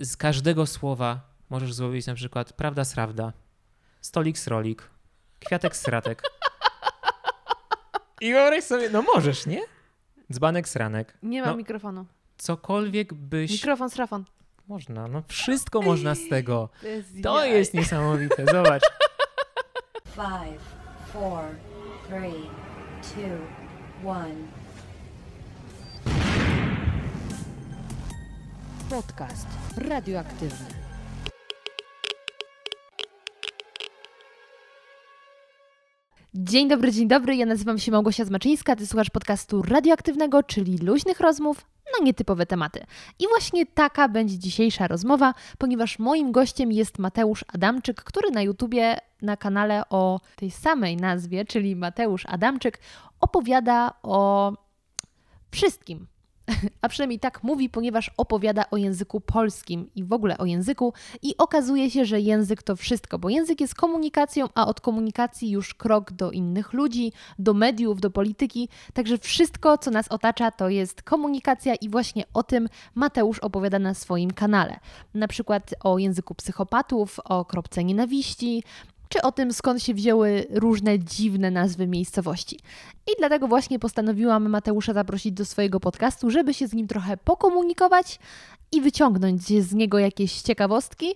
z każdego słowa możesz złowić na przykład prawda srawda, stolik srolik, kwiatek sratek. I wyobraź sobie, no możesz, nie? Dzbanek sranek. Nie mam No. mikrofonu. Cokolwiek byś... Mikrofon, srafon. Można, no wszystko można z tego. To jest, To jaj. jest niesamowite, zobacz. Five, four, three, two, one. Podcast radioaktywny. Dzień dobry, dzień dobry. Ja nazywam się Małgosia Zmaczyńska. Ty słuchasz podcastu radioaktywnego, czyli luźnych rozmów na nietypowe tematy. I właśnie taka będzie dzisiejsza rozmowa, ponieważ moim gościem jest Mateusz Adamczyk, który na YouTubie na kanale o tej samej nazwie, czyli Mateusz Adamczyk, opowiada o wszystkim. A przynajmniej tak mówi, ponieważ opowiada o języku polskim i w ogóle o języku, i okazuje się, że język to wszystko, bo język jest komunikacją, a od komunikacji już krok do innych ludzi, do mediów, do polityki. Także wszystko, co nas otacza, to jest komunikacja, i właśnie o tym Mateusz opowiada na swoim kanale. Na przykład o języku psychopatów, o kropce nienawiści, czy o tym, skąd się wzięły różne dziwne nazwy miejscowości. I dlatego właśnie postanowiłam Mateusza zaprosić do swojego podcastu, żeby się z nim trochę pokomunikować i wyciągnąć z niego jakieś ciekawostki.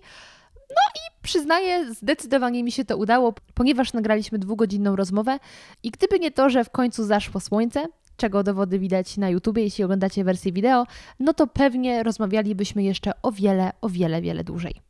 No i przyznaję, zdecydowanie mi się to udało, ponieważ nagraliśmy dwugodzinną rozmowę i gdyby nie to, że w końcu zaszło słońce, czego dowody widać na YouTubie, jeśli oglądacie wersję wideo, no to pewnie rozmawialibyśmy jeszcze o wiele, o wiele, wiele dłużej.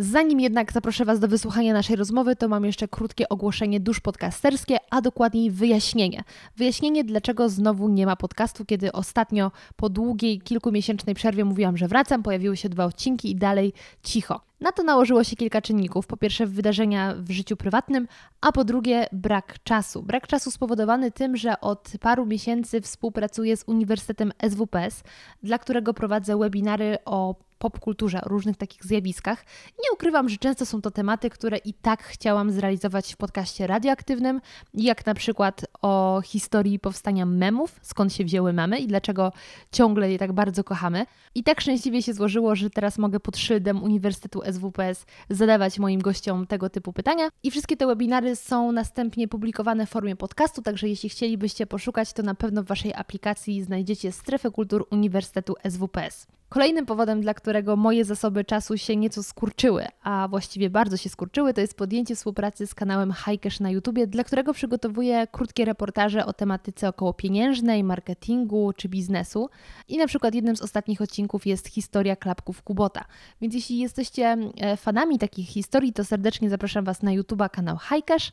Zanim jednak zaproszę Was do wysłuchania naszej rozmowy, to mam jeszcze krótkie ogłoszenie dusz podcasterskie, a dokładniej wyjaśnienie. Wyjaśnienie, dlaczego znowu nie ma podcastu, kiedy ostatnio po długiej, kilkumiesięcznej przerwie mówiłam, że wracam, pojawiły się dwa odcinki i dalej cicho. Na to nałożyło się kilka czynników. Po pierwsze, wydarzenia w życiu prywatnym, a po drugie, brak czasu. Brak czasu spowodowany tym, że od paru miesięcy współpracuję z Uniwersytetem SWPS, dla którego prowadzę webinary o popkulturze, o różnych takich zjawiskach. Nie ukrywam, że często są to tematy, które i tak chciałam zrealizować w podcaście radioaktywnym, jak na przykład o historii powstania memów, skąd się wzięły memy i dlaczego ciągle je tak bardzo kochamy. I tak szczęśliwie się złożyło, że teraz mogę pod szyldem Uniwersytetu SWPS zadawać moim gościom tego typu pytania. I wszystkie te webinary są następnie publikowane w formie podcastu, także jeśli chcielibyście poszukać, to na pewno w Waszej aplikacji znajdziecie strefę kultur Uniwersytetu SWPS. Kolejnym powodem, dla którego moje zasoby czasu się nieco skurczyły, a właściwie bardzo się skurczyły, to jest podjęcie współpracy z kanałem Hikesz na YouTubie, dla którego przygotowuję krótkie reportaże o tematyce około pieniężnej, marketingu czy biznesu. I na przykład jednym z ostatnich odcinków jest historia klapków Kubota. Więc jeśli jesteście fanami takich historii, to serdecznie zapraszam Was na YouTuba kanał Hikesz.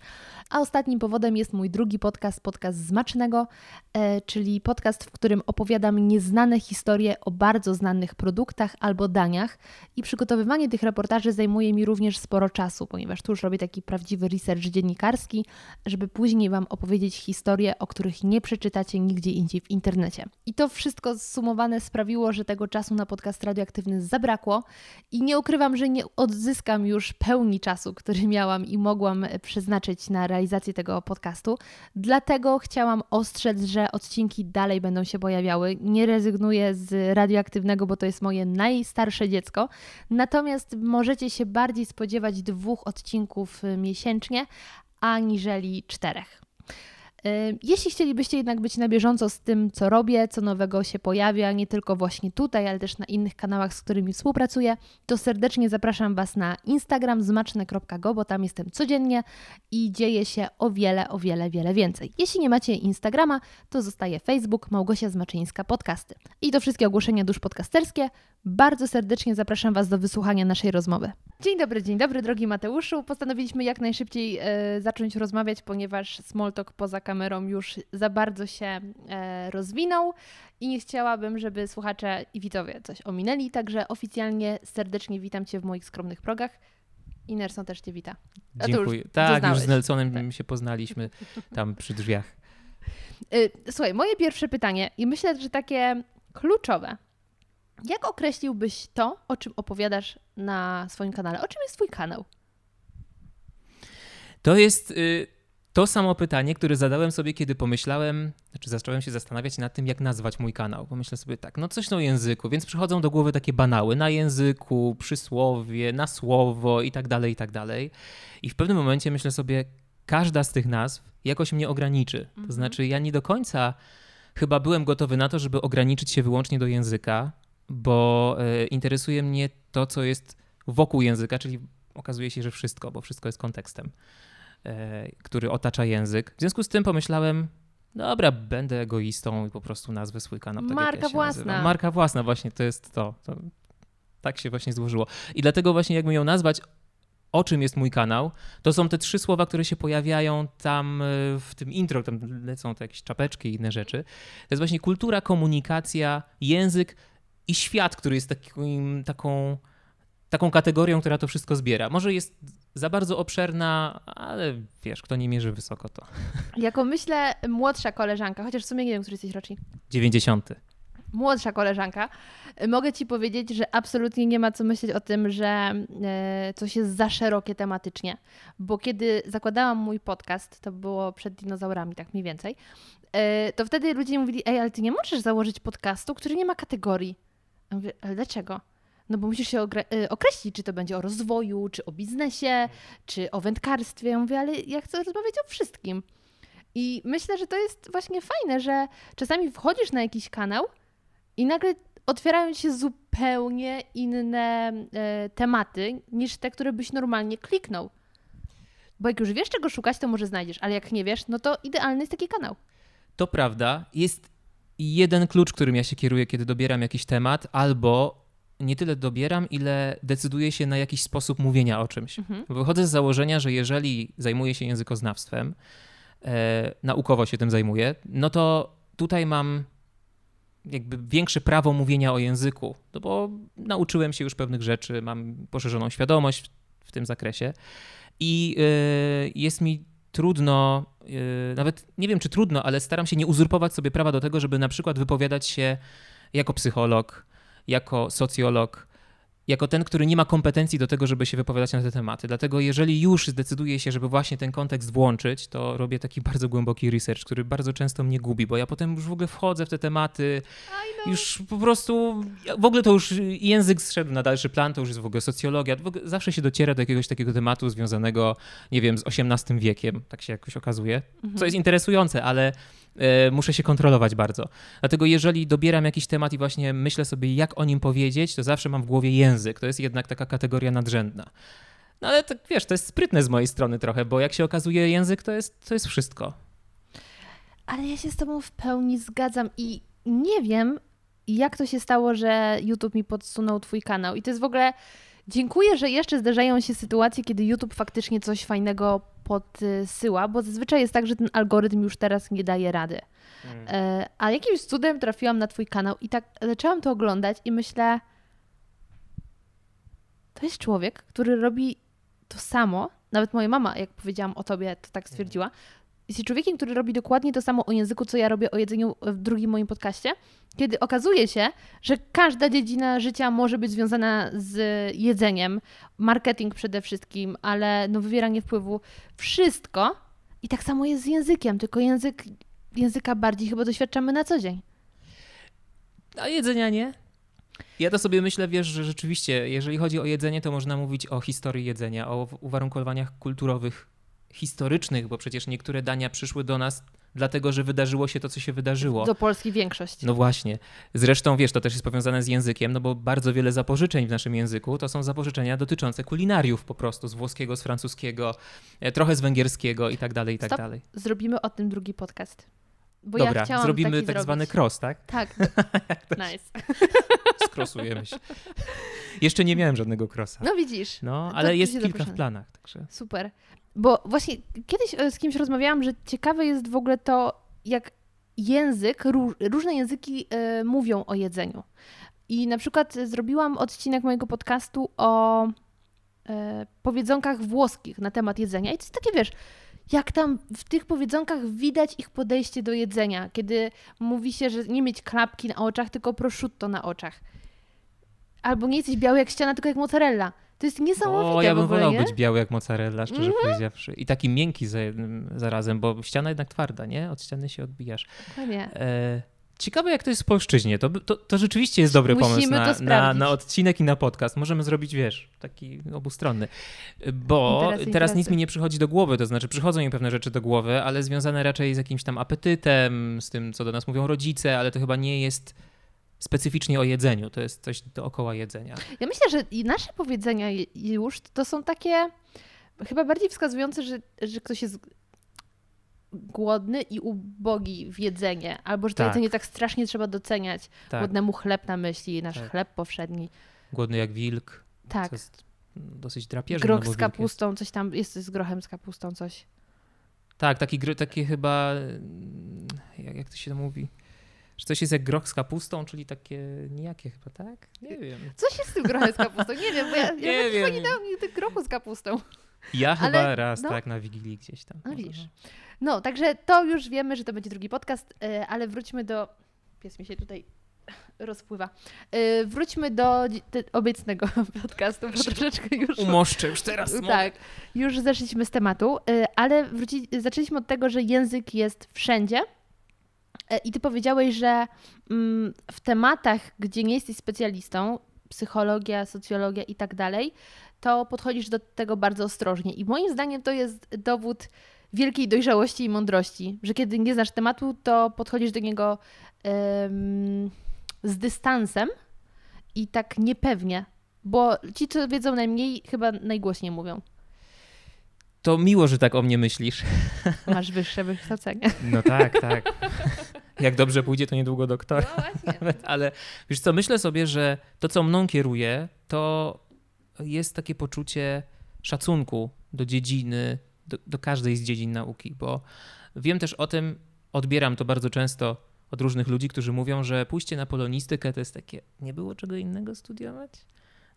A ostatnim powodem jest mój drugi podcast, podcast Zmacznego, e, czyli podcast, w którym opowiadam nieznane historie o bardzo znanych produktach albo daniach i przygotowywanie tych reportaży zajmuje mi również sporo czasu, ponieważ tu już robię taki prawdziwy research dziennikarski, żeby później Wam opowiedzieć historie, o których nie przeczytacie nigdzie indziej w internecie. I to wszystko zsumowane sprawiło, że tego czasu na podcast radioaktywny zabrakło i nie ukrywam, że nie odzyskam już pełni czasu, który miałam i mogłam przeznaczyć na realizację tego podcastu. Dlatego chciałam ostrzec, że odcinki dalej będą się pojawiały. Nie rezygnuję z radioaktywnego, bo to jest moje najstarsze dziecko. Natomiast możecie się bardziej spodziewać dwóch odcinków y, miesięcznie, aniżeli czterech. Y, Jeśli chcielibyście jednak być na bieżąco z tym, co robię, co nowego się pojawia, nie tylko właśnie tutaj, ale też na innych kanałach, z którymi współpracuję, to serdecznie zapraszam Was na Instagram zmaczne.go, bo tam jestem codziennie i dzieje się o wiele, o wiele, wiele więcej. Jeśli nie macie Instagrama, to zostaje Facebook Małgosia Zmaczyńska Podcasty. I to wszystkie ogłoszenia dusz podcasterskie. Bardzo serdecznie zapraszam Was do wysłuchania naszej rozmowy. Dzień dobry, dzień dobry, drogi Mateuszu. Postanowiliśmy jak najszybciej e, zacząć rozmawiać, ponieważ Smalltalk poza kamerą już za bardzo się e, rozwinął i nie chciałabym, żeby słuchacze i widzowie coś ominęli, także oficjalnie serdecznie witam Cię w moich skromnych progach. I Nerson też Cię wita. A to już Dziękuję. Tak, już z Nelsonem Tak. się poznaliśmy tam przy drzwiach. Y, Słuchaj, moje pierwsze pytanie i myślę, że takie kluczowe. Jak określiłbyś to, o czym opowiadasz na swoim kanale? O czym jest Twój kanał? To jest y, to samo pytanie, które zadałem sobie, kiedy pomyślałem, znaczy zacząłem się zastanawiać nad tym, jak nazwać mój kanał. Pomyślę sobie tak, no coś na języku, więc przychodzą do głowy takie banały na języku, przysłowie, na słowo i tak dalej, i tak dalej. I w pewnym momencie myślę sobie, każda z tych nazw jakoś mnie ograniczy. To znaczy, ja nie do końca chyba byłem gotowy na to, żeby ograniczyć się wyłącznie do języka, bo e, interesuje mnie to, co jest wokół języka, czyli okazuje się, że wszystko, bo wszystko jest kontekstem, e, który otacza język. W związku z tym pomyślałem, dobra, będę egoistą i po prostu nazwę swój kanał. Tak Marka ja własna. Nazywam. Marka własna, właśnie to jest to. to. Tak się właśnie złożyło. I dlatego właśnie jakbym ją nazwać, o czym jest mój kanał, to są te trzy słowa, które się pojawiają tam e, w tym intro, tam lecą te jakieś czapeczki i inne rzeczy. To jest właśnie kultura, komunikacja, język i świat, który jest takim, taką, taką kategorią, która to wszystko zbiera. Może jest za bardzo obszerna, ale wiesz, kto nie mierzy wysoko, to Jako myślę młodsza koleżanka, chociaż w sumie nie wiem, który jesteś rocznik, 90. młodsza koleżanka, mogę ci powiedzieć, że absolutnie nie ma co myśleć o tym, że e, coś jest za szerokie tematycznie. Bo kiedy zakładałam mój podcast, to było przed dinozaurami, tak mniej więcej, e, to wtedy ludzie mówili, ej, ale ty nie możesz założyć podcastu, który nie ma kategorii. Ja mówię, ale dlaczego? No bo musisz się e, określić, czy to będzie o rozwoju, czy o biznesie, czy o wędkarstwie. Ja mówię, ale ja chcę rozmawiać o wszystkim. I myślę, że to jest właśnie fajne, że czasami wchodzisz na jakiś kanał i nagle otwierają się zupełnie inne e, tematy niż te, które byś normalnie kliknął. Bo jak już wiesz, czego szukać, to może znajdziesz, ale jak nie wiesz, no to idealny jest taki kanał. To prawda. Jest jeden klucz, którym ja się kieruję, kiedy dobieram jakiś temat, albo nie tyle dobieram, ile decyduję się na jakiś sposób mówienia o czymś. Mhm. Wychodzę z założenia, że jeżeli zajmuję się językoznawstwem, e, naukowo się tym zajmuję, no to tutaj mam jakby większe prawo mówienia o języku, no bo nauczyłem się już pewnych rzeczy, mam poszerzoną świadomość w, w tym zakresie i e, jest mi trudno, e, nawet nie wiem czy trudno, ale staram się nie uzurpować sobie prawa do tego, żeby na przykład wypowiadać się jako psycholog, jako socjolog, jako ten, który nie ma kompetencji do tego, żeby się wypowiadać na te tematy. Dlatego jeżeli już zdecyduję się, żeby właśnie ten kontekst włączyć, to robię taki bardzo głęboki research, który bardzo często mnie gubi, bo ja potem już w ogóle wchodzę w te tematy, już po prostu, w ogóle to już język zszedł na dalszy plan, to już jest w ogóle socjologia, zawsze się dociera do jakiegoś takiego tematu związanego, nie wiem, z XVIII wiekiem, tak się jakoś okazuje, co jest interesujące, ale muszę się kontrolować bardzo. Dlatego jeżeli dobieram jakiś temat i właśnie myślę sobie, jak o nim powiedzieć, to zawsze mam w głowie język. To jest jednak taka kategoria nadrzędna. No ale wiesz, to jest sprytne z mojej strony trochę, bo jak się okazuje, język to jest, to jest wszystko. Ale ja się z Tobą w pełni zgadzam i nie wiem, jak to się stało, że YouTube mi podsunął Twój kanał. I to jest w ogóle. Dziękuję, że jeszcze zdarzają się sytuacje, kiedy YouTube faktycznie coś fajnego podsyła, bo zazwyczaj jest tak, że ten algorytm już teraz nie daje rady. E, A jakimś cudem trafiłam na Twój kanał i tak zaczęłam to oglądać i myślę, to jest człowiek, który robi to samo. Nawet moja mama, jak powiedziałam o tobie, to tak stwierdziła. Jest człowiekiem, który robi dokładnie to samo o języku, co ja robię o jedzeniu w drugim moim podcaście, kiedy okazuje się, że każda dziedzina życia może być związana z jedzeniem, marketing przede wszystkim, ale no wywieranie wpływu, wszystko. I tak samo jest z językiem, tylko język, języka bardziej chyba doświadczamy na co dzień. A jedzenia nie? Ja to sobie myślę, wiesz, że rzeczywiście, jeżeli chodzi o jedzenie, to można mówić o historii jedzenia, o uwarunkowaniach kulturowych, historycznych, bo przecież niektóre dania przyszły do nas dlatego, że wydarzyło się to, co się wydarzyło. Do Polski większość. No właśnie. Zresztą, wiesz, to też jest powiązane z językiem, no bo bardzo wiele zapożyczeń w naszym języku to są zapożyczenia dotyczące kulinariów po prostu, z włoskiego, z francuskiego, e, trochę z węgierskiego i tak dalej, i tak Stop. dalej. Zrobimy o tym drugi podcast. Bo Dobra, ja chciałam zrobimy tak zwany cross, tak? Tak. nice. Skrosujemy się. Jeszcze nie miałem żadnego crossa. No widzisz. No, ale jest kilka w planach, także... Super. Bo właśnie kiedyś e, z kimś rozmawiałam, że ciekawe jest w ogóle to, jak język, ró- różne języki e, mówią o jedzeniu. I na przykład zrobiłam odcinek mojego podcastu o e, powiedzonkach włoskich na temat jedzenia. I to jest takie, wiesz, jak tam w tych powiedzonkach widać ich podejście do jedzenia, kiedy mówi się, że nie mieć klapki na oczach, tylko prosciutto na oczach. albo nie jesteś biały jak ściana, tylko jak mozzarella. To jest niesamowite O, ja bym ogóle, wolał nie? być biały jak mozzarella, szczerze Mhm. powiedziawszy. I taki miękki za, zarazem, bo ściana jednak twarda, nie? Od ściany się odbijasz. Dokładnie. E, ciekawe, jak to jest w polszczyźnie. To, to, to rzeczywiście jest dobry Musimy pomysł na, na, na odcinek i na podcast. Możemy zrobić, wiesz, taki obustronny. Bo Interesy, teraz nic mi nie przychodzi do głowy, to znaczy przychodzą mi pewne rzeczy do głowy, ale związane raczej z jakimś tam apetytem, z tym, co do nas mówią rodzice, ale to chyba nie jest specyficznie o jedzeniu. To jest coś dookoła jedzenia. Ja myślę, że nasze powiedzenia już to są takie chyba bardziej wskazujące, że, że ktoś jest głodny i ubogi w jedzenie, albo że to Tak. jedzenie tak strasznie trzeba doceniać. Tak, Głodnemu chleb na myśli, nasz Tak. chleb powszedni. głodny jak wilk. Tak. Co jest dosyć drapieżny. Groch no bo z wilk jest- kapustą, coś tam jest z grochem z kapustą, coś. Tak, taki gry, takie chyba, mm, jak, jak to się mówi, że coś jest jak groch z kapustą, czyli takie nijakie chyba, tak? Nie wiem. Coś jest z tym grochem z kapustą, nie wiem, bo ja, ja Nie chyba wiem. nie dałam nigdy grochu z kapustą. Ja Ale, chyba raz, no. tak, na Wigilii gdzieś tam. No widzisz. No, także to już wiemy, że to będzie drugi podcast, e, ale wróćmy do... Pies mi się tutaj rozpływa. E, Wróćmy do te- obecnego podcastu, bo troszeczkę już... Umoszczę już teraz. mogę. Tak, już zeszliśmy z tematu, y, ale wróci, zaczęliśmy od tego, że język jest wszędzie. E, I ty powiedziałeś, że mm, w tematach, gdzie nie jesteś specjalistą, psychologia, socjologia i tak dalej, to podchodzisz do tego bardzo ostrożnie. I moim zdaniem to jest dowód wielkiej dojrzałości i mądrości, że kiedy nie znasz tematu, to podchodzisz do niego z dystansem i tak niepewnie, bo ci, co wiedzą najmniej, chyba najgłośniej mówią. To miło, że tak o mnie myślisz. Masz wyższe wykształcenie. No tak, tak. Jak dobrze pójdzie, to niedługo doktor. No właśnie. Nawet, ale wiesz co, myślę sobie, że to, co mną kieruje, to jest takie poczucie szacunku do dziedziny, do, do każdej z dziedzin nauki, bo wiem też o tym, odbieram to bardzo często od różnych ludzi, którzy mówią, że pójście na polonistykę to jest takie, nie było czego innego studiować?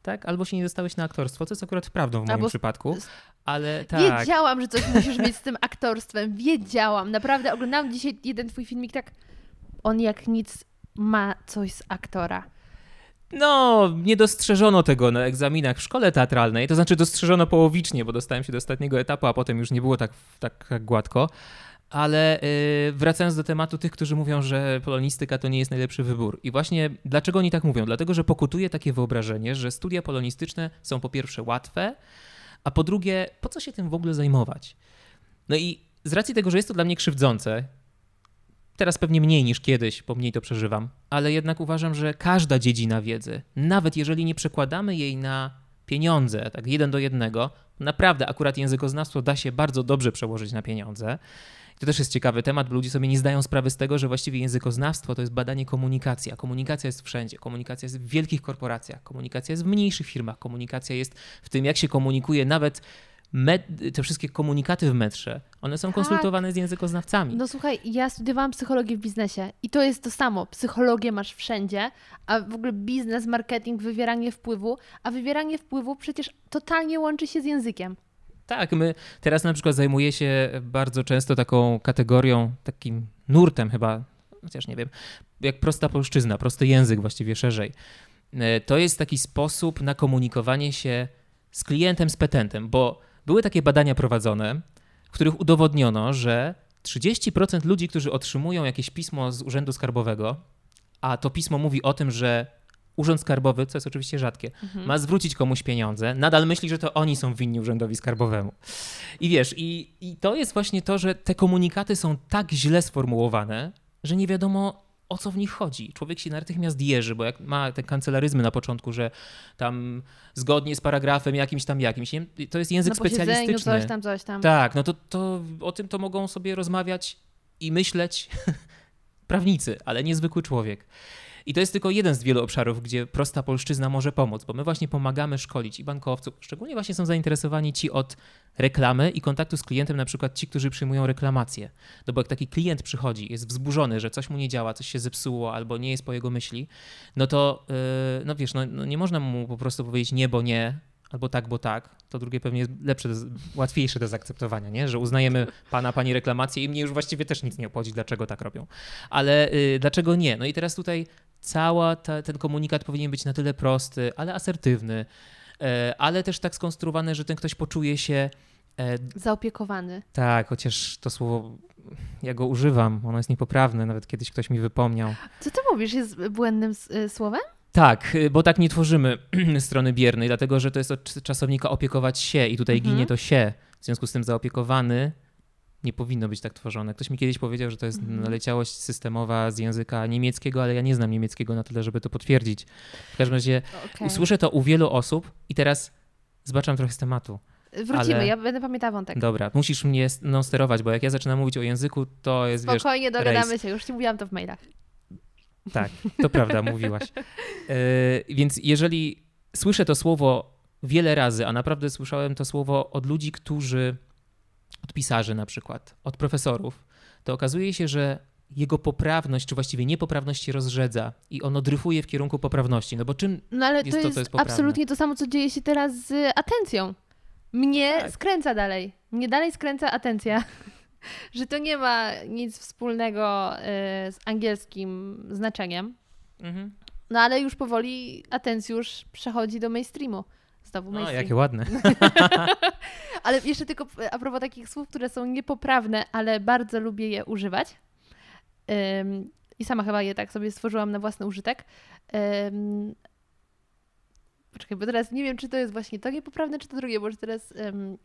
Tak? Albo się nie dostałeś na aktorstwo, co jest akurat prawdą w moim Albo- przypadku, ale tak. Wiedziałam, że coś musisz mieć z tym aktorstwem. Wiedziałam. Naprawdę oglądałam dzisiaj jeden twój filmik, tak on jak nic ma coś z aktora. No, nie dostrzeżono tego na egzaminach w szkole teatralnej, to znaczy dostrzeżono połowicznie, bo dostałem się do ostatniego etapu, a potem już nie było tak, tak, tak gładko. Ale yy, wracając do tematu tych, którzy mówią, że polonistyka to nie jest najlepszy wybór. I właśnie dlaczego oni tak mówią? Dlatego, że pokutuje takie wyobrażenie, że studia polonistyczne są po pierwsze łatwe, a po drugie, po co się tym w ogóle zajmować? No i z racji tego, że jest to dla mnie krzywdzące, teraz pewnie mniej niż kiedyś, bo mniej to przeżywam, ale jednak uważam, że każda dziedzina wiedzy, nawet jeżeli nie przekładamy jej na pieniądze, tak jeden do jednego, naprawdę akurat językoznawstwo da się bardzo dobrze przełożyć na pieniądze. To też jest ciekawy temat, bo ludzie sobie nie zdają sprawy z tego, że właściwie językoznawstwo to jest badanie komunikacji, a komunikacja jest wszędzie. Komunikacja jest w wielkich korporacjach, komunikacja jest w mniejszych firmach, komunikacja jest w tym, jak się komunikuje nawet med- te wszystkie komunikaty w metrze, one są Tak. konsultowane z językoznawcami. No słuchaj, ja studiowałam psychologię w biznesie i to jest to samo. Psychologię masz wszędzie, a w ogóle biznes, marketing, wywieranie wpływu, a wywieranie wpływu przecież totalnie łączy się z językiem. Tak, my teraz na przykład zajmuję się bardzo często taką kategorią, takim nurtem chyba, chociaż nie wiem, jak prosta polszczyzna, prosty język właściwie szerzej. E, To jest taki sposób na komunikowanie się z klientem, z petentem, bo były takie badania prowadzone, w których udowodniono, że 30% ludzi, którzy otrzymują jakieś pismo z Urzędu Skarbowego, a to pismo mówi o tym, że Urząd Skarbowy, co jest oczywiście rzadkie, ma zwrócić komuś pieniądze, nadal myśli, że to oni są winni Urzędowi Skarbowemu. I wiesz, i, i to jest właśnie to, że te komunikaty są tak źle sformułowane, że nie wiadomo o co w nich chodzi. Człowiek się natychmiast jeży, bo jak ma te kancelaryzmy na początku, że tam zgodnie z paragrafem jakimś tam jakimś, to jest język posiedzeniu specjalistyczny. coś tam, coś tam. Tak, no to, to o tym to mogą sobie rozmawiać i myśleć prawnicy, ale niezwykły człowiek. I to jest tylko jeden z wielu obszarów, gdzie prosta polszczyzna może pomóc, bo my właśnie pomagamy szkolić i bankowców. Szczególnie właśnie są zainteresowani ci od reklamy i kontaktu z klientem, na przykład ci, którzy przyjmują reklamację. No bo jak taki klient przychodzi, jest wzburzony, że coś mu nie działa, coś się zepsuło albo nie jest po jego myśli, no to yy, no wiesz, no, no nie można mu po prostu powiedzieć nie, bo nie, albo tak, bo tak, to drugie pewnie jest lepsze, łatwiejsze do zaakceptowania, nie? że uznajemy pana, pani reklamację i mnie już właściwie też nic nie obchodzi, dlaczego tak robią. Ale y, dlaczego nie? No i teraz tutaj cała ta, ten komunikat powinien być na tyle prosty, ale asertywny, e, ale też tak skonstruowany, że ten ktoś poczuje się e, Zaopiekowany. tak, chociaż to słowo ja go używam, ono jest niepoprawne, nawet kiedyś ktoś mi wypomniał. Co ty mówisz? Jest błędnym y, słowem? Tak, bo tak nie tworzymy strony biernej, dlatego że to jest od czasownika opiekować się i tutaj Mhm. ginie to się. W związku z tym zaopiekowany nie powinno być tak tworzone. Ktoś mi kiedyś powiedział, że to jest Mhm. naleciałość systemowa z języka niemieckiego, ale ja nie znam niemieckiego na tyle, żeby to potwierdzić. W każdym razie Okej. usłyszę to u wielu osób i teraz zbaczam trochę z tematu. Wrócimy, ale- ja będę pamiętała wątek. Dobra, musisz mnie non sterować, bo jak ja zaczynam mówić o języku, to jest, wiesz, Spokojnie, dogadamy rejs. się, już ci mówiłam to w mailach. Tak, to prawda, mówiłaś. E, więc jeżeli słyszę to słowo wiele razy, a naprawdę słyszałem to słowo od ludzi, którzy, od pisarzy na przykład, od profesorów, to okazuje się, że jego poprawność, czy właściwie niepoprawność się rozrzedza i ono dryfuje w kierunku poprawności. No bo czym No ale Jest to to, jest, co jest absolutnie to samo, co dzieje się teraz z atencją. Mnie Tak. skręca dalej. Mnie dalej skręca atencja. Że to nie ma nic wspólnego y, z angielskim znaczeniem. Mhm. No ale już powoli atencjusz przechodzi do mainstreamu. Znowu O, mainstream. jakie ładne. Ale jeszcze tylko a propos takich słów, które są niepoprawne, ale bardzo lubię je używać. Ym, I sama chyba je tak sobie stworzyłam na własny użytek. Ym, poczekaj, bo teraz nie wiem, czy to jest właśnie to niepoprawne, czy to drugie, bo teraz. Ym,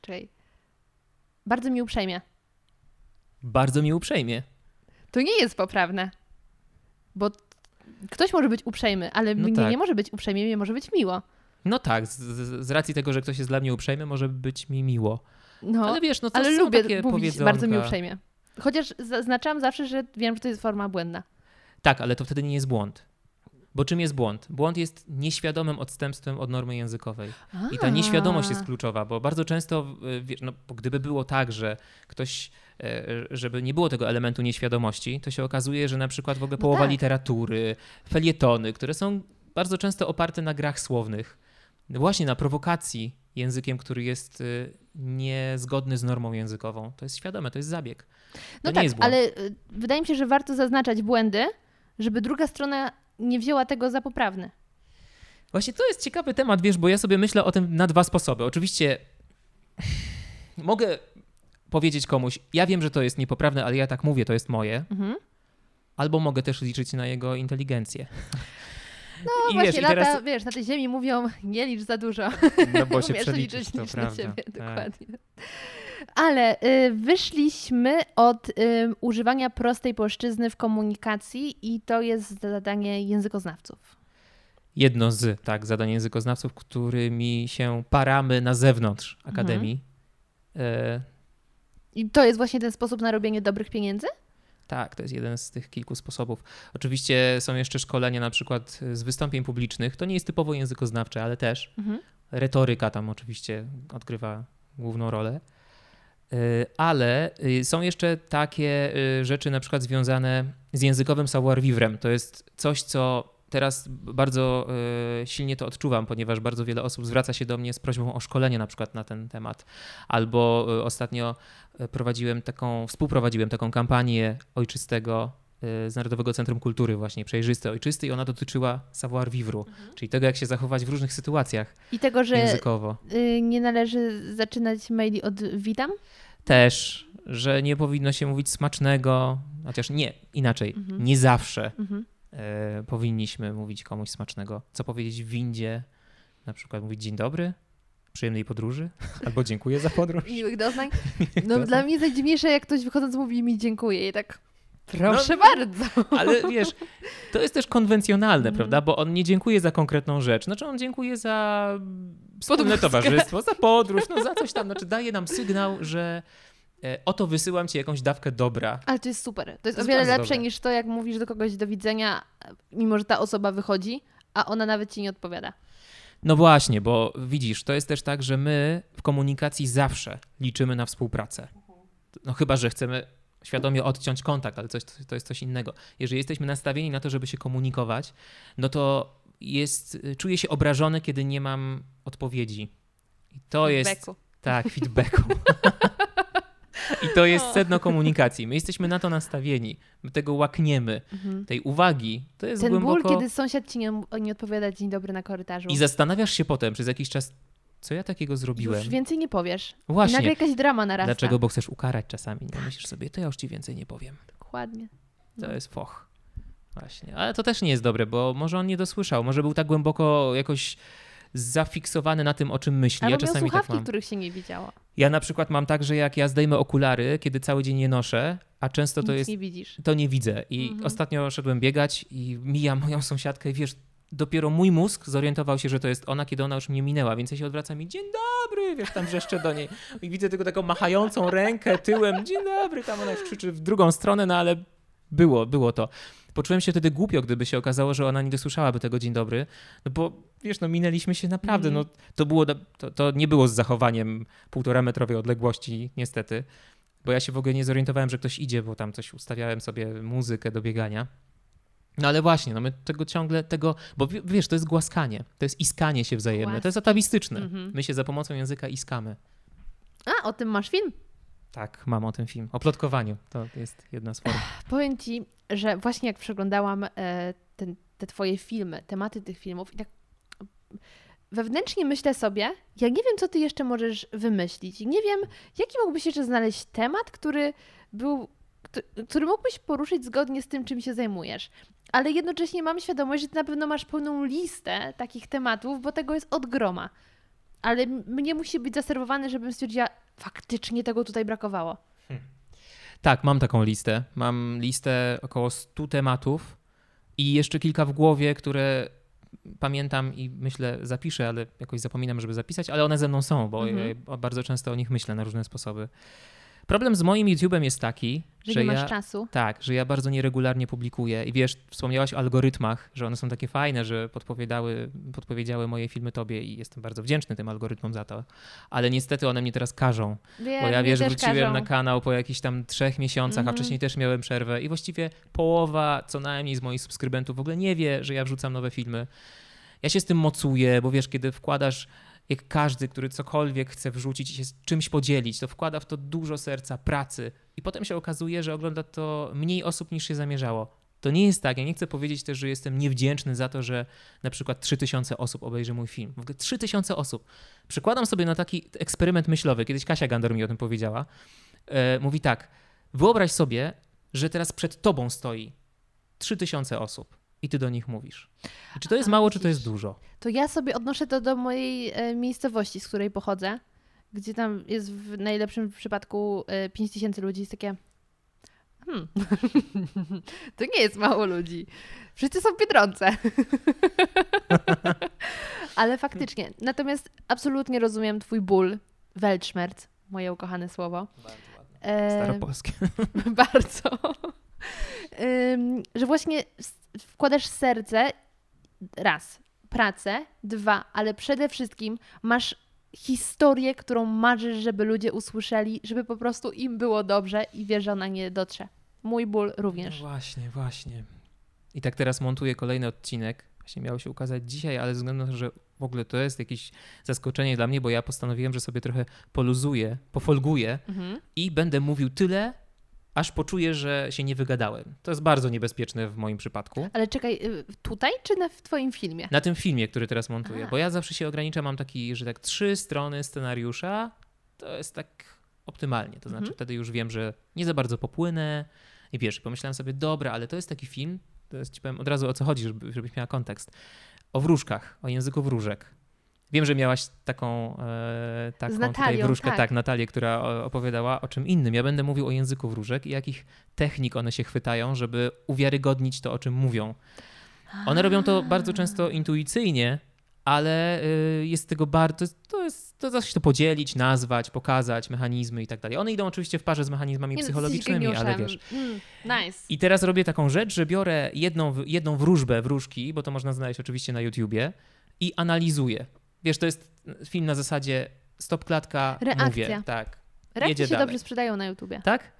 czekaj. Bardzo mi uprzejmie. Bardzo mi uprzejmie. To nie jest poprawne. Bo ktoś może być uprzejmy, ale No mnie tak. nie może być uprzejmie, mnie może być miło. No tak, z, z, racji tego, że ktoś jest dla mnie uprzejmy, może być mi miło. No, Ale wiesz, no to ale lubię takie mówić powiedzonka. bardzo mi uprzejmie. Chociaż zaznaczam zawsze, że wiem, że to jest forma błędna. Tak, ale to wtedy nie jest błąd. Bo czym jest błąd? Błąd jest nieświadomym odstępstwem od normy językowej. I ta A. nieświadomość jest kluczowa, bo bardzo często, y, wiesz, no, gdyby było tak, że ktoś, e, żeby nie było tego elementu nieświadomości, to się okazuje, że na przykład w ogóle No połowa tak. literatury, felietony, które są bardzo często oparte na grach słownych, właśnie na prowokacji językiem, który jest y, niezgodny z normą językową. To jest świadome, to jest zabieg. To No tak, ale y, wydaje mi się, że warto zaznaczać błędy, żeby druga strona nie wzięła tego za poprawne. Właśnie to jest ciekawy temat, wiesz, bo ja sobie myślę o tym na dwa sposoby. Oczywiście mogę powiedzieć komuś, ja wiem, że to jest niepoprawne, ale ja tak mówię, to jest moje. Mhm. Albo mogę też liczyć na jego inteligencję. No I właśnie, wiesz, lata, teraz- wiesz, na tej ziemi mówią, nie licz za dużo. No bo się przeliczyć, liczyć, to na prawda. siebie, Tak. dokładnie. Ale y, wyszliśmy od y, używania prostej płaszczyzny w komunikacji i to jest zadanie językoznawców. Jedno z, tak, zadań językoznawców, którymi się paramy na zewnątrz Mhm. Akademii. E, I to jest właśnie ten sposób na robienie dobrych pieniędzy? Tak, to jest jeden z tych kilku sposobów. Oczywiście są jeszcze szkolenia na przykład z wystąpień publicznych. To nie jest typowo językoznawcze, ale też. Mhm. Retoryka tam oczywiście odgrywa główną rolę. Y, Ale y, są jeszcze takie y, rzeczy na przykład związane z językowym savoir-vivre. To jest coś, co teraz bardzo y, silnie to odczuwam, ponieważ bardzo wiele osób zwraca się do mnie z prośbą o szkolenie na przykład na ten temat. Albo y, ostatnio y, prowadziłem taką, współprowadziłem taką kampanię ojczystego z Narodowego Centrum Kultury właśnie, przejrzysty, ojczysty i ona dotyczyła savoir-vivre, czyli tego, jak się zachować w różnych sytuacjach I tego, że językowo. y, nie należy zaczynać maili od witam? Też, że nie powinno się mówić smacznego, chociaż nie, inaczej, Mhm. nie zawsze Mhm. E, powinniśmy mówić komuś smacznego. Co powiedzieć w windzie? Na przykład mówić dzień dobry, przyjemnej podróży, albo dziękuję za podróż. Miłych doznań. No doznań. dla mnie jest najdziwniejsze, jak ktoś wychodząc mówi mi dziękuję i tak proszę No, bardzo. Ale wiesz, to jest też konwencjonalne, Mhm. prawda? Bo on nie dziękuje za konkretną rzecz. Znaczy on dziękuje za wspólne Podwózkę. towarzystwo, za podróż, no za coś tam. Znaczy daje nam sygnał, że oto wysyłam ci jakąś dawkę dobra. Ale to jest super. To jest, To o jest wiele bardzo lepsze dobre. niż to, jak mówisz do kogoś do widzenia, mimo że ta osoba wychodzi, a ona nawet ci nie odpowiada. No właśnie, bo widzisz, to jest też tak, że my w komunikacji zawsze liczymy na współpracę. No chyba, że chcemy świadomie odciąć kontakt, ale coś, to jest coś innego. Jeżeli jesteśmy nastawieni na to, żeby się komunikować, no to jest, czuję się obrażony, kiedy nie mam odpowiedzi. I to jest... Feedbacku. Tak, feedbacku. I to jest sedno komunikacji. My jesteśmy na to nastawieni. My tego łakniemy. Tej uwagi. To jest Mhm. Ten głęboko... ból, kiedy sąsiad ci nie, nie odpowiada dzień dobry na korytarzu. I zastanawiasz się potem przez jakiś czas, co ja takiego zrobiłem. Już więcej nie powiesz. I Właśnie. nagle jakaś drama narasta. Dlaczego? Bo chcesz ukarać czasami. Nie myślisz sobie, to ja już ci więcej nie powiem. Dokładnie. To No. jest foch. Właśnie. Ale to też nie jest dobre, bo może on nie dosłyszał. Może był tak głęboko jakoś zafiksowany na tym, o czym myśli. Albo ja czasami tak słuchawki, mam. których się nie widziało. Ja na przykład mam tak, że jak ja zdejmę okulary, kiedy cały dzień je noszę, a często to Nic jest nie widzisz. to nie widzę. I Mhm. ostatnio szedłem biegać i mijam moją sąsiadkę i wiesz, dopiero mój mózg zorientował się, że to jest ona, kiedy ona już mnie minęła, więc ja się odwracam i dzień dobry, wiesz, tam wrzeszczę do niej. I widzę tylko taką machającą rękę tyłem, dzień dobry, tam ona już krzyczy w drugą stronę, no ale było, było to. Poczułem się wtedy głupio, gdyby się okazało, że ona nie dosłyszałaby tego dzień dobry, no bo wiesz, no minęliśmy się naprawdę, Mhm. no to było, to, to nie było z zachowaniem półtora metrowej odległości, niestety, bo ja się w ogóle nie zorientowałem, że ktoś idzie, bo tam coś ustawiałem sobie muzykę do biegania. No ale właśnie, no my tego ciągle, tego, bo wiesz, to jest głaskanie, to jest iskanie się wzajemne, to jest atawistyczne. Mhm. My się za pomocą języka iskamy. A, o tym masz film? Tak, mam o tym film. O plotkowaniu, to jest jedna z form. Powiem ci, że właśnie jak przeglądałam e, ten, te twoje filmy, tematy tych filmów i tak wewnętrznie myślę sobie, ja nie wiem, co ty jeszcze możesz wymyślić. Nie wiem, jaki mógłbyś jeszcze znaleźć temat, który był, któ- który mógłbyś poruszyć zgodnie z tym, czym się zajmujesz. Ale jednocześnie mam świadomość, że ty na pewno masz pełną listę takich tematów, bo tego jest od groma. Ale mnie musi być zaserwowany, żebym stwierdziła, faktycznie tego tutaj brakowało. Tak, mam taką listę. Mam listę około 100 tematów i jeszcze kilka w głowie, które pamiętam i myślę zapiszę, ale jakoś zapominam, żeby zapisać, ale one ze mną są, bo Mhm. bardzo często o nich myślę na różne sposoby. Problem z moim YouTube'em jest taki, Że, że nie masz ja, czasu. tak, że ja bardzo nieregularnie publikuję i wiesz, wspomniałaś o algorytmach, że one są takie fajne, że podpowiadały, podpowiedziały moje filmy tobie i jestem bardzo wdzięczny tym algorytmom za to, ale niestety one mnie teraz każą, Wiem, bo ja wiesz, wróciłem każą. na kanał po jakichś tam trzech miesiącach, a Mhm. wcześniej też miałem przerwę i właściwie połowa co najmniej z moich subskrybentów w ogóle nie wie, że ja wrzucam nowe filmy. Ja się z tym mocuję, bo wiesz, kiedy wkładasz, jak każdy, który cokolwiek chce wrzucić i się z czymś podzielić, to wkłada w to dużo serca, pracy i potem się okazuje, że ogląda to mniej osób niż się zamierzało. To nie jest tak. Ja nie chcę powiedzieć też, że jestem niewdzięczny za to, że na przykład 3000 osób obejrzy mój film. W ogóle 3000 osób. Przykładam sobie na taki eksperyment myślowy. Kiedyś Kasia Gandor mi o tym powiedziała. E, mówi tak, wyobraź sobie, że teraz przed tobą stoi 3000 osób i ty do nich mówisz. I czy to jest A, mało, czy to widzisz. jest dużo? To ja sobie odnoszę to do mojej e, miejscowości, z której pochodzę, gdzie tam jest w najlepszym przypadku e, 5 tysięcy ludzi. Jest takie. Hmm. to nie jest mało ludzi. Wszyscy są w biedronce. Ale faktycznie. Natomiast absolutnie rozumiem Twój ból, Weltschmerz, moje ukochane słowo. E, Staropolskie. bardzo. Że właśnie wkładasz serce, raz, pracę, dwa, ale przede wszystkim masz historię, którą marzysz, żeby ludzie usłyszeli, żeby po prostu im było dobrze i wiesz, że ona nie dotrze. Mój ból również. No właśnie, właśnie. I tak teraz montuję kolejny odcinek. Właśnie miał się ukazać dzisiaj, ale ze względu na to, że w ogóle to jest jakieś zaskoczenie dla mnie, bo ja postanowiłem, że sobie trochę poluzuję, pofolguję Mhm. i będę mówił tyle, aż poczuję, że się nie wygadałem. To jest bardzo niebezpieczne w moim przypadku. Ale czekaj, y, tutaj czy na, w Twoim filmie? Na tym filmie, który teraz montuję, A. bo ja zawsze się ograniczam, mam taki, że tak trzy strony scenariusza, to jest tak optymalnie. To znaczy Mhm. wtedy już wiem, że nie za bardzo popłynę i wiesz, pomyślałem sobie, dobra, ale to jest taki film, to jest, ci powiem od razu o co chodzi, żeby, żebyś miała kontekst, o wróżkach, o języku wróżek. Wiem, że miałaś taką, e, taką tutaj Natalią, wróżkę, tak. tak, Natalię, która o- opowiadała o czym innym. Ja będę mówił o języku wróżek i jakich technik one się chwytają, żeby uwiarygodnić to, o czym mówią. One robią to bardzo często intuicyjnie, ale y, jest tego bardzo. To jest. To to podzielić, nazwać, pokazać, mechanizmy i tak dalej. One idą oczywiście w parze z mechanizmami Nie no, psychologicznymi, ale wiesz. Mm, nice. I teraz robię taką rzecz, że biorę jedną, jedną wróżbę wróżki, bo to można znaleźć oczywiście na YouTubie, i analizuję. Wiesz, to jest film na zasadzie stop klatka, Reakcja. mówię. Tak. Reakcje jedzie się dalej. dobrze sprzedają na YouTubie. Tak?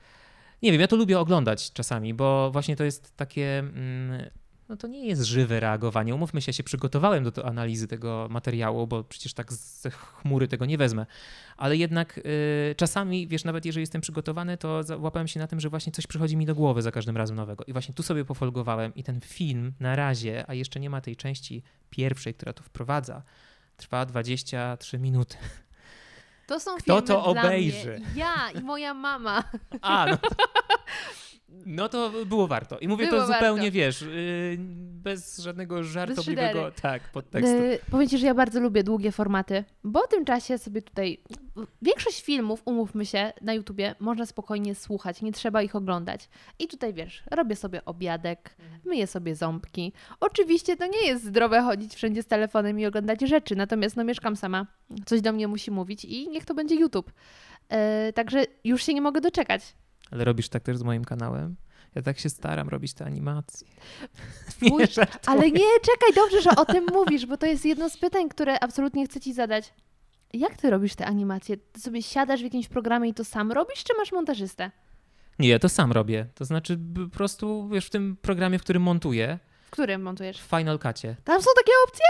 Nie wiem, ja to lubię oglądać czasami, bo właśnie to jest takie. Mm, no to nie jest żywe reagowanie. Umówmy się, ja się przygotowałem do, do analizy tego materiału, bo przecież tak z chmury tego nie wezmę. Ale jednak y, czasami, wiesz, nawet jeżeli jestem przygotowany, to łapałem się na tym, że właśnie coś przychodzi mi do głowy za każdym razem nowego. I właśnie tu sobie pofolgowałem i ten film na razie, a jeszcze nie ma tej części pierwszej, która to wprowadza, trwa 23 minuty. To są Kto filmy to dla obejrzy? Mnie. Ja i moja mama. A, no to, no to było warto. I mówię Było to zupełnie, warto. wiesz, yy, bez żadnego żartobliwego szydery. tak, podtekstu. E, powiem Ci, że ja bardzo lubię długie formaty, bo w tym czasie sobie tutaj... Większość filmów, umówmy się, na YouTubie można spokojnie słuchać, nie trzeba ich oglądać. I tutaj, wiesz, robię sobie obiadek, myję sobie ząbki. Oczywiście to nie jest zdrowe chodzić wszędzie z telefonem i oglądać rzeczy, natomiast no mieszkam sama, coś do mnie musi mówić i niech to będzie YouTube. E, także już się nie mogę doczekać. Ale robisz tak też z moim kanałem? Ja tak się staram robić te animacje. Twój- Nie. Ale nie, czekaj, dobrze, że o tym mówisz, bo to jest jedno z pytań, które absolutnie chcę ci zadać. Jak ty robisz te animacje? Ty sobie siadasz w jakimś programie i to sam robisz, czy masz montażystę? Nie, ja to sam robię. To znaczy po prostu, wiesz, w tym programie, w którym montuję, W którym montujesz? w Final Cutie. Tam są takie opcje?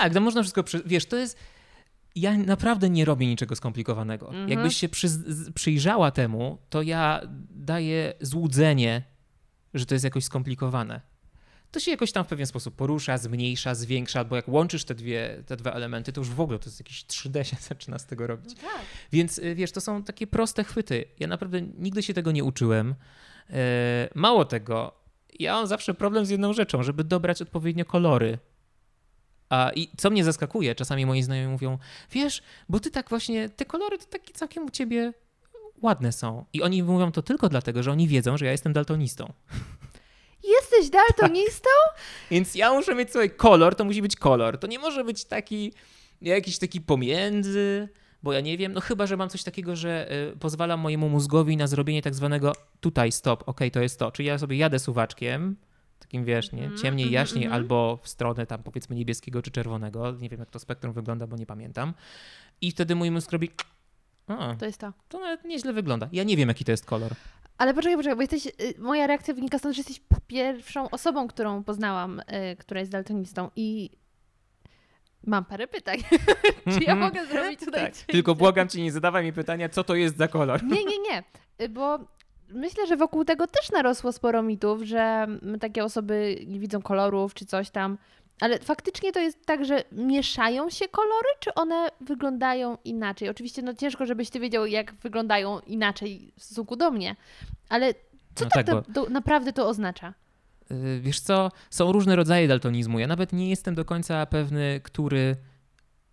Tak, to można wszystko, przy... wiesz, to jest... Ja naprawdę nie robię niczego skomplikowanego. Mhm. Jakbyś się przy... przyjrzała temu, to ja daję złudzenie, że to jest jakoś skomplikowane. To się jakoś tam w pewien sposób porusza, zmniejsza, zwiększa, albo jak łączysz te, dwie, te dwa elementy, to już w ogóle to jest jakieś 3D się zaczyna z tego robić. tak. Więc y, wiesz, to są takie proste chwyty. Ja naprawdę nigdy się tego nie uczyłem. E, Mało tego, ja mam zawsze problem z jedną rzeczą, żeby dobrać odpowiednio kolory. A i co mnie zaskakuje, czasami moi znajomi mówią, wiesz, bo ty tak właśnie, te kolory to takie całkiem u ciebie ładne są. I oni mówią to tylko dlatego, że oni wiedzą, że ja jestem daltonistą. Jesteś daltonistą? Więc ja muszę mieć sobie kolor, to musi być kolor. To nie może być taki, jakiś taki pomiędzy, bo ja nie wiem, no chyba, że mam coś takiego, że y, pozwalam mojemu mózgowi na zrobienie tak zwanego tutaj stop, okej, to jest to. Czyli ja sobie jadę suwaczkiem, takim wiesz, nie, Mhm, ciemniej, mhm, jaśniej, mhm. albo w stronę tam powiedzmy niebieskiego czy czerwonego. Nie wiem, jak to spektrum wygląda, bo nie pamiętam. I wtedy mój mózg robi, a, To jest to. to nawet nieźle wygląda. Ja nie wiem, jaki to jest kolor. Ale poczekaj, poczekaj, bo jesteś, y, moja reakcja wynika stąd, że jesteś pierwszą osobą, którą poznałam, y, która jest daltonistą i mam parę pytań. Czy ja mogę zrobić tutaj Tak. Tylko błagam cię, nie zadawaj mi pytania, co to jest za kolor. Nie, nie, nie, Y, bo myślę, że wokół tego też narosło sporo mitów, że takie osoby nie widzą kolorów czy coś tam. Ale faktycznie to jest tak, że mieszają się kolory, czy one wyglądają inaczej? Oczywiście no ciężko, żebyś ty wiedział, jak wyglądają inaczej w stosunku do mnie, ale co No tak, tak, to, naprawdę to oznacza? Y, Wiesz co, są różne rodzaje daltonizmu. Ja nawet nie jestem do końca pewny, który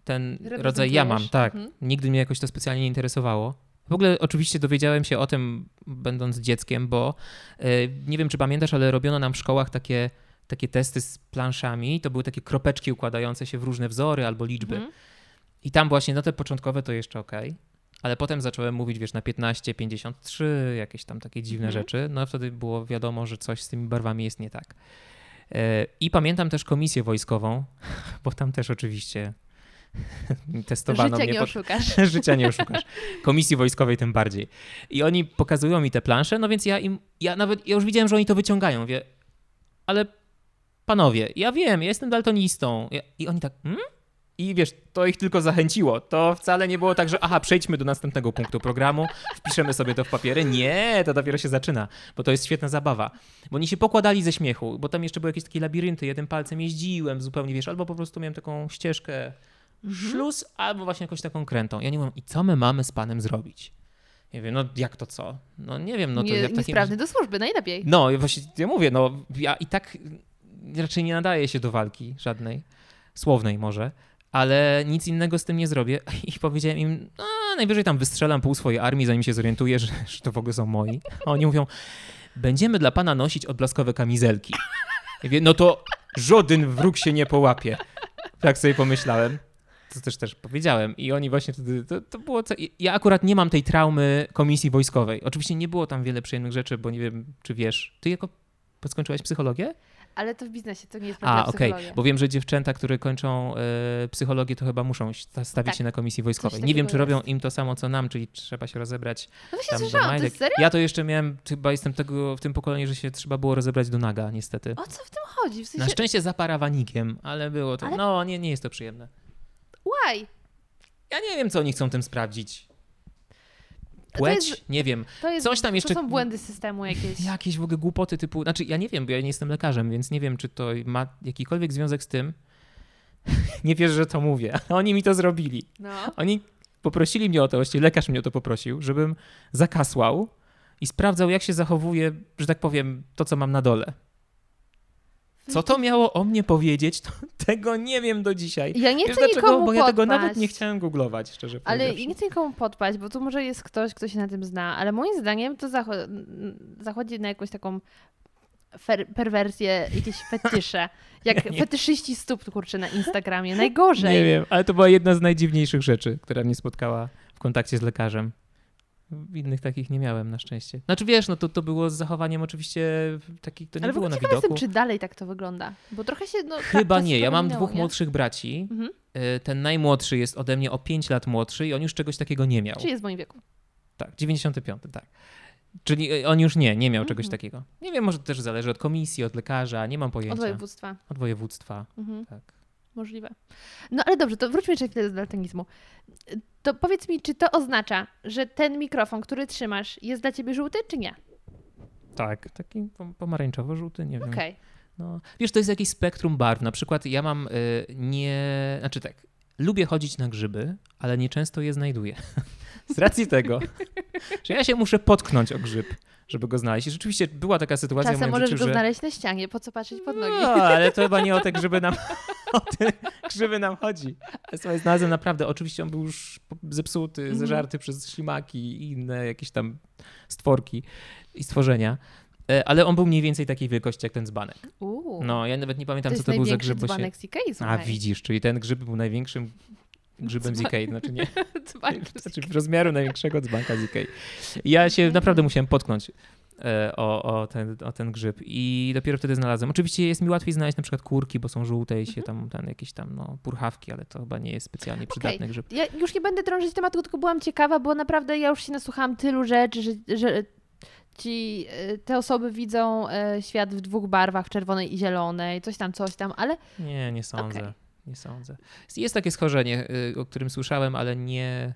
ten rodzaj ja mam. Tak, Mhm. nigdy mnie jakoś to specjalnie nie interesowało. W ogóle oczywiście dowiedziałem się o tym, będąc dzieckiem, bo y, nie wiem, czy pamiętasz, ale robiono nam w szkołach takie, takie testy z planszami. To były takie kropeczki układające się w różne wzory albo liczby. Mhm. I tam właśnie, no te początkowe to jeszcze ok, ale potem zacząłem mówić, wiesz, na 15, 53, jakieś tam takie dziwne Mhm. rzeczy. No wtedy było wiadomo, że coś z tymi barwami jest nie tak. E, I pamiętam też komisję wojskową, bo tam też oczywiście testowano Życia mnie nie pod... oszukasz. Życia nie oszukasz. Komisji wojskowej tym bardziej. I oni pokazują mi te plansze, no więc ja im, ja nawet, ja już widziałem, że oni to wyciągają, wie, ale panowie, ja wiem, ja jestem daltonistą. Ja, I oni tak, hmm? I wiesz, to ich tylko zachęciło. To wcale nie było tak, że aha, przejdźmy do następnego punktu programu, wpiszemy sobie to w papiery. Nie, to dopiero się zaczyna, bo to jest świetna zabawa. Bo oni się pokładali ze śmiechu, bo tam jeszcze były jakieś takie labirynty, jednym palcem jeździłem zupełnie, wiesz, albo po prostu miałem taką ścieżkę szluz, albo właśnie jakąś taką krętą. Ja nie mówię, i co my mamy z panem zrobić? Nie wiem, no jak to co? No nie wiem, no to nie, ja w takim... niesprawny do służby, najlepiej. No, właśnie ja mówię, no ja i tak raczej nie nadaję się do walki żadnej, słownej może, ale nic innego z tym nie zrobię i powiedziałem im, a najwyżej tam wystrzelam pół swojej armii, zanim się zorientuję, że, że to w ogóle są moi. A oni mówią, będziemy dla pana nosić odblaskowe kamizelki. Ja mówię, no to żaden wróg się nie połapie. Tak sobie pomyślałem. To też też powiedziałem. I oni właśnie wtedy, to, to było, co, ja akurat nie mam tej traumy komisji wojskowej. Oczywiście nie było tam wiele przyjemnych rzeczy, bo nie wiem, czy wiesz, ty jako skończyłaś psychologię? Ale to w biznesie, to nie jest A, prawda okej, psychologia. bo wiem, że dziewczęta, które kończą e, psychologię, to chyba muszą sta- stawić Tak. się na komisji wojskowej. Nie wiem, czy robią jest. im to samo, co nam, czyli trzeba się rozebrać No właśnie słyszałam, to jest serio? Ja to jeszcze miałem, chyba jestem tego w tym pokoleniu, że się trzeba było rozebrać do naga, niestety. O co w tym chodzi? W sensie, Na szczęście za parawanikiem, ale było to, Ale- no nie, nie jest to przyjemne. Why? Ja nie wiem, co oni chcą tym sprawdzić. Płeć? jest- Nie wiem. To jest, Coś tam jeszcze- To są błędy systemu jakieś. Jakieś w ogóle głupoty typu, znaczy ja nie wiem, bo ja nie jestem lekarzem, więc nie wiem, czy to ma jakikolwiek związek z tym. nie wierzę, że to mówię, ale oni mi to zrobili. No. Oni poprosili mnie o to, właściwie lekarz mnie o to poprosił, żebym zakasłał i sprawdzał, jak się zachowuje, że tak powiem, to, co mam na dole. Co to miało o mnie powiedzieć, to tego nie wiem do dzisiaj. Ja nie Wiesz chcę dlaczego? nikomu Bo ja tego podpaść. nawet nie chciałem googlować, szczerze Ale powiedziawszy. ja nie chcę nikomu podpaść, bo tu może jest ktoś, kto się na tym zna, ale moim zdaniem to zacho- zachodzi na jakąś taką fer- perwersję, jakieś fetysze. Jak Ja nie- fetyszyści stóp, kurczę, na Instagramie. Najgorzej. Nie wiem, ale to była jedna z najdziwniejszych rzeczy, która mnie spotkała w kontakcie z lekarzem. Innych takich nie miałem na szczęście. Znaczy wiesz, no to, to było z zachowaniem oczywiście takich, to nie Ale było na widoku. jestem, czy dalej tak to wygląda. Bo trochę się, no, Chyba czas nie, ja mam dwóch nie? młodszych braci. Mhm. Y, Ten najmłodszy jest ode mnie o 5 lat młodszy i on już czegoś takiego nie miał. Czy jest w moim wieku? Tak, 95, tak. Czyli y, on już nie, nie miał czegoś Mhm. takiego. Nie wiem, może to też zależy od komisji, od lekarza, nie mam pojęcia. Od województwa. Od województwa, Mhm. tak. Możliwe. No ale dobrze, to wróćmy jeszcze chwilę do daltonizmu. To powiedz mi, czy to oznacza, że ten mikrofon, który trzymasz, jest dla ciebie żółty, czy nie? Tak, taki pom- pomarańczowo-żółty, nie wiem. Okej. No, wiesz, to jest jakieś spektrum barw. Na przykład ja mam y, nie. Znaczy tak, lubię chodzić na grzyby, ale nieczęsto je znajduję. Z racji tego, że ja się muszę potknąć o grzyb, żeby go znaleźć. I rzeczywiście była taka sytuacja w Czasem moim możesz życiu, go że. znaleźć na ścianie, po co patrzeć pod nogi? No, ale to chyba nie o te grzyby nam, o te grzyby nam chodzi. Ale słuchaj, znalazłem naprawdę, oczywiście on był już zepsuty, Mhm. zeżarty przez ślimaki i inne jakieś tam stworki i stworzenia. E, Ale on był mniej więcej takiej wielkości jak ten dzbanek. Uuu, No, ja nawet nie pamiętam, to co to był za grzyb. bo się- dzbanek z Ikei, A widzisz, czyli ten grzyb był największym grzybem z Dzban- Ikei, znaczy nie, z znaczy w rozmiaru największego dzbanka z Ikei. Ja się naprawdę musiałem potknąć e, o, o, ten, o ten grzyb i dopiero wtedy znalazłem. Oczywiście jest mi łatwiej znaleźć na przykład kurki, bo są żółte i się tam, tam jakieś tam no, purchawki, ale to chyba nie jest specjalnie przydatny grzyb. Ja już nie będę drążyć tematu, tylko byłam ciekawa, bo naprawdę ja już się nasłuchałam tylu rzeczy, że, że ci, y, te osoby widzą y, świat w dwóch barwach, czerwonej i zielonej, coś tam, coś tam, ale Nie, nie sądzę. Okej. Nie sądzę. Jest- takie schorzenie, y, o którym słyszałem, ale nie,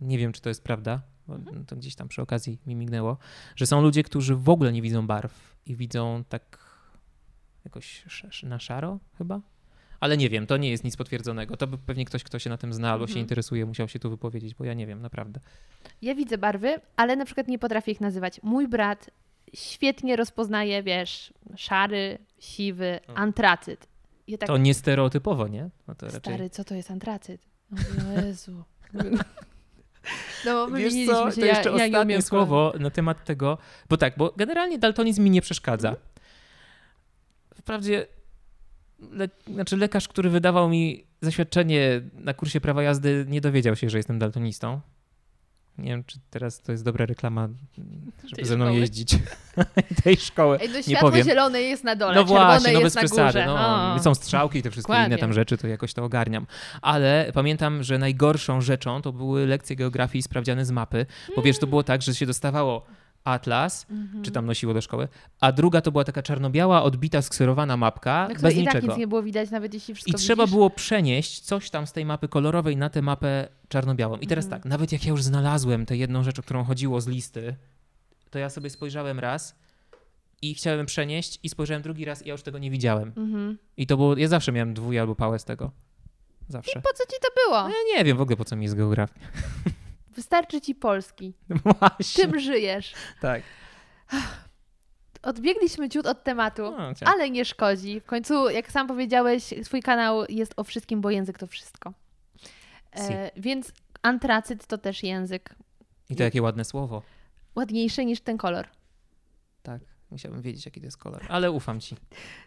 nie wiem, czy to jest prawda. Mhm. To gdzieś tam przy okazji mi mignęło, że są ludzie, którzy w ogóle nie widzą barw i widzą tak jakoś na szaro chyba. Ale nie wiem, to nie jest nic potwierdzonego. To by pewnie ktoś, kto się na tym zna albo się Mhm. interesuje, musiał się tu wypowiedzieć, bo ja nie wiem, naprawdę. ja widzę barwy, ale na przykład nie potrafię ich nazywać. Mój brat świetnie rozpoznaje, wiesz, szary, siwy, antracyt. Ja tak, To nie stereotypowo, nie? No to raczej... stary, co to jest antracyt? Ja mówię, O Jezu. No, Wiesz co, się, to ja- jeszcze ja nie ostatnie umiem słowo na temat tego, bo tak, bo generalnie daltonizm mi nie przeszkadza. Mhm. Wprawdzie, le, znaczy lekarz, który wydawał mi zaświadczenie na kursie prawa jazdy, nie dowiedział się, że jestem daltonistą. Nie wiem, czy teraz to jest dobra reklama, żeby Tej ze mną szkoły. jeździć tej szkoły. Ej, no nie światło powiem. zielone jest na dole, No właśnie, no jest bez na przesady. No, są strzałki i te wszystkie Dokładnie. inne tam rzeczy, to jakoś to ogarniam. Ale pamiętam, że najgorszą rzeczą to były lekcje geografii i sprawdziane z mapy, bo wiesz, to było tak, że się dostawało atlas, Mhm. czy tam nosiło do szkoły, a druga to była taka czarno-biała, odbita, skserowana mapka, Na bez której i tak niczego. nic nie było widać, nawet jeśli wszystko I trzeba widzisz. było przenieść coś tam z tej mapy kolorowej na tę mapę czarno-białą. I teraz Mhm. tak, nawet jak ja już znalazłem tę jedną rzecz, o którą chodziło z listy, to ja sobie spojrzałem raz i chciałem przenieść i spojrzałem drugi raz i ja już tego nie widziałem. Mhm. I to było, ja zawsze miałem dwój albo pałę z tego. Zawsze. Po co ci to było? No ja nie wiem w ogóle po co mi jest geografia. Wystarczy ci Polski. Właśnie. Czym żyjesz? Tak. Odbiegliśmy ciut od tematu, No, ale nie szkodzi. W końcu, jak sam powiedziałeś, twój kanał jest o wszystkim, bo język to wszystko. Si. E, więc antracyt to też język. I to jakie ładne słowo. Ładniejszy niż ten kolor. Tak. Musiałbym wiedzieć, jaki to jest kolor. Ale ufam ci.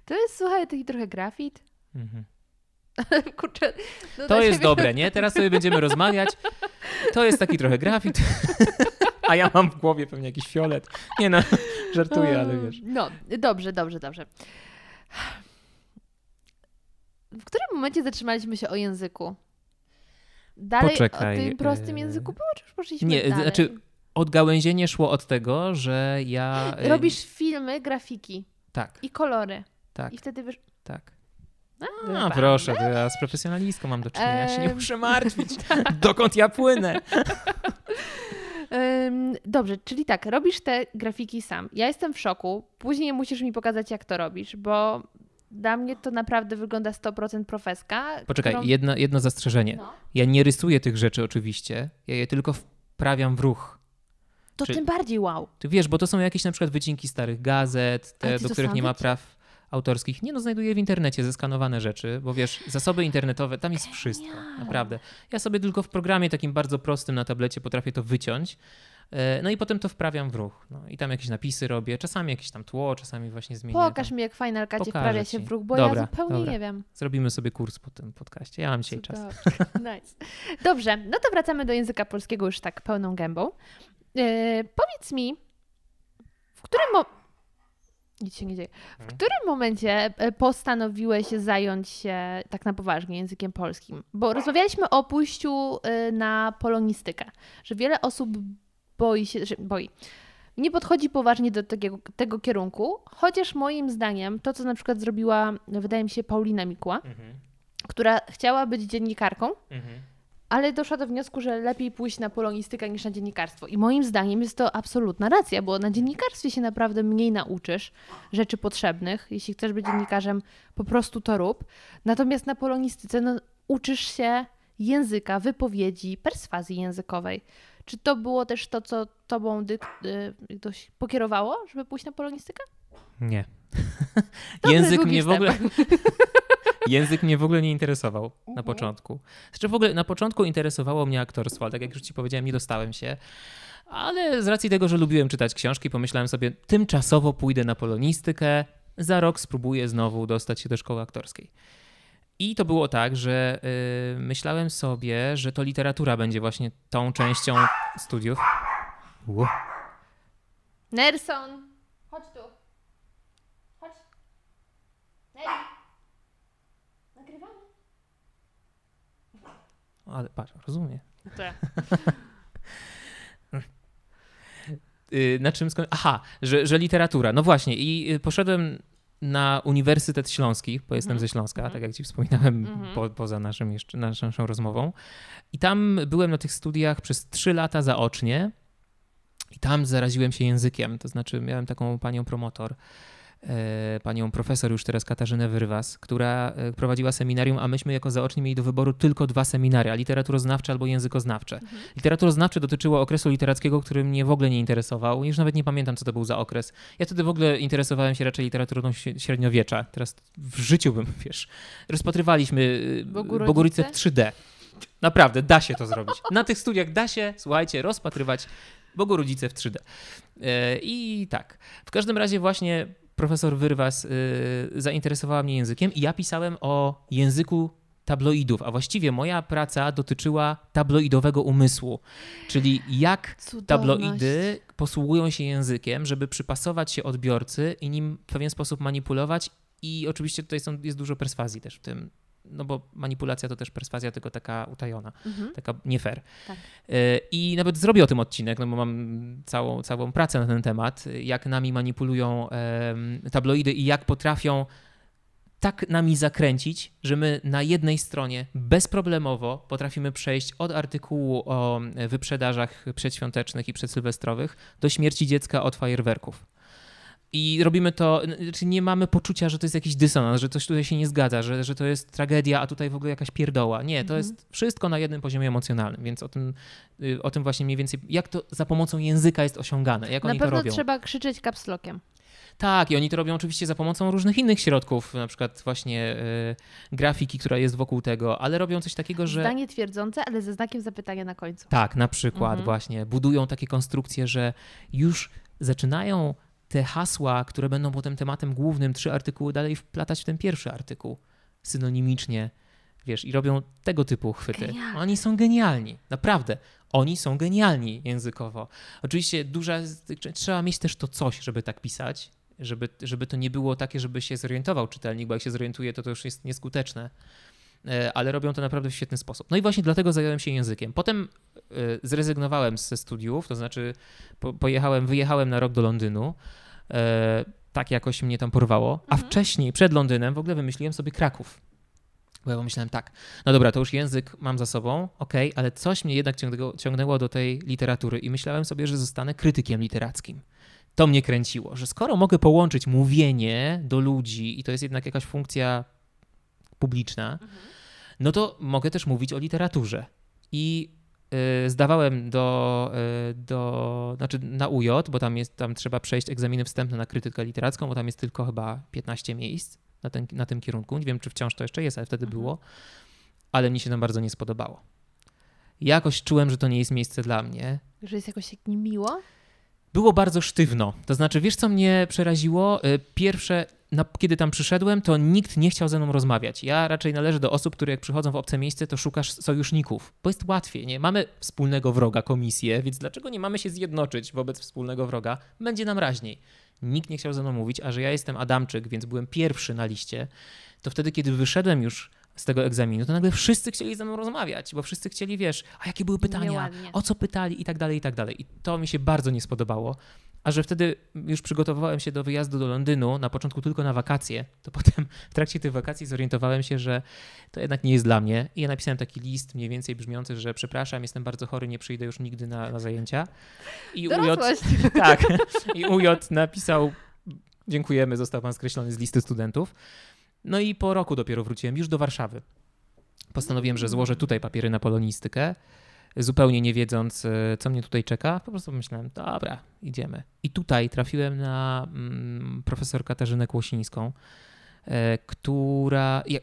To jest, słuchaj, taki trochę grafit. Mhm. Kurczę. no To jest dobre, nie? Teraz sobie będziemy rozmawiać. To jest taki trochę grafit. A ja mam w głowie pewnie jakiś fiolet. Nie no, żartuję, ale wiesz. No, dobrze, dobrze, dobrze. W którym momencie zatrzymaliśmy się o języku? Dalej Poczekaj, o tym prostym e, języku było, czy już poszliśmy Nie, dalej? znaczy odgałęzienie szło od tego, że ja... Robisz filmy, grafiki Tak, i kolory. tak, I wtedy wiesz... tak. No, A, proszę, to ja z profesjonalistką mam do czynienia, ja się nie muszę martwić. Dokąd ja płynę? Dobrze, czyli tak, robisz te grafiki sam. Ja jestem w szoku. Później musisz mi pokazać, jak to robisz, bo dla mnie to naprawdę wygląda 100% profeska. Poczekaj, którą... jedno, jedno zastrzeżenie. No. Ja nie rysuję tych rzeczy oczywiście, ja je tylko wprawiam w ruch. To tym bardziej wow. Ty wiesz, bo to są jakieś na przykład wycinki starych gazet, te, do których nie ma praw autorskich. Nie no, znajduję w internecie zeskanowane rzeczy, bo wiesz, zasoby internetowe, tam jest wszystko, naprawdę. Ja sobie tylko w programie takim bardzo prostym na tablecie potrafię to wyciąć, e, no i potem to wprawiam w ruch. No, I tam jakieś napisy robię, czasami jakieś tam tło, czasami właśnie zmienię. Pokaż tam. mi, jak Final Pokażę wprawia się w ruch, bo Dobra, ja zupełnie dobra. nie wiem. Zrobimy sobie kurs po tym podcaście. Ja mam dzisiaj czas. Nice. Dobrze, no to wracamy do języka polskiego już tak pełną gębą. Yy, powiedz mi, w którym mo- nic się nie dzieje. W Mhm. którym momencie e, postanowiłeś zająć się tak na poważnie językiem polskim? Bo rozmawialiśmy o pójściu y, na polonistykę, że wiele osób boi się, że boi. Nie podchodzi poważnie do tego, tego kierunku, chociaż moim zdaniem to, co na przykład zrobiła, wydaje mi się, Paulina Mikła, Mhm, która chciała być dziennikarką, mhm. Ale doszła do wniosku, że lepiej pójść na polonistykę niż na dziennikarstwo. I moim zdaniem jest to absolutna racja, bo na dziennikarstwie się naprawdę mniej nauczysz rzeczy potrzebnych. Jeśli chcesz być dziennikarzem, po prostu to rób. Natomiast na polonistyce no, uczysz się języka, wypowiedzi, perswazji językowej. Czy to było też to, co tobą dyk- y, ktoś pokierowało, żeby pójść na polonistykę? Nie. Język mnie w ogóle. Język mnie w ogóle nie interesował na Mhm. początku. Znaczy w ogóle na początku interesowało mnie aktorstwo, ale tak jak już ci powiedziałem, nie dostałem się. Ale z racji tego, że lubiłem czytać książki, pomyślałem sobie, tymczasowo pójdę na polonistykę, za rok spróbuję znowu dostać się do szkoły aktorskiej. I to było tak, że y, myślałem sobie, że to literatura będzie właśnie tą częścią studiów. Ło. Nerson, chodź tu. Chodź. Neri. Ale patrz, rozumiem. Tak. Y, na czym skoń... Aha, że, że literatura. No właśnie, i y, poszedłem na Uniwersytet Śląski, bo jestem ze Śląska, tak jak ci wspominałem Mhm. po, poza naszym jeszcze, naszą, rozmową. I tam byłem na tych studiach przez trzy lata zaocznie i tam zaraziłem się językiem, to znaczy miałem taką panią promotor, panią profesor już teraz Katarzynę Wyrwas, która e, prowadziła seminarium, a myśmy jako zaoczni mieli do wyboru tylko dwa seminaria, literaturoznawcze albo językoznawcze. Literaturoznawcze dotyczyło okresu literackiego, który mnie w ogóle nie interesował. Już nawet nie pamiętam, co to był za okres. Ja wtedy w ogóle interesowałem się raczej literaturą średniowiecza. Teraz w życiu bym, wiesz, rozpatrywaliśmy y, Bogurodzice? W 3D. Naprawdę, da się to zrobić. Na tych studiach da się, słuchajcie, rozpatrywać Bogurodzice w 3D. E, I tak. W każdym razie właśnie profesor Wyrwas y, zainteresowała mnie językiem i ja pisałem o języku tabloidów, a właściwie moja praca dotyczyła tabloidowego umysłu, czyli jak Cudowność. tabloidy posługują się językiem, żeby przypasować się odbiorcy i nim w pewien sposób manipulować i oczywiście tutaj są, jest dużo perswazji też w tym, no bo manipulacja to też perswazja, tylko taka utajona, Mhm. taka nie fair. Tak. E, I nawet zrobię o tym odcinek, no bo mam całą, całą pracę na ten temat, jak nami manipulują tabloidy i jak potrafią tak nami zakręcić, że my na jednej stronie bezproblemowo potrafimy przejść od artykułu o wyprzedażach przedświątecznych i przedsylwestrowych do śmierci dziecka od fajerwerków. I robimy to, znaczy nie mamy poczucia, że to jest jakiś dysonans, że coś tutaj się nie zgadza, że, że to jest tragedia, a tutaj w ogóle jakaś pierdoła. Nie, to jest wszystko na jednym poziomie emocjonalnym, więc o tym, y, o tym właśnie mniej więcej, jak to za pomocą języka jest osiągane, jak Na oni to pewno robią. trzeba krzyczeć kapslokiem. Tak, i oni to robią oczywiście za pomocą różnych innych środków, na przykład właśnie y, grafiki, która jest wokół tego, ale robią coś takiego, że... Zdanie twierdzące, ale ze znakiem zapytania na końcu. Tak, na przykład Mhm. właśnie budują takie konstrukcje, że już zaczynają te hasła, które będą potem tematem głównym, trzy artykuły dalej wplatać w ten pierwszy artykuł synonimicznie, wiesz, i robią tego typu chwyty. Genialne. Oni są genialni, naprawdę. Oni są genialni językowo. Oczywiście duża, trzeba mieć też to coś, żeby tak pisać. żeby, żeby to nie było takie, żeby się zorientował czytelnik, bo jak się zorientuje, to to już jest nieskuteczne. E, ale robią to naprawdę w świetny sposób. No i właśnie dlatego zająłem się językiem. Potem e, zrezygnowałem ze studiów, to znaczy pojechałem, wyjechałem na rok do Londynu. E, tak jakoś mnie tam porwało. A mhm. wcześniej, przed Londynem, w ogóle wymyśliłem sobie Kraków. Bo ja pomyślałem tak, no dobra, to już język mam za sobą, okej, okay, ale coś mnie jednak ciągnęło, ciągnęło do tej literatury i myślałem sobie, że zostanę krytykiem literackim. To mnie kręciło, że skoro mogę połączyć mówienie do ludzi i to jest jednak jakaś funkcja publiczna, mhm. No to mogę też mówić o literaturze. I y, zdawałem do, y, do, znaczy na UJ, bo tam, jest, tam trzeba przejść egzaminy wstępne na krytykę literacką, bo tam jest tylko chyba 15 miejsc na, ten, na tym kierunku. Nie wiem, czy wciąż to jeszcze jest, ale wtedy mhm. było. Ale mi się tam bardzo nie spodobało. Jakoś czułem, że to nie jest miejsce dla mnie. Że jest jakoś tak niemiło? Było bardzo sztywno. To znaczy, wiesz co mnie przeraziło? Y, pierwsze, na, kiedy tam przyszedłem, to nikt nie chciał ze mną rozmawiać. Ja raczej należę do osób, które jak przychodzą w obce miejsce, to szukasz sojuszników, bo jest łatwiej, nie? Mamy wspólnego wroga, komisję, więc dlaczego nie mamy się zjednoczyć wobec wspólnego wroga? Będzie nam raźniej. Nikt nie chciał ze mną mówić, a że ja jestem Adamczyk, więc byłem pierwszy na liście, to wtedy, kiedy wyszedłem już z tego egzaminu, to nagle wszyscy chcieli ze mną rozmawiać, bo wszyscy chcieli, wiesz, a jakie były pytania, Nieładnie. o co pytali i tak dalej, i tak dalej. I to mi się bardzo nie spodobało. A że wtedy już przygotowywałem się do wyjazdu do Londynu, na początku tylko na wakacje, to potem w trakcie tych wakacji zorientowałem się, że to jednak nie jest dla mnie. I ja napisałem taki list mniej więcej brzmiący, że przepraszam, jestem bardzo chory, nie przyjdę już nigdy na, na zajęcia. I UJ, tak, i UJ napisał, dziękujemy, został pan skreślony z listy studentów. No i po roku dopiero wróciłem już do Warszawy. Postanowiłem, że złożę tutaj papiery na polonistykę zupełnie nie wiedząc, e, co mnie tutaj czeka, po prostu myślałem, dobra, idziemy. I tutaj trafiłem na mm, profesor Katarzynę Kłosińską, e, która, ja,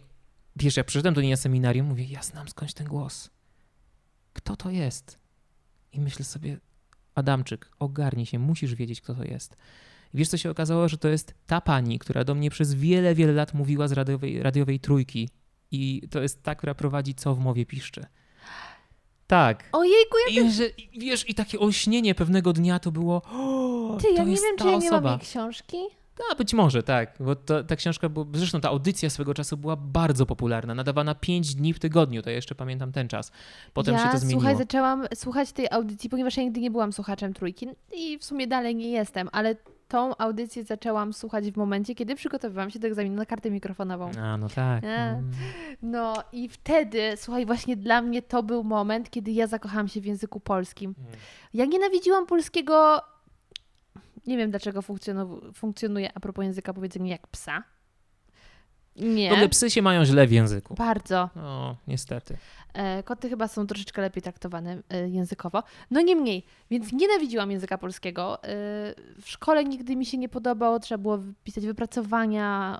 wiesz, jak przyszedłem do niej na seminarium, mówię, ja znam skądś ten głos. Kto to jest? I myślę sobie, Adamczyk, ogarnij się, musisz wiedzieć, kto to jest. I wiesz, co się okazało, że to jest ta pani, która do mnie przez wiele, wiele lat mówiła z radiowej, radiowej trójki. I to jest ta, która prowadzi Co w mowie piszczy. Tak. Ojejku, jak... I, że, wiesz, i takie olśnienie pewnego dnia to było o, Ty, ja nie wiem, czy ja nie mam jej książki. No, być może, tak. Bo to, ta książka, bo zresztą ta audycja swego czasu była bardzo popularna, nadawana 5 dni w tygodniu, to ja jeszcze pamiętam ten czas. Potem ja, się to zmieniło. Słuchaj, zaczęłam słuchać tej audycji, ponieważ ja nigdy nie byłam słuchaczem trójki i w sumie dalej nie jestem, ale tą audycję zaczęłam słuchać w momencie, kiedy przygotowywałam się do egzaminu na kartę mikrofonową. A, no tak. Mm. No i wtedy, słuchaj, właśnie dla mnie to był moment, kiedy ja zakochałam się w języku polskim. Mm. Ja nienawidziłam polskiego, nie wiem dlaczego funkcjonuje a propos języka powiedzenie jak psa. Nie. W ogóle psy się mają źle w języku. Bardzo. No, niestety. E, koty chyba są troszeczkę lepiej traktowane e, językowo. No niemniej, więc nienawidziłam języka polskiego. E, w szkole nigdy mi się nie podobało, trzeba było pisać wypracowania,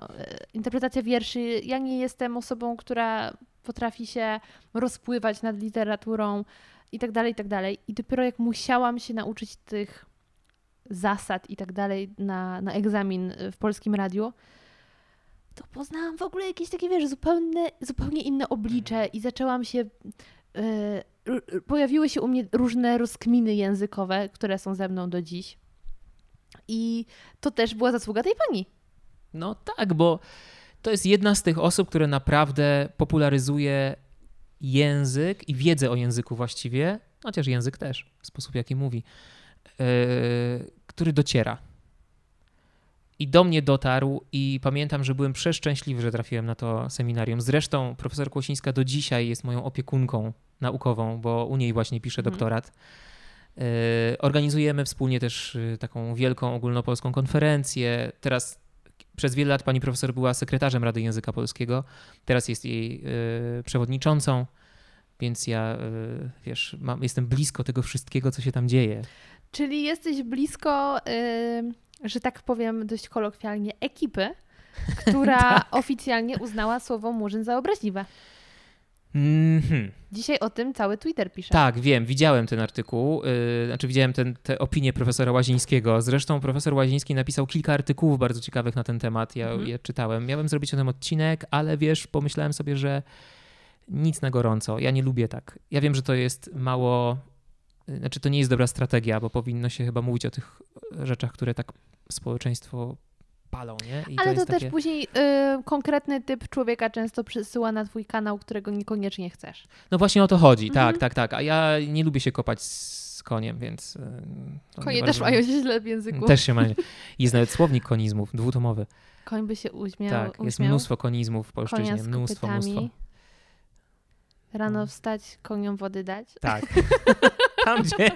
interpretacja wierszy. Ja nie jestem osobą, która potrafi się rozpływać nad literaturą i tak dalej, i tak dalej. I dopiero jak musiałam się nauczyć tych zasad i tak dalej na, na egzamin w polskim radiu, to poznałam w ogóle jakieś takie, wiesz, zupełnie, zupełnie inne oblicze i zaczęłam się. Yy, pojawiły się u mnie różne rozkminy językowe, które są ze mną do dziś. I to też była zasługa tej pani. No tak, bo to jest jedna z tych osób, które naprawdę popularyzuje język i wiedzę o języku właściwie, chociaż język też, sposób jaki mówi, yy, który dociera i do mnie dotarł i pamiętam, że byłem przeszczęśliwy, że trafiłem na to seminarium. Zresztą profesor Kłosińska do dzisiaj jest moją opiekunką naukową, bo u niej właśnie piszę mhm. doktorat. Mhm. Organizujemy wspólnie też y, taką wielką ogólnopolską konferencję. Teraz przez wiele lat pani profesor była sekretarzem Rady Języka Polskiego, teraz jest jej y, przewodniczącą, więc ja, wiesz, mam, jestem blisko tego wszystkiego, co się tam dzieje. Czyli jesteś blisko że tak powiem dość kolokwialnie, ekipy, która tak. oficjalnie uznała słowo murzyn za obraźliwe. Mm-hmm. Dzisiaj o tym cały Twitter pisze. Tak, wiem, widziałem ten artykuł, yy, znaczy widziałem ten, te opinie profesora Łazińskiego. Zresztą profesor Łaziński napisał kilka artykułów bardzo ciekawych na ten temat. Ja mm-hmm. je czytałem. Miałem zrobić o tym odcinek, ale wiesz, pomyślałem sobie, że nic na gorąco. Ja nie lubię tak. Ja wiem, że to jest mało znaczy, to nie jest dobra strategia, bo powinno się chyba mówić o tych rzeczach, które tak społeczeństwo palą, nie? I Ale to, jest też takie... później y, konkretny typ człowieka często przysyła na twój kanał, którego niekoniecznie chcesz. No właśnie o to chodzi, Mhm. tak, tak, tak. A ja nie lubię się kopać z koniem, więc... y, to Konie nie też bardzo- mają się źle w języku. Też się ma. Jest nawet słownik konizmów, dwutomowy. Koń by się uśmiał. tak, jest uśmiał. mnóstwo konizmów w polszczyźnie, mnóstwo, mnóstwo. Rano No. wstać, koniom wody dać. Tak. Tam gdzie...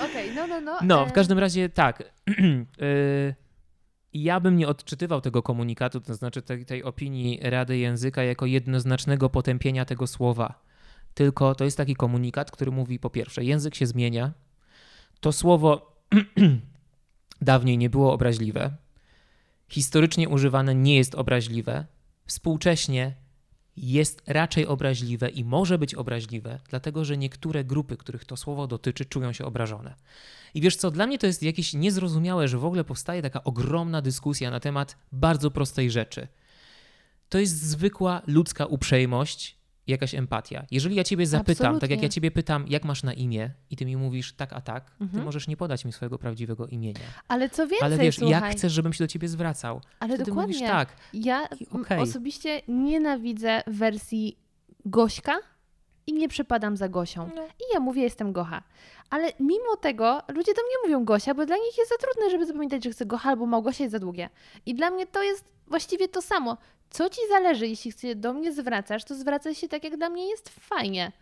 Okej, no, no, no. No, e, w każdym razie tak. Y, Ja bym nie odczytywał tego komunikatu, to znaczy tej, tej opinii Rady Języka jako jednoznacznego potępienia tego słowa. Tylko to jest taki komunikat, który mówi po pierwsze, język się zmienia. To słowo dawniej nie było obraźliwe. Historycznie używane nie jest obraźliwe. Współcześnie jest raczej obraźliwe i może być obraźliwe, dlatego że niektóre grupy, których to słowo dotyczy, czują się obrażone. I wiesz co, dla mnie to jest jakieś niezrozumiałe, że w ogóle powstaje taka ogromna dyskusja na temat bardzo prostej rzeczy. To jest zwykła ludzka uprzejmość, jakaś empatia. Jeżeli ja ciebie zapytam, tak jak Absolutnie. ja ciebie pytam, jak masz na imię i ty mi mówisz tak a tak, ty Mhm. możesz nie podać mi swojego prawdziwego imienia. Ale co więcej, Ale wiesz, słuchaj, jak chcesz, żebym się do ciebie zwracał? ale Ty dokładnie. mówisz tak. Ja okej. osobiście nienawidzę wersji Gośka i nie przepadam za Gosią. No. I ja mówię, jestem Gocha. Ale mimo tego ludzie do mnie mówią Gosia, bo dla nich jest za trudne, żeby zapamiętać, że chcę Gocha albo Małgosia jest za długie. I dla mnie to jest właściwie to samo. Co ci zależy, jeśli się do mnie zwracasz, to zwracaj się tak, jak dla mnie jest fajnie.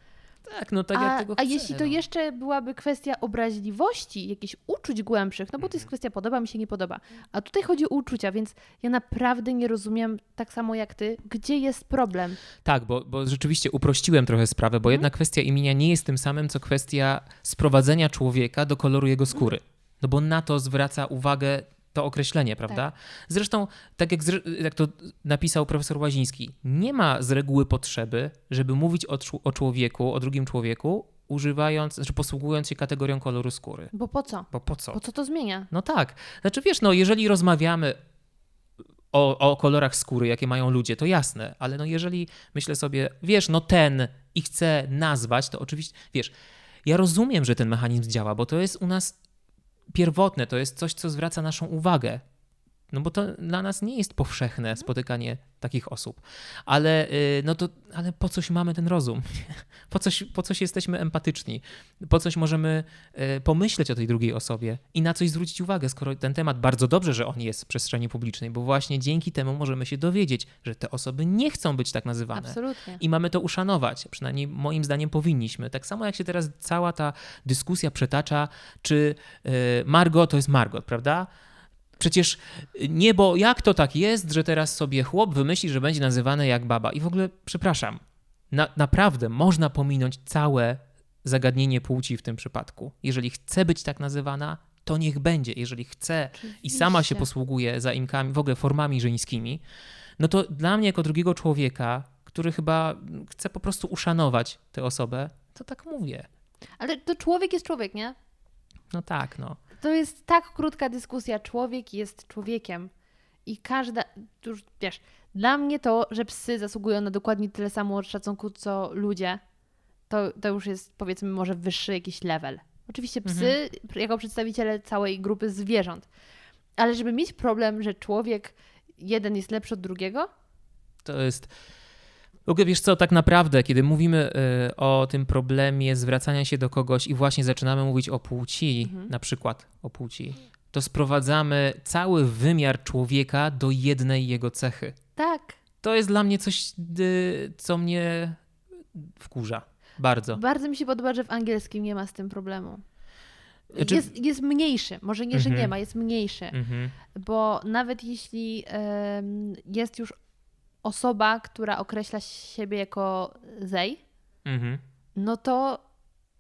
Tak, no tak a, jak tego a chcę, jeśli to no. jeszcze byłaby kwestia obraźliwości, jakichś uczuć głębszych, no bo to jest Mhm. kwestia podoba mi się, nie podoba. A tutaj chodzi o uczucia, więc ja naprawdę nie rozumiem, tak samo jak ty, gdzie jest problem. Tak, bo, bo rzeczywiście uprościłem trochę sprawę, bo Mhm. jedna kwestia imienia nie jest tym samym, co kwestia sprowadzenia człowieka do koloru jego skóry. No bo na to zwraca uwagę to określenie, prawda? Zresztą, tak jak, jak to napisał profesor Łaziński, nie ma z reguły potrzeby, żeby mówić o, o człowieku, o drugim człowieku, używając, znaczy posługując się kategorią koloru skóry. Bo po co? Bo po co? Po co to zmienia? No tak. Znaczy wiesz, no jeżeli rozmawiamy o, o kolorach skóry, jakie mają ludzie, to jasne, ale no jeżeli myślę sobie, wiesz, no ten i chcę nazwać, to oczywiście, wiesz, ja rozumiem, że ten mechanizm działa, bo to jest u nas pierwotne, to jest coś, co zwraca naszą uwagę. No bo to dla nas nie jest powszechne spotykanie takich osób. Ale, y, no to, ale po coś mamy ten rozum? Po coś, po coś jesteśmy empatyczni? Po coś możemy y, pomyśleć o tej drugiej osobie i na coś zwrócić uwagę, skoro ten temat bardzo dobrze, że on jest w przestrzeni publicznej, bo właśnie dzięki temu możemy się dowiedzieć, że te osoby nie chcą być tak nazywane. Absolutnie. I mamy to uszanować. Przynajmniej moim zdaniem powinniśmy. Tak samo jak się teraz cała ta dyskusja przetacza, czy y, Margot to jest Margot, prawda? Przecież nie, bo jak to tak jest, że teraz sobie chłop wymyśli, że będzie nazywany jak baba. I w ogóle, przepraszam, na, naprawdę można pominąć całe zagadnienie płci w tym przypadku. Jeżeli chce być tak nazywana, to niech będzie. Jeżeli chce i sama się posługuje zaimkami, w ogóle formami żeńskimi, no to dla mnie jako drugiego człowieka, który chyba chce po prostu uszanować tę osobę, to tak mówię. Ale to człowiek jest człowiek, nie? No tak, no. To jest tak krótka dyskusja. Człowiek jest człowiekiem. I każda, już wiesz, dla mnie to, że psy zasługują na dokładnie tyle samo szacunku, co ludzie, to, to już jest powiedzmy może wyższy jakiś level. Oczywiście psy jako przedstawiciele całej grupy zwierząt. Ale żeby mieć problem, że człowiek jeden jest lepszy od drugiego, To jest. W ogóle wiesz co, tak naprawdę, kiedy mówimy y, o tym problemie zwracania się do kogoś i właśnie zaczynamy mówić o płci, Mhm. na przykład o płci, to sprowadzamy cały wymiar człowieka do jednej jego cechy. tak, To jest dla mnie coś, y, co mnie wkurza. Bardzo. Bardzo mi się podoba, że w angielskim nie ma z tym problemu. Znaczy- Jest, jest mniejszy, może nie, że nie Mhm. ma, jest mniejszy, Mhm. bo nawet jeśli em, jest już osoba, która określa siebie jako they, Mhm. no to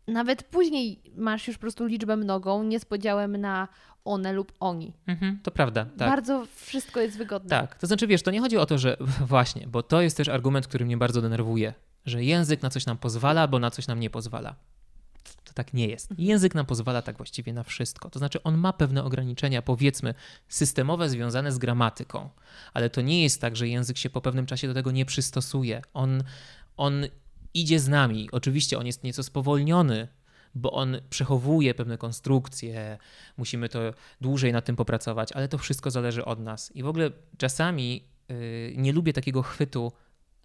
nawet później masz już po prostu liczbę mnogą, nie z podziałem na one lub oni. Mhm. To prawda, tak. Bardzo wszystko jest wygodne. Tak, to znaczy wiesz, to nie chodzi o to, że właśnie, bo to jest też argument, który mnie bardzo denerwuje, że język na coś nam pozwala, bo na coś nam nie pozwala. To tak nie jest. Język nam pozwala tak właściwie na wszystko. To znaczy on ma pewne ograniczenia, powiedzmy, systemowe związane z gramatyką, ale to nie jest tak, że język się po pewnym czasie do tego nie przystosuje. On, on idzie z nami. Oczywiście on jest nieco spowolniony, bo on przechowuje pewne konstrukcje, musimy to dłużej nad tym popracować, ale to wszystko zależy od nas. I w ogóle czasami yy, nie lubię takiego chwytu,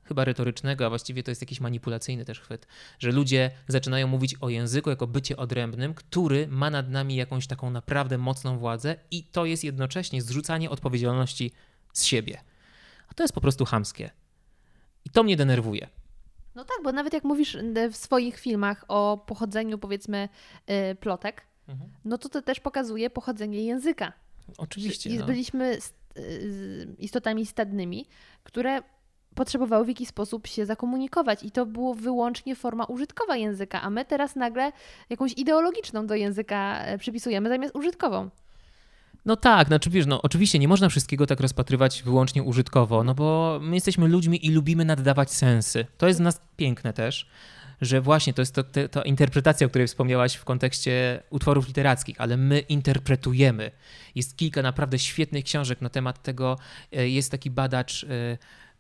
chyba retorycznego, a właściwie to jest jakiś manipulacyjny też chwyt, że ludzie zaczynają mówić o języku jako bycie odrębnym, który ma nad nami jakąś taką naprawdę mocną władzę i to jest jednocześnie zrzucanie odpowiedzialności z siebie. A to jest po prostu chamskie. I to mnie denerwuje. No tak, bo nawet jak mówisz w swoich filmach o pochodzeniu, powiedzmy, y, plotek, mhm. no to to też pokazuje pochodzenie języka. Oczywiście. No. Byliśmy y, istotami stadnymi, które potrzebowały w jakiś sposób się zakomunikować i to było wyłącznie forma użytkowa języka, a my teraz nagle jakąś ideologiczną do języka e, przypisujemy zamiast użytkową. No tak, znaczy wiesz, no oczywiście nie można wszystkiego tak rozpatrywać wyłącznie użytkowo, no bo my jesteśmy ludźmi i lubimy naddawać sensy. To jest w nas piękne też, że właśnie to jest to, to, to interpretacja, o której wspomniałaś w kontekście utworów literackich, ale my interpretujemy. Jest kilka naprawdę świetnych książek na temat tego. E, jest taki badacz e,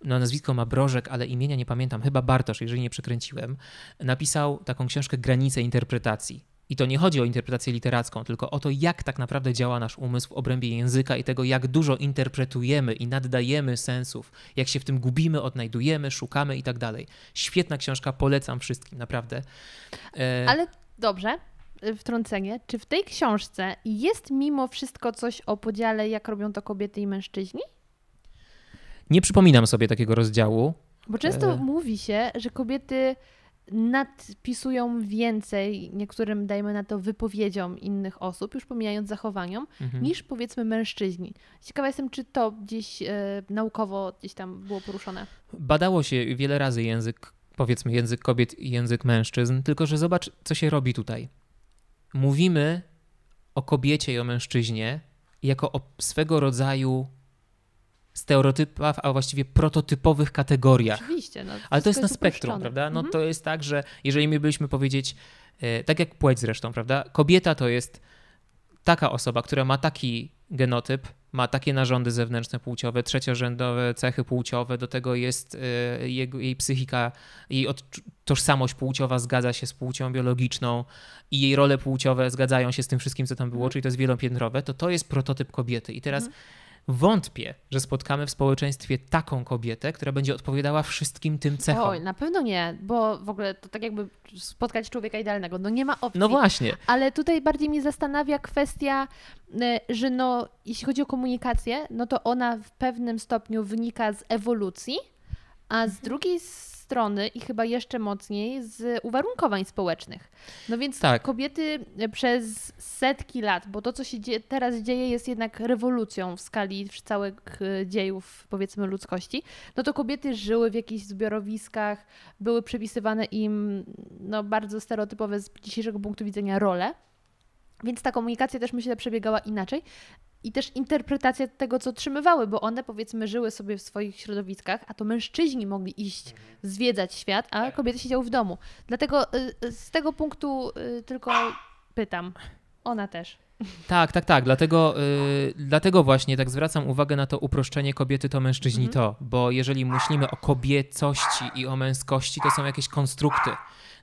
no nazwisko ma Brożek, ale imienia nie pamiętam, chyba Bartosz, jeżeli nie przekręciłem, napisał taką książkę Granice interpretacji. I to nie chodzi o interpretację literacką, tylko o to, jak tak naprawdę działa nasz umysł w obrębie języka i tego, jak dużo interpretujemy i naddajemy sensów, jak się w tym gubimy, odnajdujemy, szukamy i tak dalej. Świetna książka, polecam wszystkim, naprawdę. E... Ale dobrze, wtrącenie. Czy w tej książce jest mimo wszystko coś o podziale, jak robią to kobiety i mężczyźni? Nie przypominam sobie takiego rozdziału. Bo często e... mówi się, że kobiety nadpisują więcej niektórym, dajmy na to, wypowiedziom innych osób, już pomijając zachowaniom, mhm. niż powiedzmy mężczyźni. Ciekawa jestem, czy to gdzieś e, naukowo gdzieś tam było poruszone. Badało się wiele razy język, powiedzmy język kobiet i język mężczyzn, tylko że zobacz, co się robi tutaj. Mówimy o kobiecie i o mężczyźnie jako o swego rodzaju stereotypach, a właściwie prototypowych kategoriach. Oczywiście. No, Ale to jest na spektrum, uproszczone. prawda? No mhm. to jest tak, że jeżeli mielibyśmy powiedzieć, e, tak jak płeć zresztą, prawda? Kobieta to jest taka osoba, która ma taki genotyp, ma takie narządy zewnętrzne płciowe, trzeciorzędowe cechy płciowe, do tego jest e, jego, jej psychika, jej tożsamość płciowa zgadza się z płcią biologiczną i jej role płciowe zgadzają się z tym wszystkim, co tam było, mhm. czyli to jest wielopiętrowe, to to jest prototyp kobiety. I teraz mhm Wątpię, że spotkamy w społeczeństwie taką kobietę, która będzie odpowiadała wszystkim tym cechom. Oj, na pewno nie, bo w ogóle to tak jakby spotkać człowieka idealnego. No nie ma opcji. No właśnie. Ale tutaj bardziej mnie zastanawia kwestia, y, że no, jeśli chodzi o komunikację, no to ona w pewnym stopniu wynika z ewolucji, a z drugiej strony strony i chyba jeszcze mocniej z uwarunkowań społecznych. No więc tak. kobiety przez setki lat, bo to, co się dzieje, teraz dzieje, jest jednak rewolucją w skali całych e, dziejów, powiedzmy, ludzkości, no to kobiety żyły w jakichś zbiorowiskach, były przypisywane im no, bardzo stereotypowe z dzisiejszego punktu widzenia role. Więc ta komunikacja też myślę przebiegała inaczej i też interpretacja tego, co otrzymywały, bo one powiedzmy żyły sobie w swoich środowiskach, a to mężczyźni mogli iść zwiedzać świat, a tak. kobiety siedziały w domu. Dlatego y, y, z tego punktu y, tylko pytam. Ona też. Tak, tak, tak. Dlatego, yy, dlatego właśnie tak zwracam uwagę na to uproszczenie kobiety to mężczyźni mhm. to, bo jeżeli myślimy o kobiecości i o męskości, to są jakieś konstrukty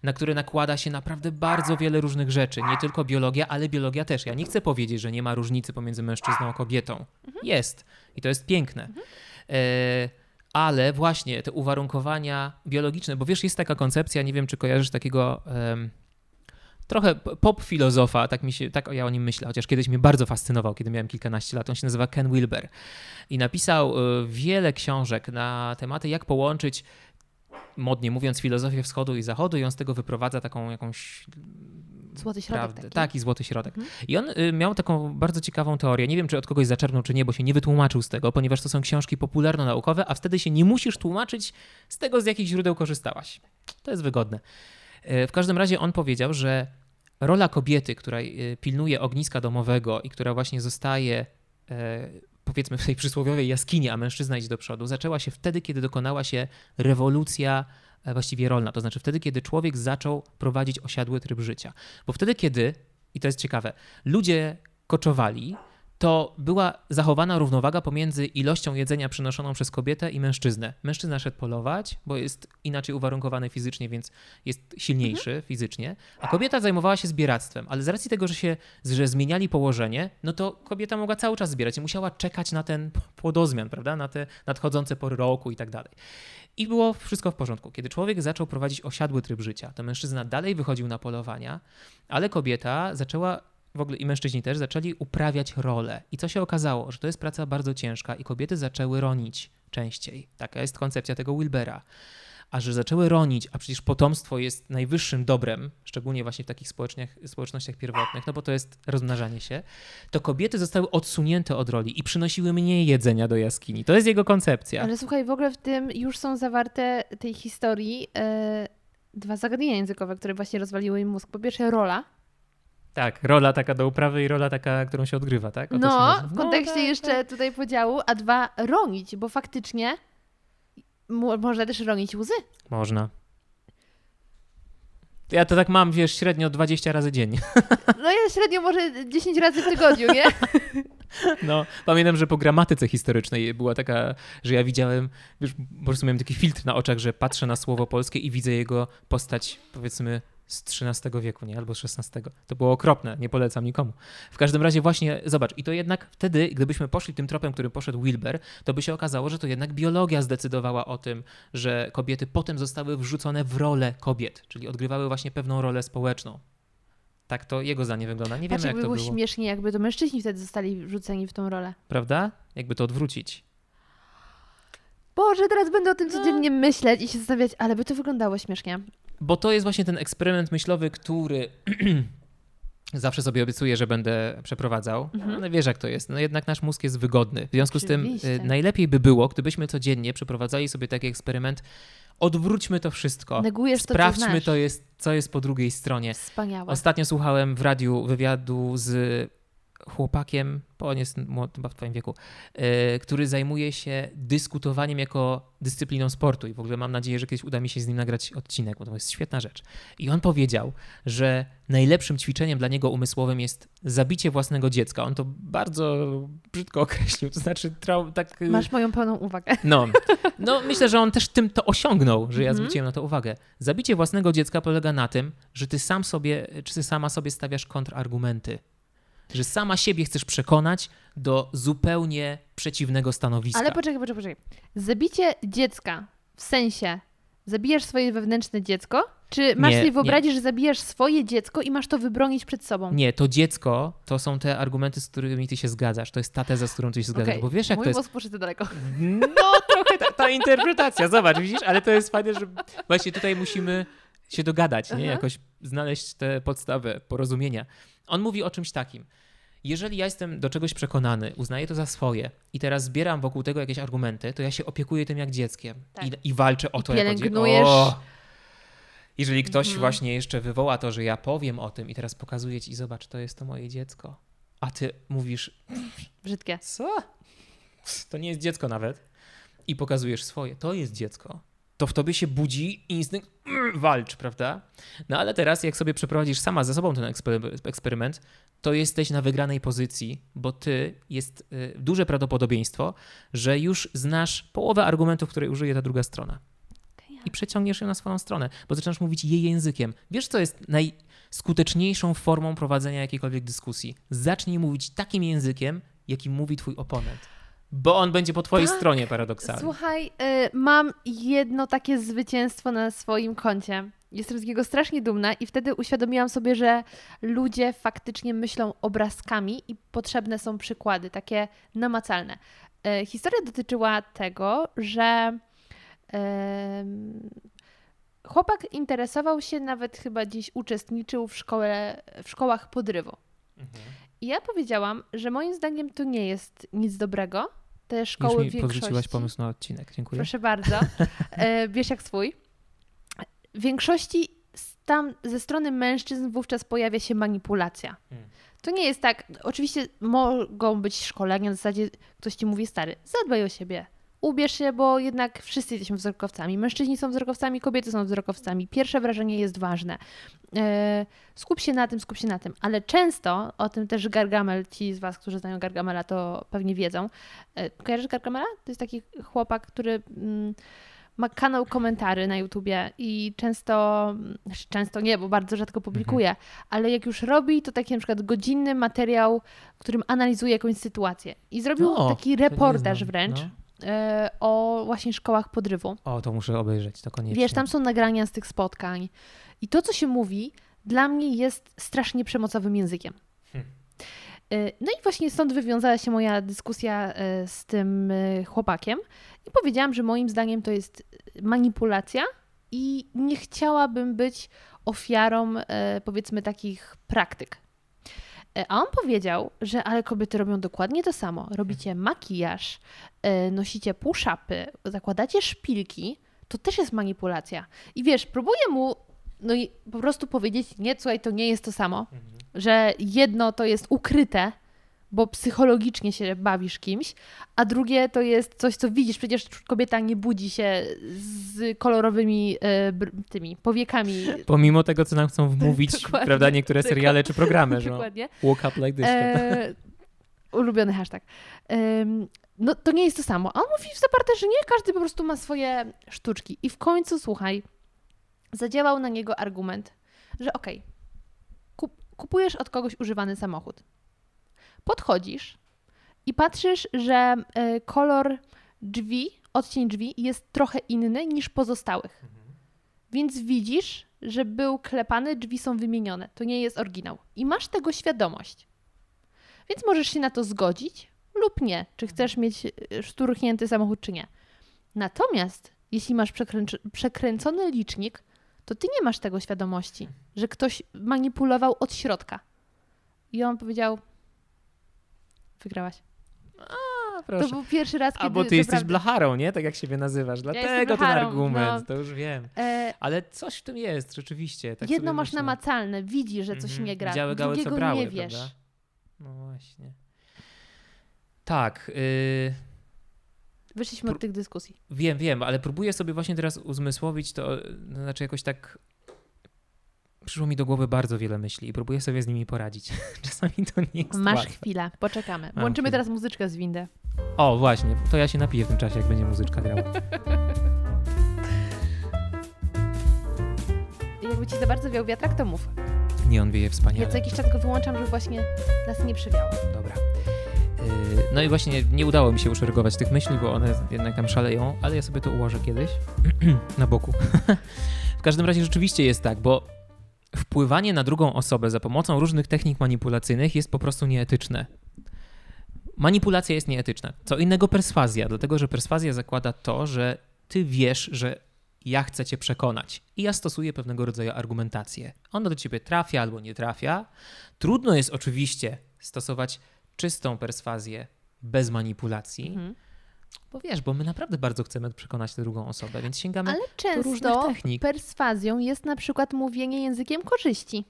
na które nakłada się naprawdę bardzo wiele różnych rzeczy. Nie tylko biologia, ale biologia też. Ja nie chcę powiedzieć, że nie ma różnicy pomiędzy mężczyzną a kobietą. Mhm. Jest. I to jest piękne. Mhm. E, ale właśnie te uwarunkowania biologiczne, bo wiesz, jest taka koncepcja, nie wiem, czy kojarzysz takiego. trochę pop filozofa, tak, mi się, tak ja o nim myślę, chociaż kiedyś mnie bardzo fascynował, kiedy miałem kilkanaście lat. On się nazywa Ken Wilber i napisał e, wiele książek na tematy, jak połączyć modnie mówiąc, filozofię wschodu i zachodu i on z tego wyprowadza taką jakąś Złoty środek. Prawdę. Taki. taki złoty środek. Mhm. I on y, miał taką bardzo ciekawą teorię. Nie wiem, czy od kogoś zaczerpnął, czy nie, bo się nie wytłumaczył z tego, ponieważ to są książki popularno-naukowe, a wtedy się nie musisz tłumaczyć z tego, z jakich źródeł korzystałaś. To jest wygodne. Y, w każdym razie on powiedział, że rola kobiety, która y, pilnuje ogniska domowego i która właśnie zostaje powiedzmy w tej przysłowiowej jaskini, a mężczyzna idzie do przodu, zaczęła się wtedy, kiedy dokonała się rewolucja e, właściwie rolna. To znaczy wtedy, kiedy człowiek zaczął prowadzić osiadły tryb życia. Bo wtedy, kiedy, i to jest ciekawe, ludzie koczowali, to była zachowana równowaga pomiędzy ilością jedzenia przynoszoną przez kobietę i mężczyznę. Mężczyzna szedł polować, bo jest inaczej uwarunkowany fizycznie, więc jest silniejszy Mhm. fizycznie, a kobieta zajmowała się zbieractwem. Ale z racji tego, że się że zmieniali położenie, no to kobieta mogła cały czas zbierać i musiała czekać na ten płodozmian, prawda? Na te nadchodzące pory roku i tak dalej. I było wszystko w porządku. Kiedy człowiek zaczął prowadzić osiadły tryb życia, to mężczyzna dalej wychodził na polowania, ale kobieta zaczęła, w ogóle i mężczyźni też, zaczęli uprawiać rolę. I co się okazało? Że to jest praca bardzo ciężka i kobiety zaczęły ronić częściej. Taka jest koncepcja tego Wilbera. A że zaczęły ronić, a przecież potomstwo jest najwyższym dobrem, szczególnie właśnie w takich społecznościach, pierwotnych, no bo to jest rozmnażanie się, to kobiety zostały odsunięte od roli i przynosiły mniej jedzenia do jaskini. To jest jego koncepcja. Ale słuchaj, w ogóle w tym już są zawarte tej historii e, dwa zagadnienia językowe, które właśnie rozwaliły im mózg. Po pierwsze rola. Tak, rola taka do uprawy i rola taka, którą się odgrywa, tak? O No, w kontekście tak, jeszcze tutaj podziału, a dwa ronić, bo faktycznie mo- można też ronić łzy. Można. Ja to tak mam, wiesz, średnio 20 razy dziennie. No ja średnio może 10 razy w tygodniu, nie? No, pamiętam, że po gramatyce historycznej była taka, że ja widziałem, wiesz, po prostu miałem taki filtr na oczach, że patrzę na słowo polskie i widzę jego postać, powiedzmy, z XIII wieku, nie? Albo z XVI. To było okropne, nie polecam nikomu. W każdym razie właśnie, zobacz, i to jednak wtedy, gdybyśmy poszli tym tropem, którym poszedł Wilber, to by się okazało, że to jednak biologia zdecydowała o tym, że kobiety potem zostały wrzucone w rolę kobiet, czyli odgrywały właśnie pewną rolę społeczną. Tak to jego zdanie wygląda. Nie Patrz, wiemy, jak to było było. śmiesznie, jakby to mężczyźni wtedy zostali wrzuceni w tą rolę. Prawda? Jakby to odwrócić. Boże, teraz będę o tym No. codziennie myśleć i się zastanawiać, ale by to wyglądało śmiesznie. Bo to jest właśnie ten eksperyment myślowy, który zawsze sobie obiecuję, że będę przeprowadzał. Mhm. Ale wiesz, jak to jest. No jednak nasz mózg jest wygodny. W związku z tym Oczywiście. y, najlepiej by było, gdybyśmy codziennie przeprowadzali sobie taki eksperyment. Odwróćmy to wszystko. Negujesz to, Sprawdźmy, znasz. to jest, co jest po drugiej stronie. Wspaniałe. Ostatnio słuchałem w radiu wywiadu z chłopakiem, bo on jest chyba w twoim wieku, yy, który zajmuje się dyskutowaniem jako dyscypliną sportu i w ogóle mam nadzieję, że kiedyś uda mi się z nim nagrać odcinek, bo to jest świetna rzecz. I on powiedział, że najlepszym ćwiczeniem dla niego umysłowym jest zabicie własnego dziecka. On to bardzo brzydko określił, to znaczy trau- tak... yy, Masz moją pełną uwagę. no, no myślę, że on też tym to osiągnął, że ja Mhm. zwróciłem na to uwagę. Zabicie własnego dziecka polega na tym, że ty sam sobie, czy ty sama sobie stawiasz kontrargumenty. Że sama siebie chcesz przekonać do zupełnie przeciwnego stanowiska. Ale poczekaj, poczekaj, poczekaj. Zabicie dziecka w sensie zabijasz swoje wewnętrzne dziecko? Czy masz Nie, sobie nie. wyobrazić, że zabijasz swoje dziecko i masz to wybronić przed sobą? Nie, to dziecko to są te argumenty, z którymi ty się zgadzasz. To jest ta teza, z którą ty się zgadzasz. Okej, Bo wiesz, jak Mój to jest. poszedł daleko. No, trochę ta, ta interpretacja, zobacz, widzisz, ale to jest fajne, że właśnie tutaj musimy się dogadać, nie? Jakoś znaleźć tę podstawę porozumienia. On mówi o czymś takim. Jeżeli ja jestem do czegoś przekonany, uznaję to za swoje i teraz zbieram wokół tego jakieś argumenty, to ja się opiekuję tym jak dzieckiem Tak. i, i walczę o I to pielęgnujesz. O! Jeżeli ktoś Mhm. właśnie jeszcze wywoła to, że ja powiem o tym i teraz pokazuję ci, zobacz, to jest to moje dziecko, a ty mówisz, Brzydkie. co? To nie jest dziecko nawet. I pokazujesz swoje. To jest dziecko. To w tobie się budzi instynkt mm, walcz, prawda? No ale teraz, jak sobie przeprowadzisz sama ze sobą ten ekspery- eksperyment, to jesteś na wygranej pozycji, bo ty jest y, duże prawdopodobieństwo, że już znasz połowę argumentów, które użyje ta druga strona. I przeciągniesz ją na swoją stronę, bo zaczynasz mówić jej językiem. Wiesz, co jest najskuteczniejszą formą prowadzenia jakiejkolwiek dyskusji? Zacznij mówić takim językiem, jakim mówi twój oponent. Bo on będzie po twojej Tak. stronie paradoksalnie. Słuchaj, y, mam jedno takie zwycięstwo na swoim koncie. Jestem z niego strasznie dumna i wtedy uświadomiłam sobie, że ludzie faktycznie myślą obrazkami i potrzebne są przykłady, takie namacalne. Y, Historia dotyczyła tego, że em, chłopak interesował się, nawet chyba dziś uczestniczył w, szkole, w szkołach podrywu. Mhm. I ja powiedziałam, że moim zdaniem to nie jest nic dobrego. Te szkoły Już mi w większości... podrzuciłaś pomysł na odcinek. Dziękuję. Proszę bardzo. E, Bierz jak swój. W większości tam ze strony mężczyzn wówczas pojawia się manipulacja. Hmm. To nie jest tak, oczywiście mogą być szkolenia na zasadzie, ktoś ci mówi stary, zadbaj o siebie, ubierz się, bo jednak wszyscy jesteśmy wzrokowcami. Mężczyźni są wzrokowcami, kobiety są wzrokowcami. Pierwsze wrażenie jest ważne. E, skup się na tym, skup się na tym. Ale często, o tym też Gargamel, ci z Was, którzy znają Gargamela, to pewnie wiedzą. E, kojarzysz Gargamela? To jest taki chłopak, który... Mm, ma kanał komentarzy na YouTubie i często, znaczy często nie, bo bardzo rzadko publikuje, mhm. ale jak już robi, to taki na przykład godzinny materiał, w którym analizuje jakąś sytuację. I zrobił no, taki reportaż wręcz. No. E, o właśnie szkołach podrywu. O, to muszę obejrzeć, to koniecznie. Wiesz, tam są nagrania z tych spotkań. I to, co się mówi, dla mnie jest strasznie przemocowym językiem. Hmm. E, no i właśnie stąd wywiązała się moja dyskusja e, z tym chłopakiem i powiedziałam, że moim zdaniem to jest manipulacja i nie chciałabym być ofiarą powiedzmy takich praktyk. A on powiedział, że ale kobiety robią dokładnie to samo. Robicie makijaż, E, nosicie push-upy, zakładacie szpilki, to też jest manipulacja. I wiesz, próbuję mu no i po prostu powiedzieć, nie, słuchaj, to nie jest to samo, mhm. że jedno to jest ukryte, bo psychologicznie się bawisz kimś, a drugie to jest coś, co widzisz. Przecież kobieta nie budzi się z kolorowymi e, tymi powiekami. Pomimo tego, co nam chcą wmówić, prawda, niektóre seriale czy programy, że walk up like this. E, ulubiony hashtag no to nie jest to samo. A on mówi zaparte, że nie, każdy po prostu ma swoje sztuczki. I w końcu, słuchaj, zadziałał na niego argument, że okej, okay, kup, kupujesz od kogoś używany samochód. Podchodzisz i patrzysz, że y, kolor drzwi, odcień drzwi jest trochę inny niż pozostałych. Mhm. Więc widzisz, że był klepany, drzwi są wymienione. To nie jest oryginał. I masz tego świadomość. Więc możesz się na to zgodzić, lub nie, czy chcesz mieć e, szturchnięty samochód, czy nie. Natomiast jeśli masz przekręcony licznik, to ty nie masz tego świadomości, że ktoś manipulował od środka. I on powiedział: Wygrałaś. A, proszę. To był pierwszy raz, kiedy... A bo ty jesteś naprawdę... blacharą, nie? Tak jak siebie nazywasz. Dlatego ja ten argument, no. to już wiem. E... Ale coś w tym jest, rzeczywiście. Tak Jedno masz myślę. namacalne, widzisz, że coś mm -hmm. nie gra. Widziały gały, Drugiego co brały, nie wiesz. Prawda? No właśnie. Tak. Yy... Wyszliśmy od tych dyskusji. Wiem, wiem, ale próbuję sobie właśnie teraz uzmysłowić to, no, znaczy jakoś tak przyszło mi do głowy bardzo wiele myśli i próbuję sobie z nimi poradzić. Czasami to nie jest Masz łatwe. chwilę, poczekamy. Mam Włączymy chwilę. teraz muzyczkę z windy. O, właśnie, to ja się napiję w tym czasie, jak będzie muzyczka grała. Jakby ci za bardzo wiał wiatrak, to mów. Nie, on wieje wspaniale. Ja co jakiś czas go wyłączam, żeby właśnie nas nie przywiało. Dobra. Yy, no i właśnie nie udało mi się uszeregować tych myśli, bo one jednak tam szaleją, ale ja sobie to ułożę kiedyś na boku. w każdym razie rzeczywiście jest tak, bo wpływanie na drugą osobę za pomocą różnych technik manipulacyjnych jest po prostu nieetyczne. Manipulacja jest nieetyczna. Co innego perswazja, dlatego że perswazja zakłada to, że ty wiesz, że ja chcę cię przekonać i ja stosuję pewnego rodzaju argumentację. Ona do ciebie trafia albo nie trafia. Trudno jest oczywiście stosować czystą perswazję bez manipulacji. Mhm. Bo wiesz, bo my naprawdę bardzo chcemy przekonać tę drugą osobę, więc sięgamy Ale często do różnych technik. perswazją jest na przykład mówienie językiem korzyści.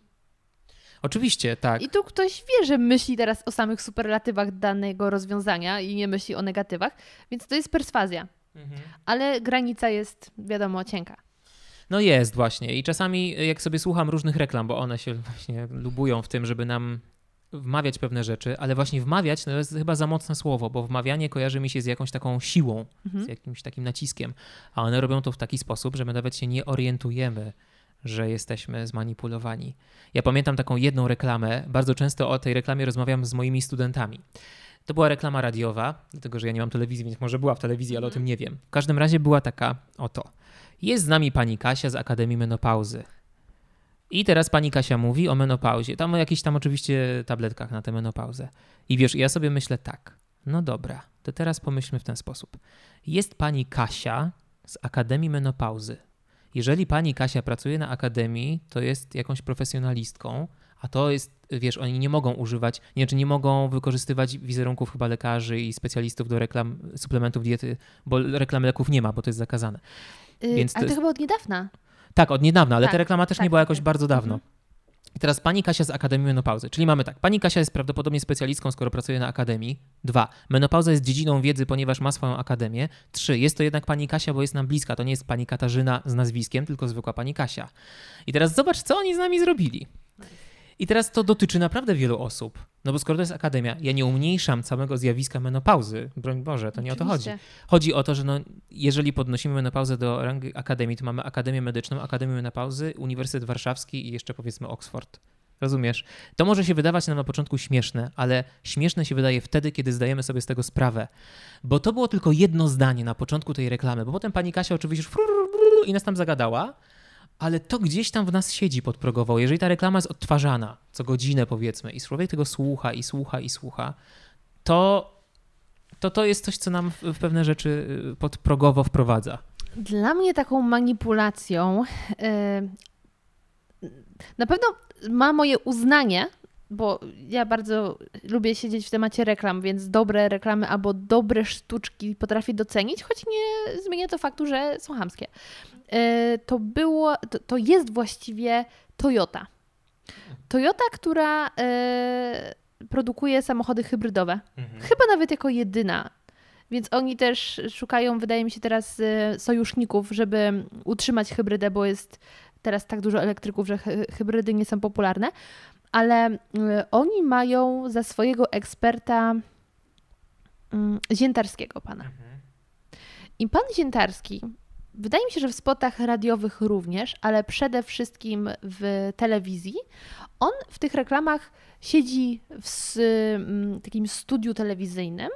Oczywiście, tak. I tu ktoś wie, że myśli teraz o samych superlatywach danego rozwiązania i nie myśli o negatywach, więc to jest perswazja. Mhm. Ale granica jest, wiadomo, cienka. No jest właśnie i czasami jak sobie słucham różnych reklam, bo one się właśnie lubują w tym, żeby nam wmawiać pewne rzeczy, ale właśnie wmawiać to jest chyba za mocne słowo, bo wmawianie kojarzy mi się z jakąś taką siłą, mhm. z jakimś takim naciskiem, a one robią to w taki sposób, że my nawet się nie orientujemy, że jesteśmy zmanipulowani. Ja pamiętam taką jedną reklamę, bardzo często o tej reklamie rozmawiam z moimi studentami. To była reklama radiowa, dlatego że ja nie mam telewizji, więc może była w telewizji, ale o tym nie wiem. W każdym razie była taka oto. Jest z nami pani Kasia z Akademii Menopauzy. I teraz pani Kasia mówi o menopauzie. Tam o jakichś tam oczywiście tabletkach na tę menopauzę. I wiesz, ja sobie myślę tak, no dobra, to teraz pomyślmy w ten sposób. Jest pani Kasia z Akademii Menopauzy. Jeżeli pani Kasia pracuje na akademii, to jest jakąś profesjonalistką, a to jest, wiesz, oni nie mogą używać, nie, czy nie mogą wykorzystywać wizerunków chyba lekarzy i specjalistów do reklam suplementów diety, bo reklam leków nie ma, bo to jest zakazane. Yy, Więc to ale to jest... chyba od niedawna. Tak, od niedawna, ale tak, ta reklama też tak, nie była jakoś tak. bardzo dawno. Mhm. I teraz pani Kasia z Akademii Menopauzy. Czyli mamy tak, pani Kasia jest prawdopodobnie specjalistką, skoro pracuje na Akademii. Dwa, menopauza jest dziedziną wiedzy, ponieważ ma swoją akademię. Trzy, jest to jednak pani Kasia, bo jest nam bliska. To nie jest pani Katarzyna z nazwiskiem, tylko zwykła pani Kasia. I teraz zobacz, co oni z nami zrobili. I teraz to dotyczy naprawdę wielu osób. No bo skoro to jest akademia, ja nie umniejszam całego zjawiska menopauzy. Broń Boże, to nie o to chodzi. Oczywiście. Chodzi o to, że no, jeżeli podnosimy menopauzę do rangi akademii, to mamy Akademię Medyczną, Akademię Menopauzy, Uniwersytet Warszawski i jeszcze powiedzmy Oxford. Rozumiesz? To może się wydawać nam na początku śmieszne, ale śmieszne się wydaje wtedy, kiedy zdajemy sobie z tego sprawę. Bo to było tylko jedno zdanie na początku tej reklamy, bo potem pani Kasia oczywiście już i nas tam zagadała, ale to gdzieś tam w nas siedzi podprogowo. Jeżeli ta reklama jest odtwarzana co godzinę powiedzmy i człowiek tego słucha i słucha i słucha, to to, to jest coś, co nam w, pewne rzeczy y, podprogowo wprowadza. Dla mnie taką manipulacją yy, na pewno ma moje uznanie, bo ja bardzo lubię siedzieć w temacie reklam, więc dobre reklamy albo dobre sztuczki potrafię docenić, choć nie zmienia to faktu, że są chamskie. Yy, to było, to, to jest właściwie Toyota. Toyota, która yy, produkuje samochody hybrydowe. Chyba nawet jako jedyna. Więc oni też szukają, wydaje mi się, teraz y, sojuszników, żeby utrzymać hybrydę, bo jest teraz tak dużo elektryków, że hy- hybrydy nie są popularne. Ale oni mają za swojego eksperta mm, Ziętarskiego pana. I pan Ziętarski, wydaje mi się, że w spotach radiowych również, ale przede wszystkim w telewizji, on w tych reklamach siedzi w mm, takim studiu telewizyjnym.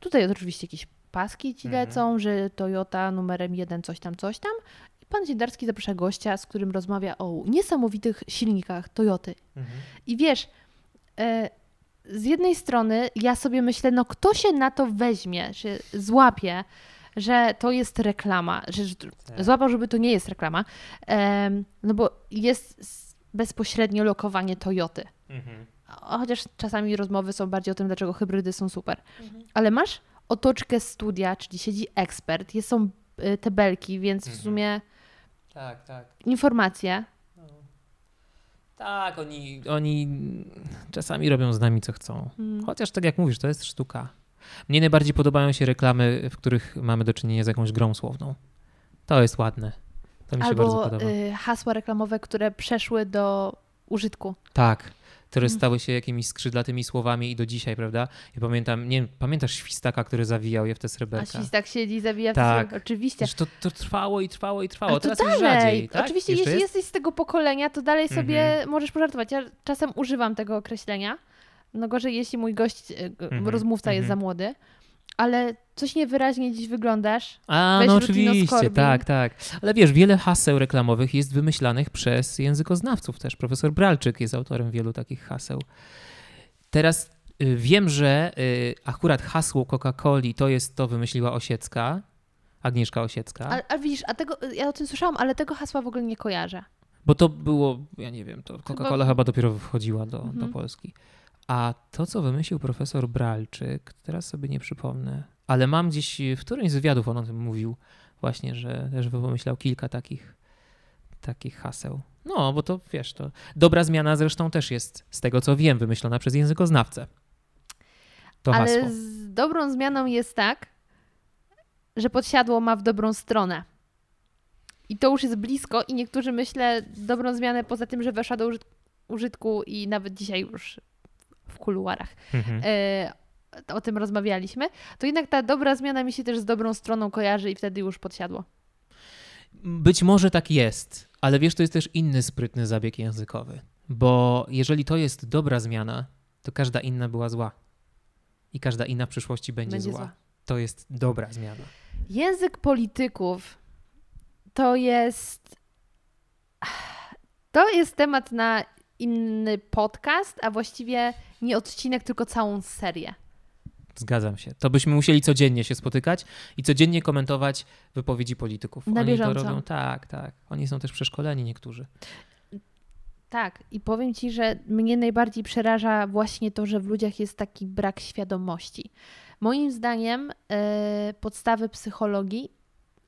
Tutaj oczywiście jakieś paski ci Mhm. lecą, że Toyota numerem jeden, coś tam, coś tam. I pan Ziętarski zaprasza gościa, z którym rozmawia o niesamowitych silnikach Toyoty. I wiesz, e, z jednej strony ja sobie myślę, no kto się na to weźmie, się złapie, że to jest reklama, że, że Tak. złapał, żeby to nie jest reklama, no bo jest bezpośrednio lokowanie Toyoty. A Chociaż czasami rozmowy są bardziej o tym, dlaczego hybrydy są super. Ale masz otoczkę studia, czyli siedzi ekspert, jest, są y, te belki, więc w Mhm. sumie Tak, tak. informacje. Tak, oni, oni czasami robią z nami co chcą. Mm. Chociaż tak jak mówisz, to jest sztuka. Mnie najbardziej podobają się reklamy, w których mamy do czynienia z jakąś grą słowną. To jest ładne. To mi się bardzo Albo podoba. y, hasła reklamowe, które przeszły do użytku. Tak. Które Mm. stały się jakimiś skrzydlatymi słowami i do dzisiaj, prawda? I pamiętam, nie wiem, pamiętasz świstaka, który zawijał je w te A sreberka? świstak siedzi i zabija Tak. tak. Oczywiście. To, to trwało i trwało i trwało. Ale to Teraz już dalej. rzadziej, tak? Oczywiście, Jeszcze jeśli jest? jesteś z tego pokolenia, to dalej sobie Mhm. możesz pożartować. Ja czasem używam tego określenia. No gorzej, jeśli mój gość, g- Mhm, rozmówca jest mhm. za młody. Ale coś niewyraźnie dziś wyglądasz. A, Weź no oczywiście, tak, tak. Ale wiesz, wiele haseł reklamowych jest wymyślanych przez językoznawców też. Profesor Bralczyk jest autorem wielu takich haseł. Teraz y, wiem, że y, akurat hasło Coca-Coli to jest to wymyśliła Osiecka, Agnieszka Osiecka, Ale, ale widzisz, a tego, ja o tym słyszałam, ale tego hasła w ogóle nie kojarzę. bo to było, ja nie wiem, to Coca-Cola chyba dopiero wchodziła do, do Mhm. Polski. A to, co wymyślił profesor Bralczyk, teraz sobie nie przypomnę, ale mam gdzieś w którymś z wywiadów on o tym mówił właśnie, że, że wymyślał kilka takich, takich haseł. No, bo to wiesz, to dobra zmiana zresztą też jest, z tego co wiem, wymyślona przez językoznawcę. To ale hasło. z dobrą zmianą jest tak, że podsiadło ma w dobrą stronę. I to już jest blisko i niektórzy myślę dobrą zmianę poza tym, że weszła do użyt- użytku i nawet dzisiaj już kuluarach Mhm. e, o tym rozmawialiśmy, to jednak ta dobra zmiana mi się też z dobrą stroną kojarzy i wtedy już podsiadło. Być może tak jest, ale wiesz, to jest też inny sprytny zabieg językowy. Bo jeżeli to jest dobra zmiana, to każda inna była zła. I każda inna w przyszłości będzie, Będzie zła. zła. To jest dobra zmiana. Język polityków to jest. To jest temat na inny podcast, a właściwie nie odcinek, tylko całą serię. Zgadzam się. To byśmy musieli codziennie się spotykać i codziennie komentować wypowiedzi polityków. Na Oni bieżąco. to robią tak, tak. Oni są też przeszkoleni niektórzy. Tak, i powiem ci, że mnie najbardziej przeraża właśnie to, że w ludziach jest taki brak świadomości. Moim zdaniem e, podstawy psychologii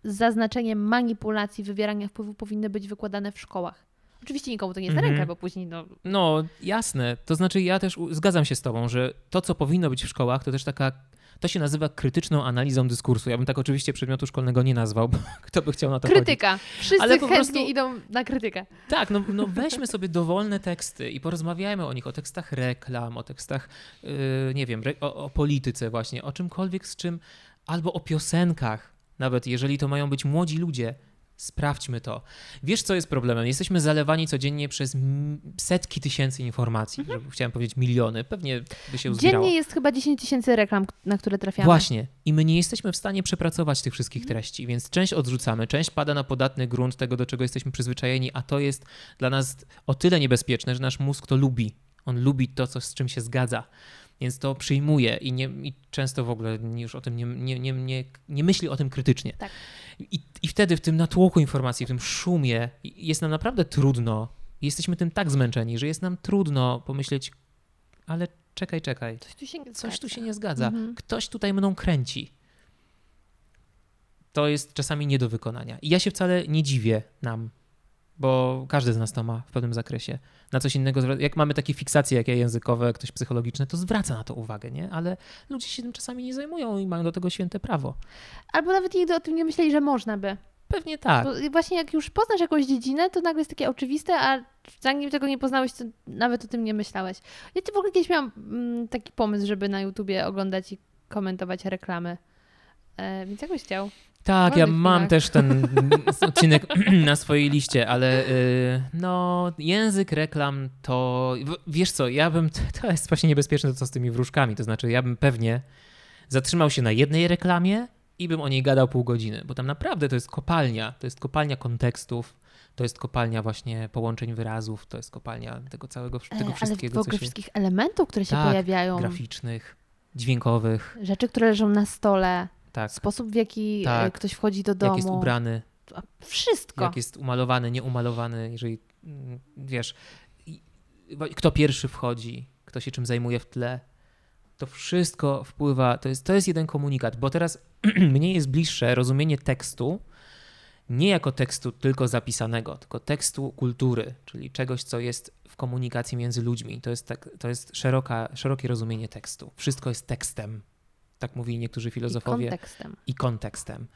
z zaznaczeniem manipulacji, wywierania wpływu powinny być wykładane w szkołach. Oczywiście nikomu to nie jest na Mhm. rękę, bo później no, No, jasne. To znaczy, ja też zgadzam się z Tobą, że to, co powinno być w szkołach, to też taka. To się nazywa krytyczną analizą dyskursu. Ja bym tak oczywiście przedmiotu szkolnego nie nazwał, bo kto by chciał na to chodzić. krytyka. Wszyscy Ale chętnie prostu- idą na krytykę. Tak, no, no weźmy sobie dowolne teksty i porozmawiajmy o nich, o tekstach reklam, o tekstach, yy, nie wiem, o, o polityce właśnie, o czymkolwiek z czym, albo o piosenkach, nawet jeżeli to mają być młodzi ludzie. Sprawdźmy to. Wiesz, co jest problemem? Jesteśmy zalewani codziennie przez setki tysięcy informacji. Że, chciałem powiedzieć miliony, pewnie by się uzbierało. Dziennie jest chyba 10 tysięcy reklam, na które trafiamy. Właśnie. I my nie jesteśmy w stanie przepracować tych wszystkich treści, więc część odrzucamy, część pada na podatny grunt tego, do czego jesteśmy przyzwyczajeni, a to jest dla nas o tyle niebezpieczne, że nasz mózg to lubi. On lubi to, co, z czym się zgadza. Więc to przyjmuje i, nie, i często w ogóle już o tym nie, nie, nie, nie, nie myśli o tym krytycznie. Tak. I, I wtedy w tym natłoku informacji, w tym szumie jest nam naprawdę trudno. Jesteśmy tym tak zmęczeni, że jest nam trudno pomyśleć, ale czekaj, czekaj. Coś tu się nie Coś tu zgadza. się nie zgadza. Mhm. Ktoś tutaj mną kręci. To jest czasami nie do wykonania. I ja się wcale nie dziwię nam, bo każdy z nas to ma w pewnym zakresie. Na coś innego, jak mamy takie fiksacje jakie językowe, ktoś psychologiczne, to zwraca na to uwagę, nie? Ale ludzie się tym czasami nie zajmują i mają do tego święte prawo. Albo nawet nigdy o tym nie myśleli, że można by. Pewnie tak. Bo właśnie jak już poznasz jakąś dziedzinę, to nagle jest takie oczywiste, a zanim tego nie poznałeś, to nawet o tym nie myślałeś. Ja ci w ogóle kiedyś miałam mm, taki pomysł, żeby na YouTubie oglądać i komentować reklamy. E, więc jakbyś chciał. Tak, ja mam chwilach. też ten odcinek na swojej liście, ale y, no, język reklam to. w- Wiesz co, ja bym. To jest właśnie niebezpieczne to co z tymi wróżkami. To znaczy, ja bym pewnie zatrzymał się na jednej reklamie i bym o niej gadał pół godziny, bo tam naprawdę to jest kopalnia. To jest kopalnia kontekstów. To jest kopalnia właśnie połączeń wyrazów, to jest kopalnia tego całego, E, tego ale w wszystkiego, ogóle co się wszystkich elementów, które się Tak, pojawiają. graficznych, dźwiękowych, Rzeczy, które leżą na stole. Tak, Sposób, w jaki e, Tak. ktoś wchodzi do domu. jak jest ubrany, Wszystko. jak jest umalowany, nieumalowany, jeżeli mm, wiesz, kto pierwszy wchodzi, kto się czym zajmuje w tle. To wszystko wpływa, to jest, to jest jeden komunikat, bo teraz mnie jest bliższe rozumienie tekstu nie jako tekstu tylko zapisanego, tylko tekstu kultury, czyli czegoś, co jest w komunikacji między ludźmi. To jest, tak, to jest szeroka, szerokie rozumienie tekstu. Wszystko jest tekstem. Tak mówili niektórzy I filozofowie kontekstem. i kontekstem.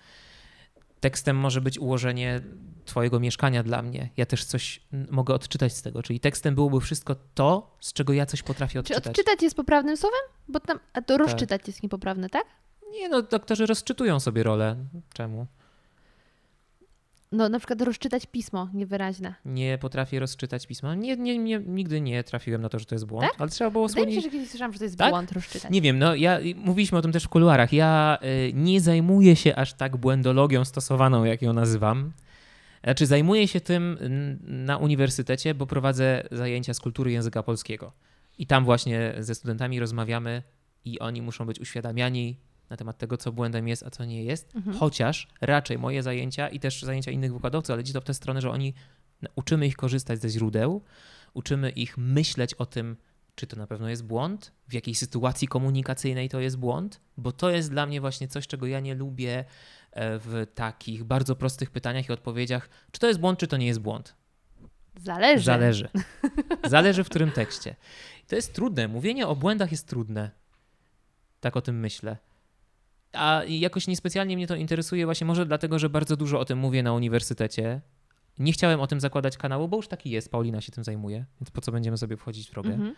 Tekstem może być ułożenie Twojego mieszkania dla mnie. Ja też coś mogę odczytać z tego. Czyli tekstem byłoby wszystko to, z czego ja coś potrafię Czy odczytać. odczytać jest poprawnym słowem? Bo tam, a Tak. to rozczytać jest niepoprawne, tak? Nie, no doktorzy rozczytują sobie rolę. Czemu? No na przykład rozczytać pismo niewyraźne. Nie potrafię rozczytać pisma. Nie, nie, nie, nigdy nie trafiłem na to, że to jest błąd, Tak? ale trzeba było Wydaje mi się, że kiedyś słyszałam, że to jest Tak? błąd rozczytać. Nie wiem, no ja mówiliśmy o tym też w kuluarach. Ja y, nie zajmuję się aż tak błędologią stosowaną, jak ją nazywam. Znaczy, zajmuję się tym na uniwersytecie, bo prowadzę zajęcia z kultury języka polskiego. I tam właśnie ze studentami rozmawiamy i oni muszą być uświadamiani na temat tego, co błędem jest, a co nie jest. Mhm. Chociaż raczej moje zajęcia i też zajęcia innych wykładowców, ale idzie to w tę stronę, że oni uczymy ich korzystać ze źródeł, uczymy ich myśleć o tym, czy to na pewno jest błąd, w jakiej sytuacji komunikacyjnej to jest błąd, bo to jest dla mnie właśnie coś, czego ja nie lubię e, w takich bardzo prostych pytaniach i odpowiedziach, czy to jest błąd, czy to nie jest błąd. Zależy. Zależy. Zależy w którym tekście. To jest trudne. Mówienie o błędach jest trudne. Tak o tym myślę. A jakoś niespecjalnie mnie to interesuje, właśnie może dlatego, że bardzo dużo o tym mówię na uniwersytecie. Nie chciałem o tym zakładać kanału, bo już taki jest. Paulina się tym zajmuje, więc po co będziemy sobie wchodzić w drogę. Mhm.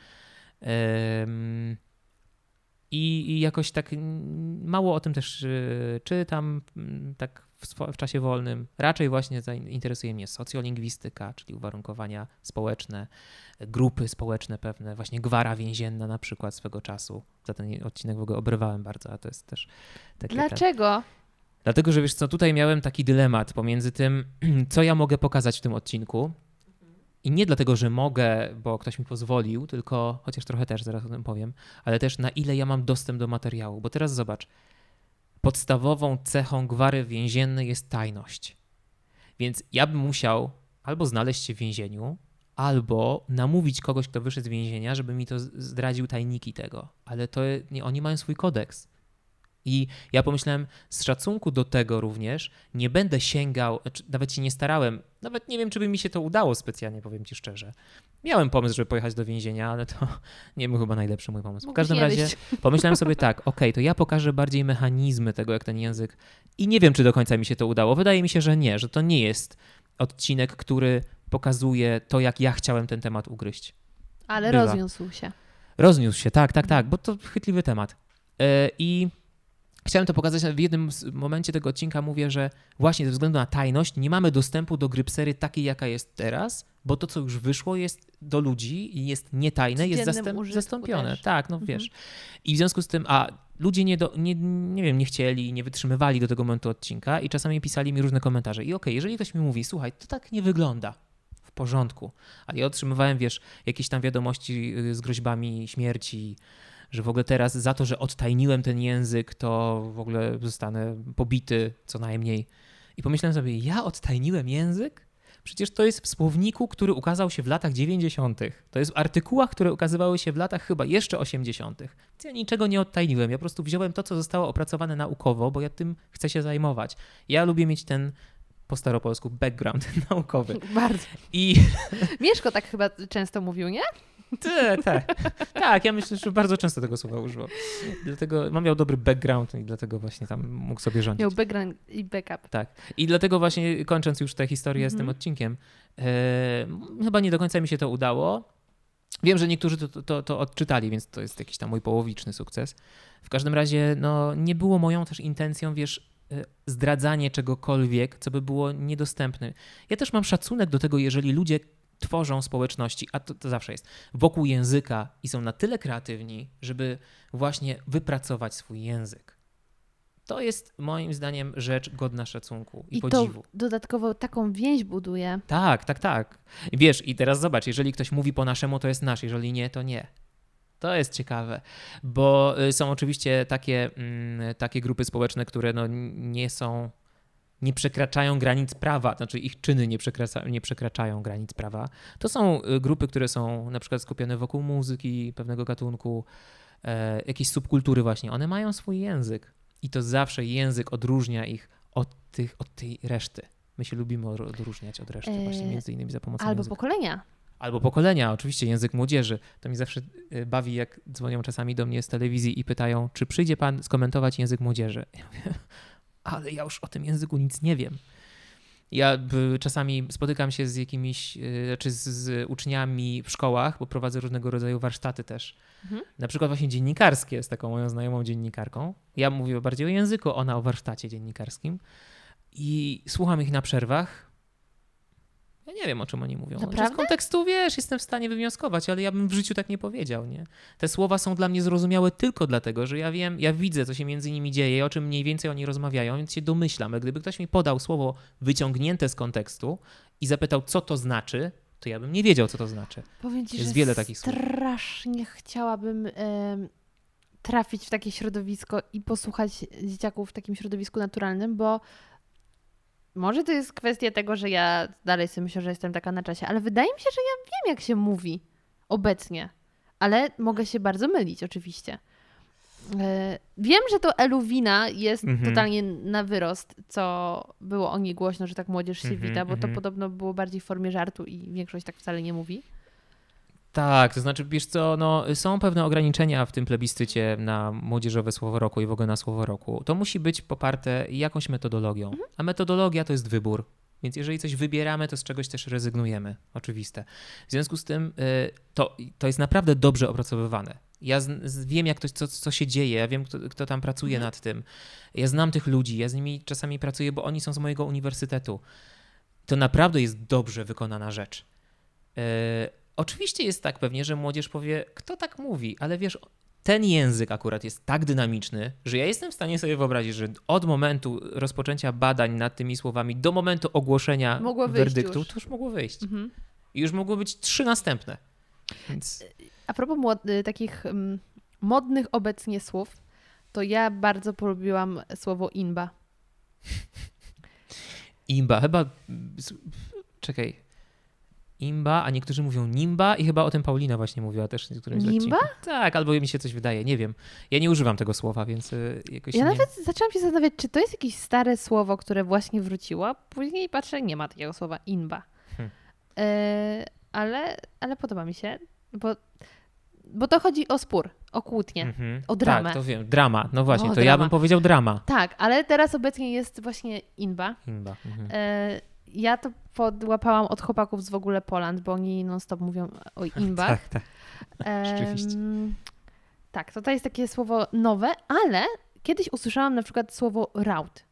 Em, I, I jakoś tak mało o tym też y, czytam, tak w, w czasie wolnym. Raczej właśnie interesuje mnie socjolingwistyka, czyli uwarunkowania społeczne, grupy społeczne pewne, właśnie gwara więzienna na przykład swego czasu. Za ten odcinek w ogóle obrywałem bardzo, a to jest też takie... ten- Dlaczego? Dlatego, że wiesz co, tutaj miałem taki dylemat pomiędzy tym, co ja mogę pokazać w tym odcinku. I nie dlatego, że mogę, bo ktoś mi pozwolił, tylko chociaż trochę też zaraz o tym powiem, ale też na ile ja mam dostęp do materiału. Bo teraz zobacz, podstawową cechą gwary więziennej jest tajność. Więc ja bym musiał albo znaleźć się w więzieniu, albo namówić kogoś, kto wyszedł z więzienia, żeby mi to zdradził tajniki tego. Ale to nie, oni mają swój kodeks. I ja pomyślałem, z szacunku do tego również nie będę sięgał, znaczy nawet się nie starałem, nawet nie wiem, czy by mi się to udało specjalnie, powiem ci szczerze. Miałem pomysł, żeby pojechać do więzienia, ale to nie był chyba najlepszy mój pomysł. W każdym razie pomyślałem sobie tak, okej, to ja pokażę bardziej mechanizmy tego, jak ten język. I nie wiem, czy do końca mi się to udało. Wydaje mi się, że nie, że to nie jest odcinek, który pokazuje to, jak ja chciałem ten temat ugryźć. Ale Bywa. rozniósł się. Rozniósł się, tak, tak, tak, bo to chytliwy temat. E, I chciałem to pokazać w jednym momencie tego odcinka. Mówię, że właśnie ze względu na tajność nie mamy dostępu do grypsery takiej, jaka jest teraz, bo to, co już wyszło, jest do ludzi i jest nietajne, jest zastęp, zastąpione. też. Tak, no Mhm. wiesz. I w związku z tym, a ludzie nie, do, nie, nie wiem, nie chcieli, nie wytrzymywali do tego momentu odcinka i czasami pisali mi różne komentarze. I okej, jeżeli ktoś mi mówi, słuchaj, to tak nie wygląda, w porządku. Ale ja otrzymywałem, wiesz, jakieś tam wiadomości y, z groźbami śmierci, że w ogóle teraz za to, że odtajniłem ten język, to w ogóle zostanę pobity co najmniej. I pomyślałem sobie, ja odtajniłem język? Przecież to jest w słowniku, który ukazał się w latach 90. To jest w artykułach, które ukazywały się w latach chyba jeszcze 80. Więc ja niczego nie odtajniłem. Ja po prostu wziąłem to, co zostało opracowane naukowo, bo ja tym chcę się zajmować. Ja lubię mieć ten po staropolsku background naukowy. Bardzo. I Mieszko tak chyba często mówił, nie? Te. tak, ja myślę, że bardzo często tego słowa używał. Dlatego mam miał dobry background i dlatego właśnie tam mógł sobie rządzić. Miał background i backup. Tak. I dlatego właśnie kończąc już tę historię z tym Mhm. odcinkiem, e, chyba nie do końca mi się to udało. Wiem, że niektórzy to, to, to odczytali, więc to jest jakiś tam mój połowiczny sukces. W każdym razie, no, nie było moją też intencją, wiesz, e, zdradzanie czegokolwiek, co by było niedostępne. Ja też mam szacunek do tego, jeżeli ludzie tworzą społeczności, a to, to zawsze jest, wokół języka i są na tyle kreatywni, żeby właśnie wypracować swój język. To jest moim zdaniem rzecz godna szacunku i, I to podziwu. dodatkowo taką więź buduje. Tak, tak, tak. Wiesz, i teraz zobacz, jeżeli ktoś mówi po naszemu, to jest nasz, jeżeli nie, to nie. To jest ciekawe, bo y, są oczywiście takie, mm, takie grupy społeczne, które no nie są, nie przekraczają granic prawa, znaczy ich czyny nie, przekracza, nie przekraczają granic prawa. To są y, grupy, które są na przykład skupione wokół muzyki, pewnego gatunku, e, jakiejś subkultury właśnie. One mają swój język i to zawsze język odróżnia ich od, tych, od tej reszty. My się lubimy od- odróżniać od reszty, właśnie E, między innymi za pomocą Albo języka. pokolenia. Albo pokolenia, oczywiście język młodzieży. To mi zawsze y, bawi, jak dzwonią czasami do mnie z telewizji i pytają, czy przyjdzie pan skomentować język młodzieży. Ja mówię, ale ja już o tym języku nic nie wiem. Ja czasami spotykam się z jakimiś, y, czy z, z uczniami w szkołach, bo prowadzę różnego rodzaju warsztaty też. Mhm. Na przykład właśnie dziennikarskie z taką moją znajomą dziennikarką. Ja mówię bardziej o języku, ona o warsztacie dziennikarskim. I słucham ich na przerwach. Ja nie wiem, o czym oni mówią. Naprawdę? Z kontekstu, wiesz, jestem w stanie wywnioskować, ale ja bym w życiu tak nie powiedział, nie? Te słowa są dla mnie zrozumiałe tylko dlatego, że ja wiem, ja widzę, co się między nimi dzieje o czym mniej więcej oni rozmawiają, więc się domyślam. Ale Gdyby ktoś mi podał słowo wyciągnięte z kontekstu i zapytał, co to znaczy, to ja bym nie wiedział, co to znaczy. Powiem ci, Jest że wiele takich słów. strasznie chciałabym trafić w takie środowisko i posłuchać dzieciaków w takim środowisku naturalnym, bo może to jest kwestia tego, że ja dalej sobie myślę, że jestem taka na czasie, ale wydaje mi się, że ja wiem, jak się mówi obecnie. Ale mogę się bardzo mylić, oczywiście. E, Wiem, że to Eluwina jest Mhm. totalnie na wyrost, co było o niej głośno, że tak młodzież się Mhm, wita, bo to mhm. podobno było bardziej w formie żartu i większość tak wcale nie mówi. Tak, to znaczy, wiesz co, no, są pewne ograniczenia w tym plebiscycie na młodzieżowe słowo roku i w ogóle na słowo roku. To musi być poparte jakąś metodologią, a metodologia to jest wybór. Więc jeżeli coś wybieramy, to z czegoś też rezygnujemy. Oczywiste. W związku z tym y, to, to jest naprawdę dobrze opracowywane. Ja z, z, wiem, jak to, co, co się dzieje, ja wiem, kto, kto tam pracuje nad tym. Ja znam tych ludzi, ja z nimi czasami pracuję, bo oni są z mojego uniwersytetu. To naprawdę jest dobrze wykonana rzecz. E, oczywiście jest tak pewnie, że młodzież powie, kto tak mówi, ale wiesz, ten język akurat jest tak dynamiczny, że ja jestem w stanie sobie wyobrazić, że od momentu rozpoczęcia badań nad tymi słowami do momentu ogłoszenia Mogło werdyktu, już. to już mogło wyjść. Mhm. I już mogły być trzy następne. Więc A propos y, takich mm, modnych obecnie słów, to ja bardzo polubiłam słowo inba. imba, chyba. Czekaj. Imba, a niektórzy mówią Nimba i chyba o tym Paulina właśnie mówiła też w którymś Nimba? odcinku. Tak, albo mi się coś wydaje, nie wiem. Ja nie używam tego słowa, więc y, jakoś Ja nie... nawet zaczęłam się zastanawiać, czy to jest jakieś stare słowo, które właśnie wróciło. Później patrzę, nie ma takiego słowa inba. Hmm. Ale, ale podoba mi się, bo, bo to chodzi o spór, o kłótnię. Mhm. o dramę. Tak, to wiem. Drama, no właśnie, O, to ja drama. bym powiedział drama. Tak, ale teraz obecnie jest właśnie inba. Imba. Mhm. E, ja to podłapałam od chłopaków z w ogóle Poland, bo oni non-stop mówią o imbach. Tak, tak. rzeczywiście. Em, tak, to to jest takie słowo nowe, ale kiedyś usłyszałam na przykład słowo raut,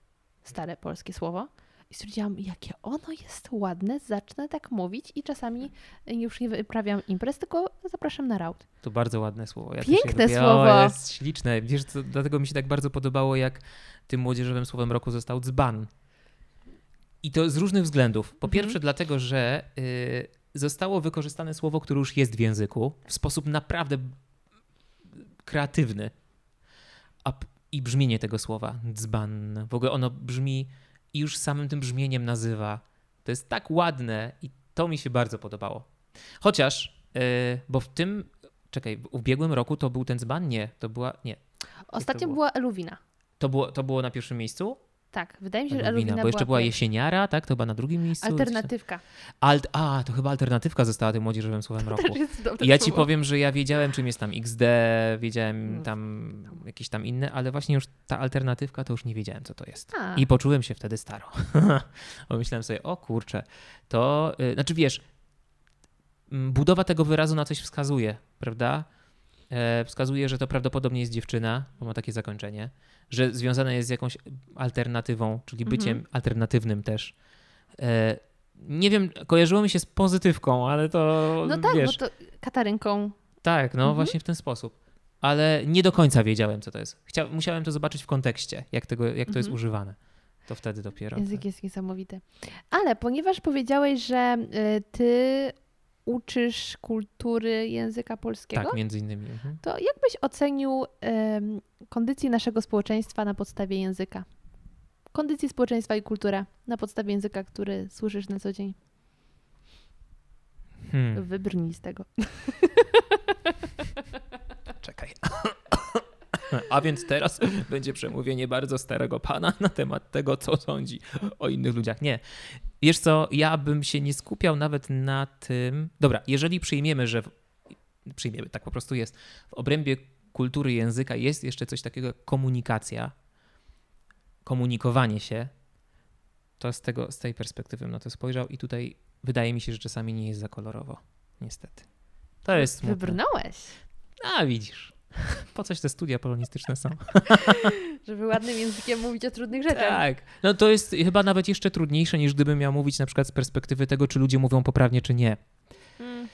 stare polskie słowo. I stwierdziłam, jakie ono jest ładne, zacznę tak mówić i czasami już nie wyprawiam imprez, tylko zapraszam na raut. To bardzo ładne słowo. Ja Piękne słowo. O, jest śliczne. Wiesz, co, dlatego mi się tak bardzo podobało, jak tym młodzieżowym słowem roku został dzban. I to z różnych względów. Po Mhm. pierwsze, dlatego, że y, zostało wykorzystane słowo, które już jest w języku w sposób naprawdę kreatywny. A, I brzmienie tego słowa, dzban, w ogóle ono brzmi i już samym tym brzmieniem nazywa. To jest tak ładne i to mi się bardzo podobało. Chociaż, y, bo w tym, czekaj, w ubiegłym roku to był ten dzban? Nie, to była, nie. Ostatnio była eluwina. To było, to było na pierwszym miejscu? Tak, wydaje mi się, że eluwina bo jeszcze była pierwsza. jesieniara, tak? To chyba na drugim miejscu. Alternatywka. Alt, a, to chyba alternatywka została tym młodzieżowym słowem roku. Dobre I ja ci powiem, że ja wiedziałem, czym jest tam XD, wiedziałem Mm. tam jakieś tam inne, ale właśnie już ta alternatywka to już nie wiedziałem, co to jest. A, I poczułem się wtedy staro. Bo myślałem sobie, o kurczę, to, y, znaczy wiesz, budowa tego wyrazu na coś wskazuje, prawda? E, wskazuje, że to prawdopodobnie jest dziewczyna, bo ma takie zakończenie, że związane jest z jakąś alternatywą, czyli byciem Mhm. alternatywnym też. E, nie wiem, kojarzyło mi się z pozytywką, ale to no tak, wiesz, bo to Katarynką. tak, no Mhm. właśnie w ten sposób. Ale nie do końca wiedziałem, co to jest. Chcia, musiałem to zobaczyć w kontekście, jak, tego, jak to jest Mhm. używane. To wtedy dopiero. Język jest niesamowity. Ale ponieważ powiedziałeś, że y, ty uczysz kultury języka polskiego, Tak, między innymi. Mhm. to jak byś ocenił em, kondycję naszego społeczeństwa na podstawie języka? Kondycję społeczeństwa i kulturę na podstawie języka, który słyszysz na co dzień. Hmm. Wybrnij z tego. Czekaj. A więc teraz będzie przemówienie bardzo starego pana na temat tego, co sądzi o innych ludziach. Nie. Wiesz co, ja bym się nie skupiał nawet na tym. Dobra, jeżeli przyjmiemy, że. W... Przyjmiemy, tak po prostu jest. W obrębie kultury języka jest jeszcze coś takiego jak komunikacja, komunikowanie się, to z, tego, z tej perspektywy na to spojrzał i tutaj wydaje mi się, że czasami nie jest za kolorowo. Niestety. To jest smutne. Wybrnąłeś, A widzisz. Po coś te studia polonistyczne są? żeby ładnym językiem mówić o trudnych rzeczach. Tak. No to jest chyba nawet jeszcze trudniejsze niż gdybym miał mówić na przykład z perspektywy tego, czy ludzie mówią poprawnie, czy nie. Mm.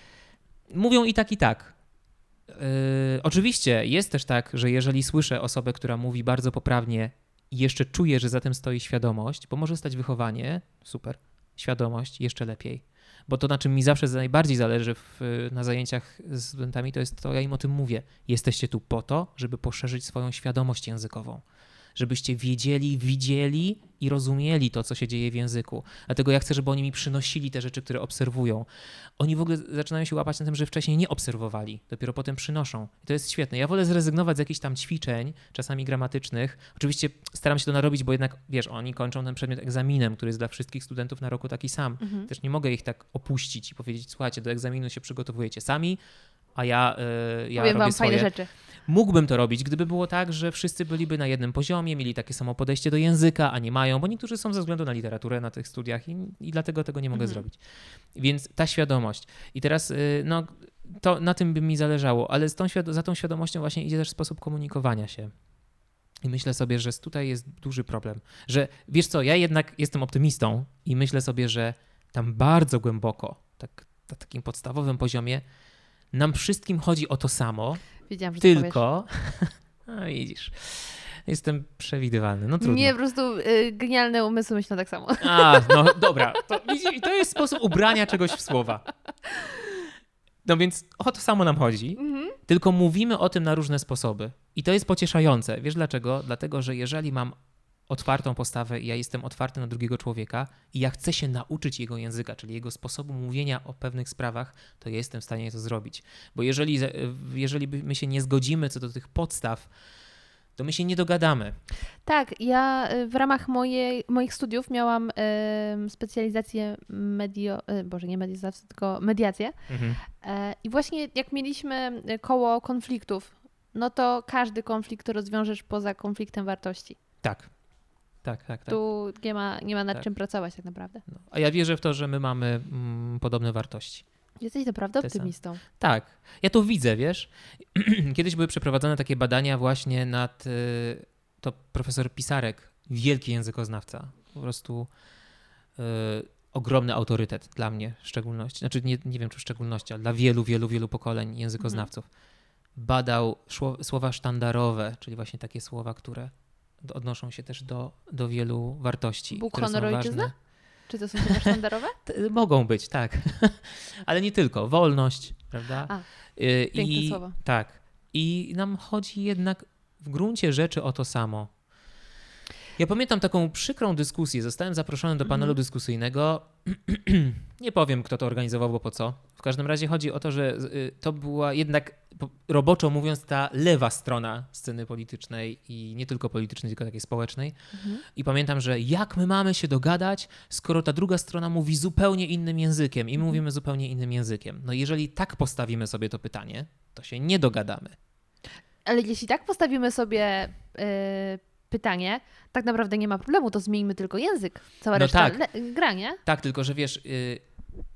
Mówią i tak, i tak. Yy, oczywiście jest też tak, że jeżeli słyszę osobę, która mówi bardzo poprawnie i jeszcze czuję, że za tym stoi świadomość, bo może stać wychowanie, super, świadomość, jeszcze lepiej. Bo to, na czym mi zawsze najbardziej zależy w, na zajęciach z studentami, to jest to, ja im o tym mówię. Jesteście tu po to, żeby poszerzyć swoją świadomość językową. Żebyście wiedzieli, widzieli i rozumieli to, co się dzieje w języku. Dlatego ja chcę, żeby oni mi przynosili te rzeczy, które obserwują. Oni w ogóle zaczynają się łapać na tym, że wcześniej nie obserwowali, dopiero potem przynoszą. I to jest świetne. Ja wolę zrezygnować z jakichś tam ćwiczeń, czasami gramatycznych. Oczywiście staram się to narobić, bo jednak, wiesz, oni kończą ten przedmiot egzaminem, który jest dla wszystkich studentów na roku taki sam. Mhm. Też nie mogę ich tak opuścić i powiedzieć, słuchajcie, do egzaminu się przygotowujecie sami, a ja, yy, ja Powiem robię wam swoje. fajne rzeczy. Mógłbym to robić, gdyby było tak, że wszyscy byliby na jednym poziomie, mieli takie samo podejście do języka, a nie mają, bo niektórzy są ze względu na literaturę na tych studiach i, i dlatego tego nie mogę Mhm. zrobić. Więc ta świadomość. I teraz, y, no, to na tym by mi zależało, ale z tą, za tą świadomością właśnie idzie też sposób komunikowania się. I myślę sobie, że tutaj jest duży problem. Że wiesz co, ja jednak jestem optymistą i myślę sobie, że tam bardzo głęboko, tak na takim podstawowym poziomie, nam wszystkim chodzi o to samo, Wiedziałam, że tylko. A widzisz. Jestem przewidywalny. No trudno. Nie, po prostu y, genialne umysły myślą tak samo. A, no dobra. To, to jest sposób ubrania czegoś w słowa. No więc o to samo nam chodzi, Mhm. tylko mówimy o tym na różne sposoby. I to jest pocieszające. Wiesz dlaczego? Dlatego, że jeżeli mam otwartą postawę i ja jestem otwarty na drugiego człowieka i ja chcę się nauczyć jego języka, czyli jego sposobu mówienia o pewnych sprawach, to ja jestem w stanie to zrobić. Bo jeżeli, jeżeli my się nie zgodzimy co do tych podstaw, to my się nie dogadamy. Tak, ja y, w ramach mojej, moich studiów miałam y, specjalizację medio, y, boże nie medioznawstwo, tylko mediację. Mhm. E, I właśnie jak mieliśmy koło konfliktów, no to każdy konflikt rozwiążesz poza konfliktem wartości. Tak. Tak, tak, tak. Tu nie ma, nie ma nad tak. czym pracować tak naprawdę. No. A ja wierzę w to, że my mamy mm, podobne wartości. Jesteś naprawdę optymistą. Tak. Ja to widzę, wiesz. Kiedyś były przeprowadzone takie badania właśnie nad. Y, to profesor Pisarek, wielki językoznawca. Po prostu y, ogromny autorytet dla mnie w szczególności. Znaczy, nie, nie wiem czy w szczególności, ale dla wielu, wielu, wielu pokoleń językoznawców. Mhm. Badał słowa sztandarowe, czyli właśnie takie słowa, które odnoszą się też do, do wielu wartości. Bóg, honor, ojczyzna? Czy to są słowa sztandarowe? Mogą być, tak. Ale nie tylko. Wolność, prawda? A, y, piękne I, słowo. Tak. I nam chodzi jednak w gruncie rzeczy o to samo. Ja pamiętam taką przykrą dyskusję. Zostałem zaproszony do panelu mm -hmm. dyskusyjnego. Nie powiem, kto to organizował, bo po co. W każdym razie chodzi o to, że y, to była jednak, roboczo mówiąc, ta lewa strona sceny politycznej i nie tylko politycznej, tylko takiej społecznej. Mhm. I pamiętam, że jak my mamy się dogadać, skoro ta druga strona mówi zupełnie innym językiem i my mhm. mówimy zupełnie innym językiem. No jeżeli tak postawimy sobie to pytanie, to się nie dogadamy. Ale jeśli tak postawimy sobie yy, pytanie, tak naprawdę nie ma problemu, to zmieńmy tylko język. Cała no reszta tak. gra, nie? Tak, tylko że wiesz... Yy,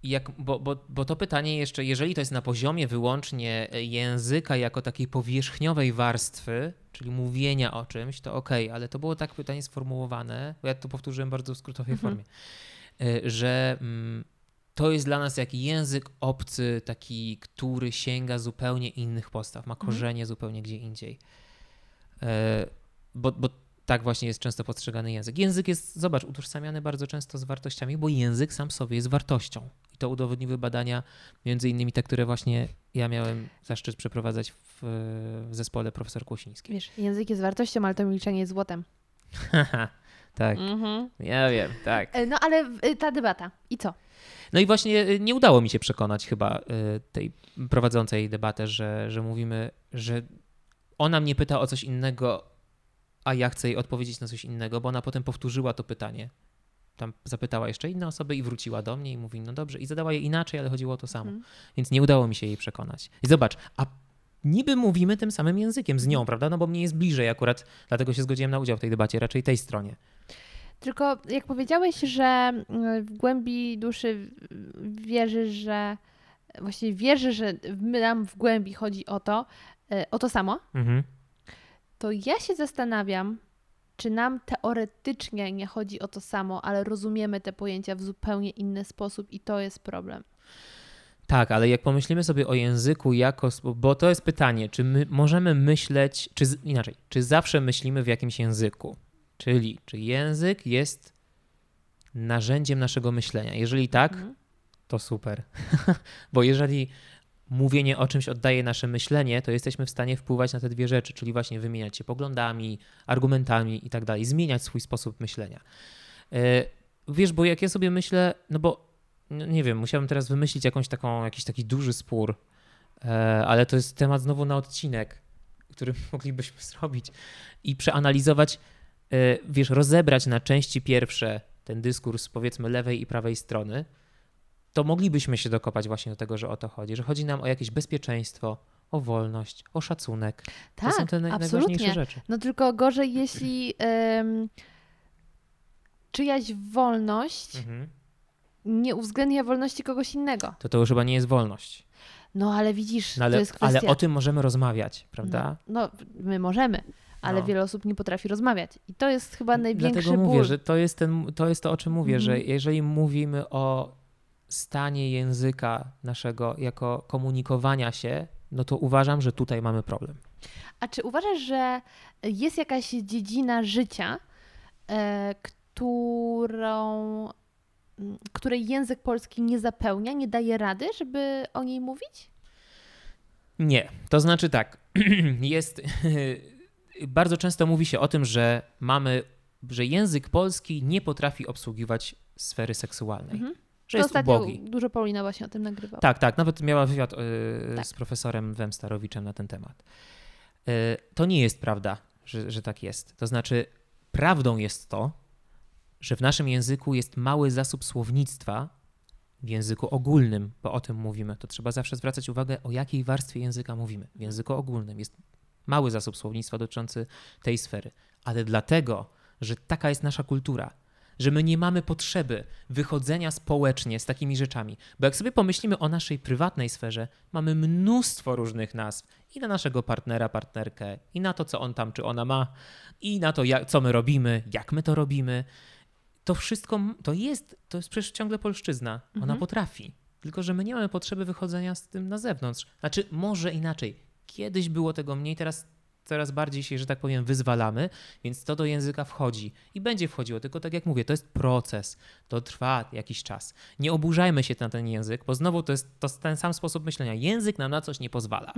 jak, bo, bo, bo to pytanie jeszcze, jeżeli to jest na poziomie wyłącznie języka jako takiej powierzchniowej warstwy, czyli mówienia o czymś, to ok, ale to było tak pytanie sformułowane, bo ja to powtórzyłem bardzo w skrótowej mhm. formie, e, że mm, to jest dla nas jak język obcy, taki, który sięga zupełnie innych postaw, ma mhm. korzenie mhm. zupełnie gdzie indziej. Bo, bo tak właśnie jest często postrzegany język. Język jest, zobacz, utożsamiany bardzo często z wartościami, bo język sam sobie jest wartością. I to udowodniły badania, między innymi te, które właśnie ja miałem zaszczyt przeprowadzać w, w zespole profesor Kłosiński. Wiesz, język jest wartością, ale to milczenie jest złotem. tak, mhm. ja wiem, tak. E, no ale y, ta debata i co? No i właśnie y, nie udało mi się przekonać chyba tej prowadzącej debatę, że, że mówimy, że ona mnie pyta o coś innego a ja chcę jej odpowiedzieć na coś innego, bo ona potem powtórzyła to pytanie. Tam zapytała jeszcze inne osoby i wróciła do mnie i mówi, no dobrze, i zadała je inaczej, ale chodziło o to samo. Hmm. Więc nie udało mi się jej przekonać. I zobacz, a niby mówimy tym samym językiem z nią, prawda? No bo mnie jest bliżej akurat, dlatego się zgodziłem na udział w tej debacie, raczej tej stronie. Tylko jak powiedziałeś, że mm, w głębi duszy wierzysz, że właściwie wierzy, że nam w głębi chodzi o to, e, o to samo, mhm to ja się zastanawiam, czy nam teoretycznie nie chodzi o to samo, ale rozumiemy te pojęcia w zupełnie inny sposób i to jest problem. Tak, ale jak pomyślimy sobie o języku jako, bo to jest pytanie, czy my możemy myśleć, czy inaczej, czy zawsze myślimy w jakimś języku? Czyli, czy język jest narzędziem naszego myślenia? Jeżeli tak, mhm. to super. bo jeżeli mówienie o czymś oddaje nasze myślenie, to jesteśmy w stanie wpływać na te dwie rzeczy, czyli właśnie wymieniać się poglądami, argumentami i tak dalej, zmieniać swój sposób myślenia. E, wiesz, bo jak ja sobie myślę, no bo no nie wiem, musiałbym teraz wymyślić jakąś taką, jakiś taki duży spór, e, ale to jest temat znowu na odcinek, który moglibyśmy zrobić i przeanalizować, e, wiesz, rozebrać na części pierwsze ten dyskurs powiedzmy lewej i prawej strony, to moglibyśmy się dokopać właśnie do tego, że o to chodzi, że chodzi nam o jakieś bezpieczeństwo, o wolność, o szacunek. Tak, to są te absolutnie. najważniejsze rzeczy. No tylko gorzej, jeśli um, czyjaś wolność mhm. nie uwzględnia wolności kogoś innego. To to już chyba nie jest wolność. No ale widzisz, no, ale, to jest kwestia... Ale o tym możemy rozmawiać, prawda? No, no my możemy, ale no. wiele osób nie potrafi rozmawiać. I to jest chyba największy Dlatego ból. mówię, że to jest, ten, to jest to, o czym mówię, mhm. że jeżeli mówimy o stanie języka naszego jako komunikowania się, no to uważam, że tutaj mamy problem. A czy uważasz, że jest jakaś dziedzina życia, e, którą, której język polski nie zapełnia, nie daje rady, żeby o niej mówić? Nie. To znaczy tak, jest. bardzo często mówi się o tym, że mamy że język polski nie potrafi obsługiwać sfery seksualnej. Mhm. Że To jest ostatnio ubogi. dużo Paulina właśnie o tym nagrywała. Tak, tak. Nawet miała wywiad y, Tak. z profesorem Wemstarowiczem na ten temat. Y, to nie jest prawda, że, że tak jest. To znaczy, prawdą jest to, że w naszym języku jest mały zasób słownictwa w języku ogólnym, bo o tym mówimy. To trzeba zawsze zwracać uwagę, o jakiej warstwie języka mówimy. W języku ogólnym jest mały zasób słownictwa dotyczący tej sfery. Ale dlatego, że taka jest nasza kultura, że my nie mamy potrzeby wychodzenia społecznie z takimi rzeczami. Bo jak sobie pomyślimy o naszej prywatnej sferze, mamy mnóstwo różnych nazw i na naszego partnera, partnerkę, i na to, co on tam czy ona ma, i na to, jak, co my robimy, jak my to robimy. To wszystko to jest, to jest przecież ciągle polszczyzna. Ona Mhm. potrafi. Tylko, że my nie mamy potrzeby wychodzenia z tym na zewnątrz. Znaczy, może inaczej. Kiedyś było tego mniej, teraz coraz bardziej się, że tak powiem, wyzwalamy, więc to do języka wchodzi i będzie wchodziło. Tylko tak jak mówię, to jest proces, to trwa jakiś czas. Nie oburzajmy się na ten język, bo znowu to jest to ten sam sposób myślenia. Język nam na coś nie pozwala.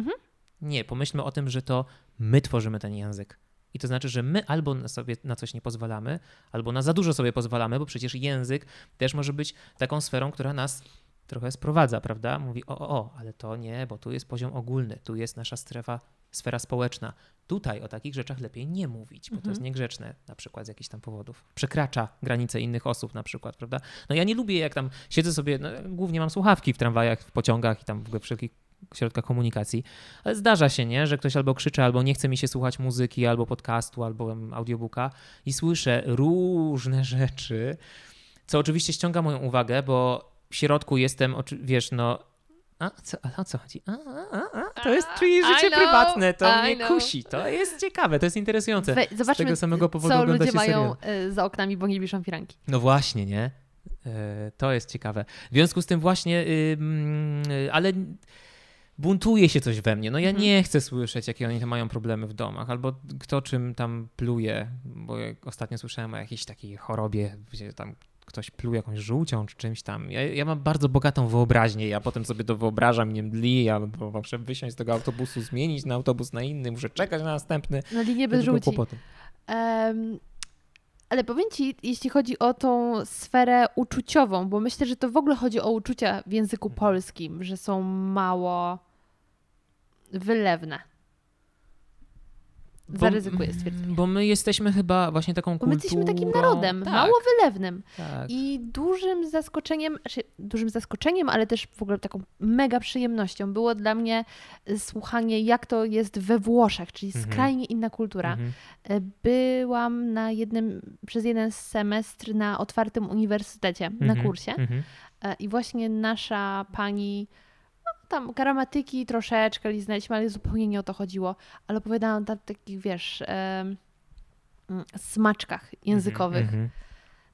Nie, pomyślmy o tym, że to my tworzymy ten język. I to znaczy, że my albo na sobie na coś nie pozwalamy, albo na za dużo sobie pozwalamy, bo przecież język też może być taką sferą, która nas trochę sprowadza, prawda? Mówi, o, o, o, ale to nie, bo tu jest poziom ogólny, tu jest nasza strefa, sfera społeczna. Tutaj o takich rzeczach lepiej nie mówić, bo to jest niegrzeczne, na przykład z jakichś tam powodów. Przekracza granice innych osób na przykład, prawda? No ja nie lubię, jak tam siedzę sobie, no, głównie mam słuchawki w tramwajach, w pociągach i tam w ogóle wszelkich środkach komunikacji, ale zdarza się, nie, że ktoś albo krzyczy, albo nie chce mi się słuchać muzyki, albo podcastu, albo audiobooka i słyszę różne rzeczy, co oczywiście ściąga moją uwagę, bo w środku jestem, wiesz, no. A, co, a o co chodzi? A, a, a, a, to jest czyjeś I życie know, prywatne, to I mnie know. kusi. To jest ciekawe, to jest interesujące. We, zobaczmy, Z tego samego powodu co ludzie mają serial. y, za oknami, bo nie firanki. No właśnie, nie? E, To jest ciekawe. W związku z tym właśnie, ale buntuje się coś we mnie. No ja Mhm. nie chcę słyszeć, jakie oni tam mają problemy w domach, albo kto czym tam pluje, bo ostatnio słyszałem o jakiejś takiej chorobie, gdzie tam ktoś pluł jakąś żółcią czy czymś tam. Ja, ja mam bardzo bogatą wyobraźnię, ja potem sobie to wyobrażam, nie mdli, ja muszę wysiąść z tego autobusu, zmienić na autobus na inny, muszę czekać na następny. Na linię bez żółci. Em, ale powiem ci, jeśli chodzi o tą sferę uczuciową, bo myślę, że to w ogóle chodzi o uczucia w języku Mhm. polskim, że są mało wylewne. Zaryzykuję stwierdzenie. Bo my jesteśmy chyba właśnie taką Bo kulturą... my jesteśmy takim narodem, tak, mało wylewnym. Tak. I dużym zaskoczeniem, znaczy dużym zaskoczeniem, ale też w ogóle taką mega przyjemnością było dla mnie y, słuchanie, jak to jest we Włoszech, czyli Mhm. skrajnie inna kultura. Mhm. E, Byłam na jednym, przez jeden semestr na otwartym uniwersytecie, na Mhm. kursie Mhm. E, i właśnie nasza pani, tam gramatyki troszeczkę liznęliśmy, ale zupełnie nie o to chodziło, ale opowiadałam tam takich, wiesz, mm, smaczkach językowych. Mhm.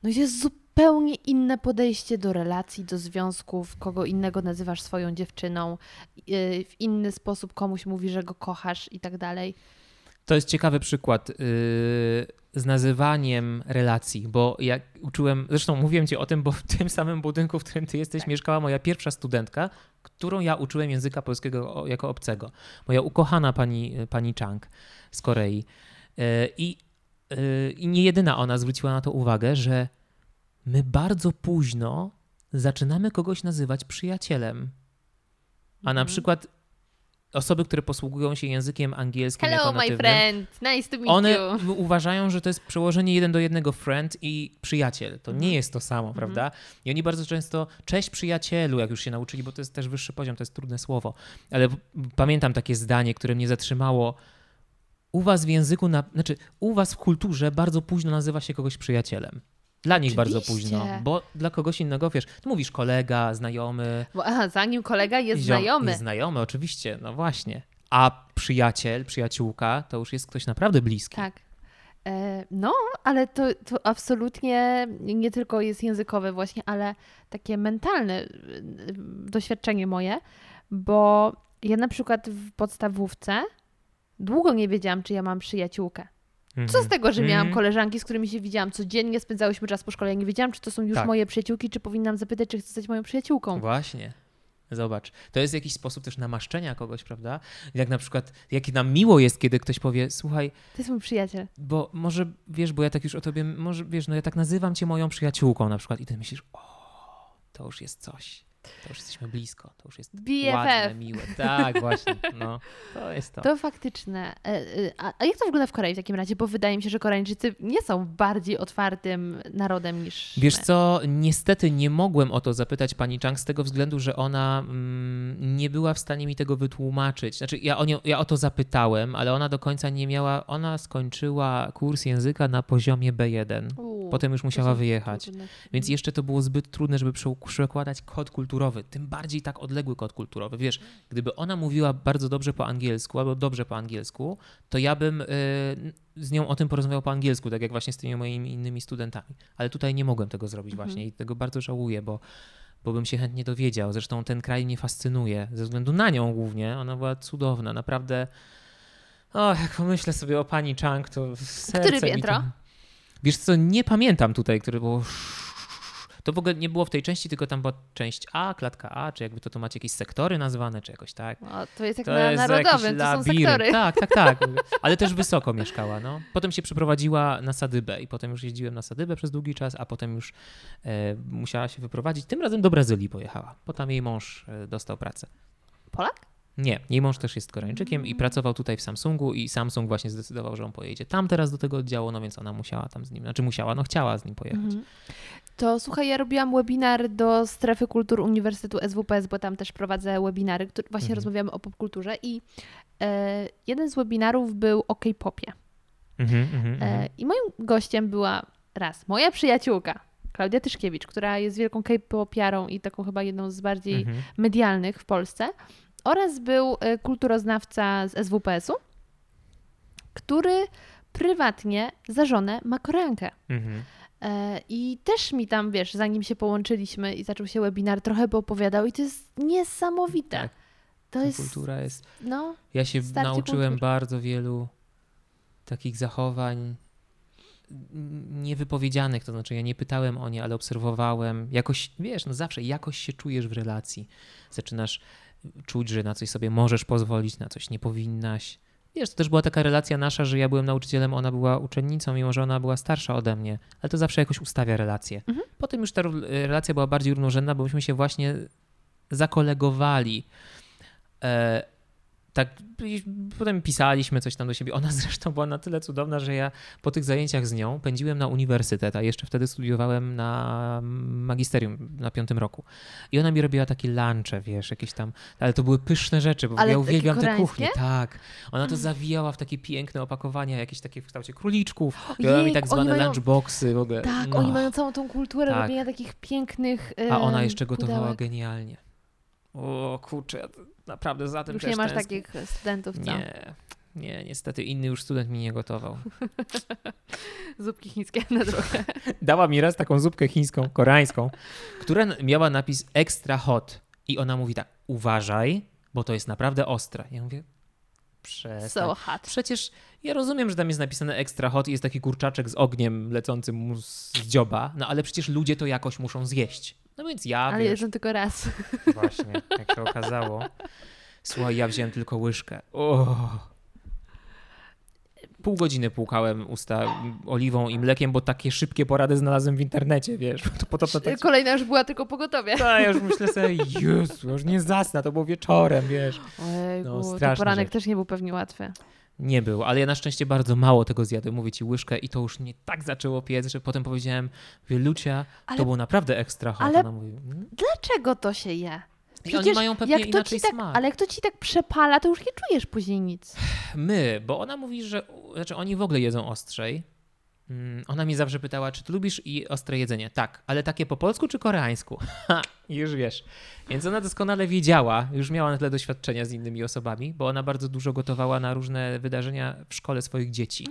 No jest zupełnie inne podejście do relacji, do związków, kogo innego nazywasz swoją dziewczyną, yy, w inny sposób komuś mówi, że go kochasz i tak dalej. To jest ciekawy przykład yy, z nazywaniem relacji, bo jak uczyłem, zresztą mówiłem ci o tym, bo w tym samym budynku, w którym ty jesteś, mieszkała moja pierwsza studentka, którą ja uczyłem języka polskiego jako obcego. Moja ukochana pani, pani Chang z Korei. Yy, I, yy, I nie jedyna ona zwróciła na to uwagę, że my bardzo późno zaczynamy kogoś nazywać przyjacielem. A na Mhm. przykład osoby, które posługują się językiem angielskim Hello, my friend, nice to meet one you. uważają, że to jest przełożenie jeden do jednego friend i przyjaciel. To nie jest to samo, prawda? I oni bardzo często cześć przyjacielu, jak już się nauczyli, bo to jest też wyższy poziom, to jest trudne słowo. Ale pamiętam takie zdanie, które mnie zatrzymało. U was w języku, na, znaczy u was w kulturze bardzo późno nazywa się kogoś przyjacielem. Dla nich bardzo późno, bo dla kogoś innego, wiesz, mówisz kolega, znajomy, Bo, aha, zanim kolega jest ziom- znajomy. Jest znajomy, oczywiście, no właśnie. A przyjaciel, przyjaciółka to już jest ktoś naprawdę bliski. Tak. E, No, ale to, to absolutnie nie tylko jest językowe właśnie, ale takie mentalne y, doświadczenie moje, bo ja na przykład w podstawówce długo nie wiedziałam, czy ja mam przyjaciółkę. Mhm. Co z tego, że miałam Mhm. koleżanki, z którymi się widziałam codziennie, spędzałyśmy czas po szkole. Ja nie wiedziałam, czy to są już Tak. moje przyjaciółki, czy powinnam zapytać, czy chce zostać moją przyjaciółką. Właśnie. Zobacz, to jest jakiś sposób też namaszczenia kogoś, prawda? Jak na przykład, jak nam miło jest, kiedy ktoś powie, słuchaj, To jest mój przyjaciel. bo może, wiesz, bo ja tak już o tobie, może, wiesz, no ja tak nazywam cię moją przyjaciółką na przykład i ty myślisz, o, to już jest coś, to już jesteśmy blisko, to już jest BFF. ładne, miłe. Tak, właśnie, no, to jest to. To faktyczne. E, e, A, jak to wygląda w Korei w takim razie? Bo wydaje mi się, że Koreańczycy nie są bardziej otwartym narodem niż Wiesz my. co, niestety nie mogłem o to zapytać pani Chang z tego względu, że ona mm, nie była w stanie mi tego wytłumaczyć. Znaczy, ja o, nią, ja o to zapytałem, ale ona do końca nie miała. Ona skończyła kurs języka na poziomie B1. U, Potem już musiała wyjechać. trudne. Więc jeszcze to było zbyt trudne, żeby prze- przekładać kod kulturowy, tym bardziej tak odległy kod kulturowy. Wiesz, gdyby ona mówiła bardzo dobrze po angielsku albo dobrze po angielsku, to ja bym y, z nią o tym porozmawiał po angielsku, tak jak właśnie z tymi moimi innymi studentami. Ale tutaj nie mogłem tego zrobić Mhm. właśnie i tego bardzo żałuję, bo, bo bym się chętnie dowiedział. Zresztą ten kraj mnie fascynuje, ze względu na nią głównie. Ona była cudowna, naprawdę. O, jak pomyślę sobie o pani Chang, to serce mi piętro? Wiesz co, nie pamiętam tutaj, które było... To w ogóle nie było w tej części, tylko tam była część A, klatka A, czy jakby to, to macie jakieś sektory nazwane, czy jakoś tak. O, to jest jak To na jest narodowym, to są sektory. Tak, tak, tak. Ale też wysoko mieszkała. No. Potem się przeprowadziła na Sadybę i potem już jeździłem na Sadybę przez długi czas, a potem już e, musiała się wyprowadzić. Tym razem do Brazylii pojechała, bo tam jej mąż e, dostał pracę. Polak? Nie, jej mąż też jest Koreańczykiem Mm. i pracował tutaj w Samsungu i Samsung właśnie zdecydował, że on pojedzie tam teraz do tego oddziału, no więc ona musiała tam z nim, znaczy musiała, no chciała z nim pojechać. Mhm. To słuchaj, ja robiłam webinar do strefy kultur Uniwersytetu SWPS, bo tam też prowadzę webinary, które właśnie Mhm. rozmawiamy o popkulturze i e, jeden z webinarów był o K-popie. Mhm, mhm, E, mhm. I moim gościem była raz moja przyjaciółka, Klaudia Tyszkiewicz, która jest wielką K-popiarą i taką chyba jedną z bardziej Mhm. medialnych w Polsce. Oraz był e, kulturoznawca z SWPS-u, który prywatnie za żonę ma Koreankę. Mhm. E, I też mi tam, wiesz, zanim się połączyliśmy i zaczął się webinar, trochę by opowiadał i to jest niesamowite. Tak. To jest, Kultura jest no, Ja się nauczyłem kultur. bardzo wielu takich zachowań niewypowiedzianych, to znaczy ja nie pytałem o nie, ale obserwowałem. Jakoś, wiesz, no zawsze jakoś się czujesz w relacji. Zaczynasz czuć, że na coś sobie możesz pozwolić, na coś nie powinnaś. Wiesz, to też była taka relacja nasza, że ja byłem nauczycielem, ona była uczennicą, mimo że ona była starsza ode mnie, ale to zawsze jakoś ustawia relację. Mhm. Potem już ta relacja była bardziej równorzędna, bo myśmy się właśnie zakolegowali. E, tak, potem pisaliśmy coś tam do siebie. Ona zresztą była na tyle cudowna, że ja po tych zajęciach z nią pędziłem na uniwersytet, a jeszcze wtedy studiowałem na magisterium na piątym roku. I ona mi robiła takie lunche, wiesz, jakieś tam, ale to były pyszne rzeczy, bo Ale ja uwielbiam koreańskie? kuchnię. Tak. Ona to zawijała w takie piękne opakowania, jakieś takie w kształcie króliczków. Miała mi tak zwane mają- lunchboxy w ogóle. tak, No. oni mają całą tą kulturę Tak. robienia takich pięknych A ona jeszcze gotowała pudełek. genialnie. O kurczę, ja naprawdę za tym Już nie masz tęsknię. takich studentów, co? Nie, nie, niestety inny już student mi nie gotował. Zupki chińskie na drogę. Dała mi raz taką zupkę chińską, koreańską, która miała napis extra hot. I ona mówi tak, uważaj, bo to jest naprawdę ostre. Ja mówię, przestań. So hot. Przecież ja rozumiem, że tam jest napisane extra hot i jest taki kurczaczek z ogniem lecącym mu z dzioba, no ale przecież ludzie to jakoś muszą zjeść. No więc ja, Ale wiesz, jedzą tylko raz. Właśnie, jak się okazało. Słuchaj, ja wziąłem tylko łyżkę. O. Pół godziny płukałem usta oliwą i mlekiem, bo takie szybkie porady znalazłem w internecie, wiesz. To podobno tak... Kolejna już była tylko pogotowie. A, ja już myślę sobie, Jezu, już nie zasnę, to było wieczorem, wiesz. Ojejku, No, to poranek rzecz. też nie był pewnie łatwy. Nie był, ale ja na szczęście bardzo mało tego zjadłem, mówię ci łyżkę i to już mnie tak zaczęło piec, że potem powiedziałem, mówię, Lucia, Ale- to było naprawdę ekstra hot. ale- Ona mówi, "Mm". Dlaczego to się je? I oni mają pewnie jak inaczej tak, smak. Ale jak to ci tak przepala, to już nie czujesz później nic. My, bo ona mówi, że znaczy oni w ogóle jedzą ostrzej. Mm, Ona mnie zawsze pytała, czy ty lubisz i ostre jedzenie? Tak, ale takie po polsku czy koreańsku? Ha, już wiesz. Więc ona doskonale wiedziała, już miała na tyle doświadczenia z innymi osobami, bo ona bardzo dużo gotowała na różne wydarzenia w szkole swoich dzieci.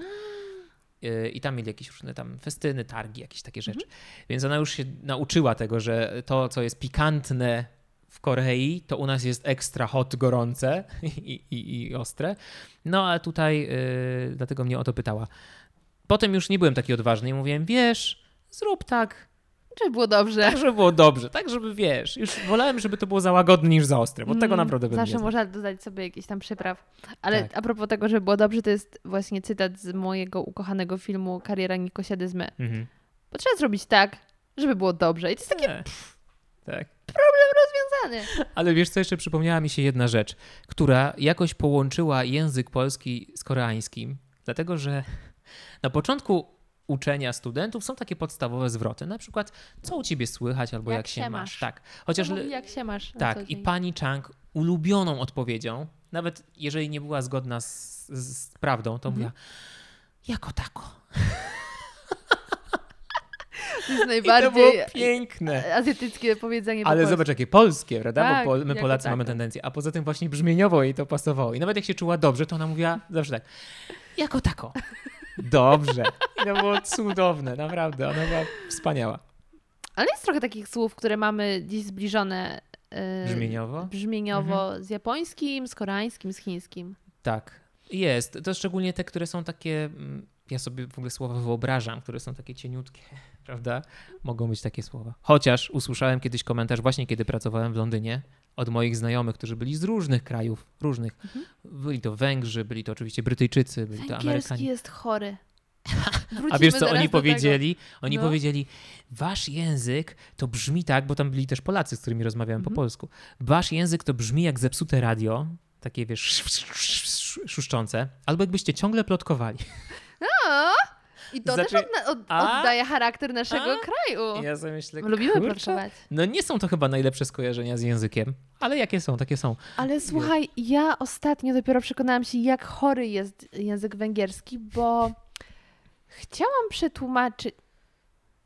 Y, I tam mieli jakieś różne tam festyny, targi, jakieś takie rzeczy. Więc ona już się nauczyła tego, że to, co jest pikantne w Korei, to u nas jest ekstra hot, gorące i, i, i ostre. No a tutaj y, dlatego mnie o to pytała. Potem już nie byłem taki odważny i mówiłem, wiesz, zrób tak, Żeby było dobrze. Tak, żeby było dobrze, tak, żeby wiesz. Już wolałem, żeby to było za łagodne niż za ostre, bo tego Mm, naprawdę bym Zawsze nie można dodać sobie jakiś tam przypraw. Ale Tak. a propos tego, żeby było dobrze, to jest właśnie cytat z mojego ukochanego filmu Kariera Nikosiadyzmy. Mhm. Bo trzeba zrobić tak, żeby było dobrze. I to jest takie Nie. Tak. rozwiązane. Ale wiesz co, jeszcze przypomniała mi się jedna rzecz, która jakoś połączyła język polski z koreańskim, dlatego że na początku uczenia studentów są takie podstawowe zwroty, na przykład co u ciebie słychać albo jak, się masz. Tak. Chociaż Mówi, jak się masz tak, i pani Chang ulubioną odpowiedzią, nawet jeżeli nie była zgodna z, z, prawdą, to Mhm. mówiła jako tako. To jest I to było najbardziej piękne. azjatyckie powiedzenie po Ale polsku. zobacz, jakie polskie, prawda? Tak, Bo po, my Polacy tako. mamy tendencję. A poza tym właśnie brzmieniowo jej to pasowało. I nawet jak się czuła dobrze, to ona mówiła zawsze tak, jako tako. Dobrze. I to było cudowne, naprawdę. Ona była wspaniała. Ale jest trochę takich słów, które mamy dziś zbliżone e, Brzmieniowo? brzmieniowo Mhm. z japońskim, z koreańskim, z chińskim. Tak. Jest. To szczególnie te, które są takie, mm, ja sobie w ogóle słowa wyobrażam, które są takie cieniutkie, prawda? Mogą być takie słowa. Chociaż usłyszałem kiedyś komentarz, właśnie kiedy pracowałem w Londynie, od moich znajomych, którzy byli z różnych krajów, różnych. Byli to Węgrzy, byli to oczywiście Brytyjczycy, byli to Węgierski Amerykanie. jest chory. A wiesz co oni tego. powiedzieli? Oni No. powiedzieli, wasz język to brzmi tak, bo tam byli też Polacy, z którymi rozmawiałem po Mhm. polsku. Wasz język to brzmi jak zepsute radio, takie wiesz, szuszczące, albo jakbyście ciągle plotkowali. A, I to też Znaczy- odna- od, A? oddaje charakter naszego A? kraju. Ja sobie myślę, Lubimy kurczę, plotkować. No nie są to chyba najlepsze skojarzenia z językiem, ale jakie są, takie są. Ale słuchaj, ja ostatnio dopiero przekonałam się, jak chory jest język węgierski, bo chciałam przetłumaczyć.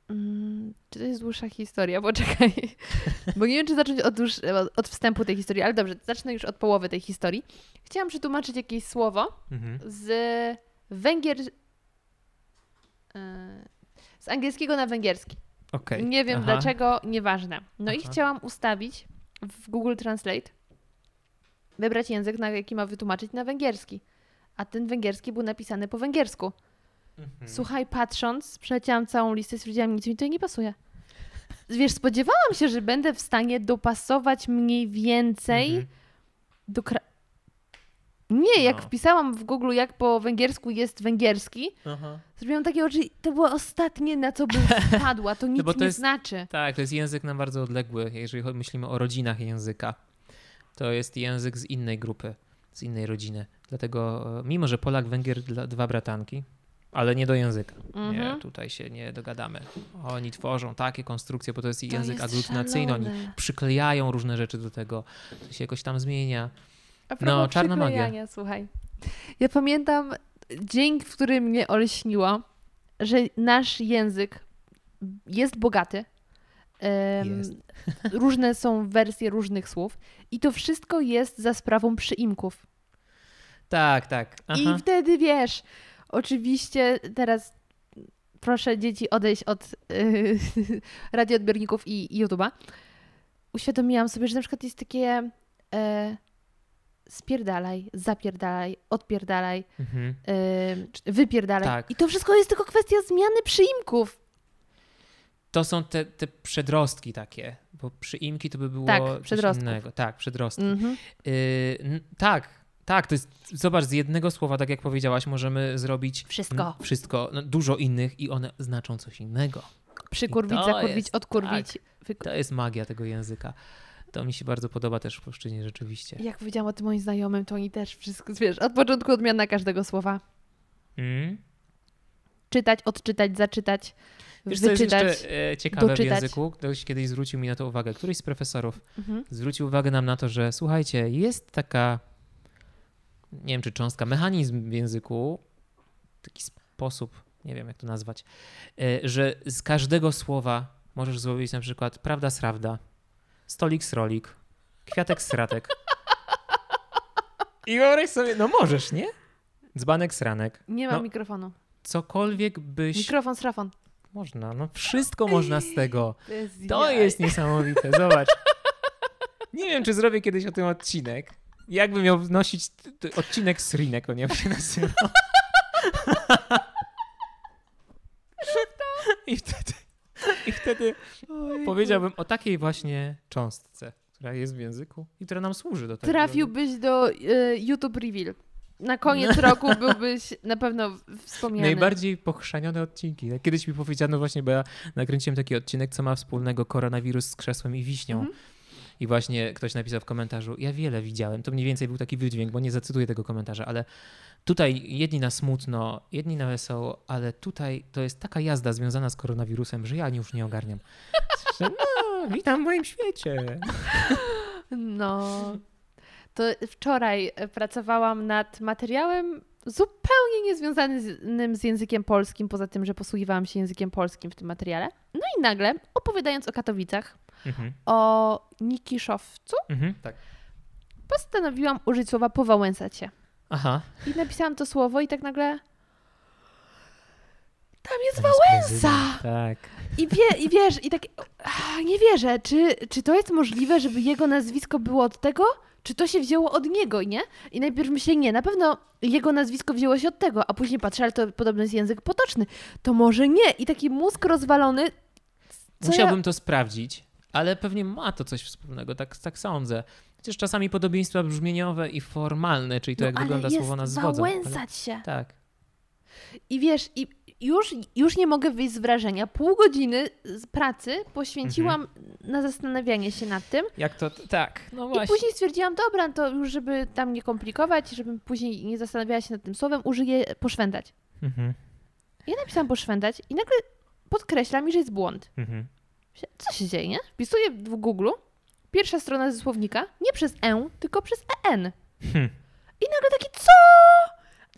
Mm, czy to jest dłuższa historia? Poczekaj. Bo nie wiem, czy zacząć od, dłuż... od wstępu tej historii, ale dobrze, zacznę już od połowy tej historii. Chciałam przetłumaczyć jakieś słowo Mhm. z węgier. E, Z angielskiego na węgierski. Okej. Nie wiem Aha. dlaczego, nieważne. No i Aha. chciałam ustawić w Google Translate, wybrać język, na jaki ma wytłumaczyć na węgierski. A ten węgierski był napisany po węgiersku. Mhm. Słuchaj, patrząc, przeleciałam całą listę i stwierdziłam, nic mi tutaj nie pasuje. Wiesz, spodziewałam się, że będę w stanie dopasować mniej więcej Mhm. do kra... Nie, jak No. wpisałam w Google, jak po węgiersku jest węgierski, Aha. zrobiłam takie oczy, to było ostatnie, na co bym wpadła. To nic bo to nie jest- znaczy. Tak, to jest język nam bardzo odległy, jeżeli myślimy o rodzinach języka. To jest język z innej grupy, z innej rodziny. Dlatego, e, mimo że Polak, Węgier, dla- dwa bratanki, ale nie do języka. Nie, Mhm. tutaj się nie dogadamy. Oni tworzą takie konstrukcje, bo to jest To język jest aglutynacyjny. Oni przyklejają różne rzeczy do tego, to się jakoś tam zmienia. A No, czarna magia. słuchaj. Ja pamiętam dzień, w którym mnie olśniło, że nasz język jest bogaty. Em, Jest. Różne są wersje różnych słów i to wszystko jest za sprawą przyimków. Tak, tak. Aha. I wtedy wiesz, oczywiście teraz proszę dzieci odejść od yy, radioodbiorników i, i YouTube'a. Uświadomiłam sobie, że na przykład jest takie e, spierdalaj, zapierdalaj, odpierdalaj, Mhm. yy, wypierdalaj. Tak. I to wszystko jest tylko kwestia zmiany przyimków. To są te, te przedrostki takie, bo przyimki to by było Tak, coś innego. Tak, przedrostki. Mhm. N- tak, tak, to jest, zobacz, z jednego słowa, tak jak powiedziałaś, możemy zrobić Wszystko. n- wszystko, no, dużo innych i one znaczą coś innego. Przykurwić, zakurwić, jest- odkurwić. Wyku- To jest magia tego języka. To mi się bardzo podoba też w polszczyźnie rzeczywiście. Jak powiedziałam o tym moim znajomym, to oni też wszystko, wiesz, od początku odmiana każdego słowa. Mm. Czytać, odczytać, zaczytać, Wiesz, co jest wyczytać. jeszcze e, ciekawe doczytać. w języku? Ktoś kiedyś zwrócił mi na to uwagę. Któryś z profesorów Mhm. zwrócił uwagę nam na to, że słuchajcie, jest taka, nie wiem czy cząstka, mechanizm w języku, taki sposób, nie wiem jak to nazwać, e, że z każdego słowa możesz zrobić na przykład prawda srawda, stolik srolik, kwiatek sratek. I wyobraź sobie, no możesz, nie? Dzbanek sranek. Nie mam No. mikrofonu. Cokolwiek byś... Mikrofon, srafon. Można, no wszystko można z tego. To jest, To jaj. jest niesamowite, zobacz. Nie wiem, czy zrobię kiedyś o tym odcinek. Jakbym miał wnosić t- t- odcinek z Rinek, on jak się nazywa. I wtedy, I wtedy powiedziałbym o takiej właśnie cząstce, która jest w języku i która nam służy do tego. Trafiłbyś do y, YouTube Reveal. Na koniec roku byłbyś na pewno wspomniany. Najbardziej pochrzanione odcinki. Kiedyś mi powiedziano właśnie, bo ja nakręciłem taki odcinek, co ma wspólnego koronawirus z krzesłem i wiśnią. Mhm. I właśnie ktoś napisał w komentarzu, ja wiele widziałem. To mniej więcej był taki wydźwięk, bo nie zacytuję tego komentarza, ale tutaj jedni na smutno, jedni na wesoło, ale tutaj to jest taka jazda związana z koronawirusem, że ja już nie ogarniam. No, witam w moim świecie. No. To wczoraj pracowałam nad materiałem zupełnie niezwiązanym z językiem polskim, poza tym, że posługiwałam się językiem polskim w tym materiale. No i nagle, opowiadając o Katowicach, Mhm, o Nikiszowcu, mhm, tak. postanowiłam użyć słowa powałęsać się. Aha. I napisałam to słowo i tak nagle tam jest Tam Wałęsa! Tak. I, wie, I wiesz, i tak nie wierzę, czy, czy to jest możliwe, żeby jego nazwisko było od tego, czy to się wzięło od niego, nie? I najpierw myślę, nie, na pewno jego nazwisko wzięło się od tego, a później patrzę, ale to podobno jest język potoczny. To może nie. I taki mózg rozwalony. Musiałbym to sprawdzić, ale pewnie ma to coś wspólnego, tak, tak sądzę. Chociaż czasami podobieństwa brzmieniowe i formalne, czyli to no, jak wygląda słowo nas zwodzą. Ale, się. tak. I wiesz, i już, już nie mogę wyjść z wrażenia. Pół godziny pracy poświęciłam na zastanawianie się nad tym. Jak to, tak, no I właśnie. później stwierdziłam, dobra, to już żeby tam nie komplikować, żebym później nie zastanawiała się nad tym słowem, użyję poszwędać. Mhm, Ja napisałam poszwędać i nagle podkreśla mi, że jest błąd. mhm. Co się dzieje, nie? Wpisuję w Google, pierwsza strona ze słownika, nie przez e, tylko przez en. Hmm. I nagle taki, co?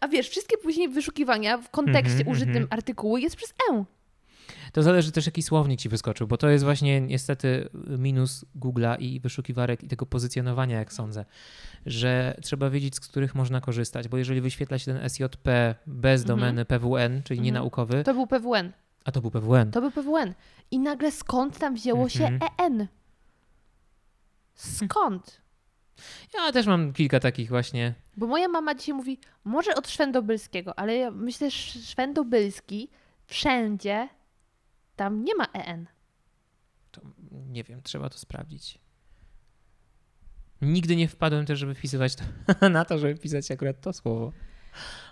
A wiesz, wszystkie później wyszukiwania w kontekście Mhm, użytym mhm. artykułu jest przez e. To zależy też, jaki słownik ci wyskoczył, bo to jest właśnie niestety minus Google'a i wyszukiwarek i tego pozycjonowania, jak sądzę, że trzeba wiedzieć, z których można korzystać, bo jeżeli wyświetla się ten SJP bez Mhm. domeny PWN, czyli Mhm. nienaukowy, To był PWN. A to był PWN. To był PWN. I nagle skąd tam wzięło się Mhm. EN? Skąd? Ja też mam kilka takich właśnie. Bo moja mama dzisiaj mówi, może od Szwendobylskiego, ale ja myślę, że Szwendobylski wszędzie tam nie ma EN. To, nie wiem, trzeba to sprawdzić. Nigdy nie wpadłem też, żeby wpisywać to, na to, żeby wpisać akurat to słowo.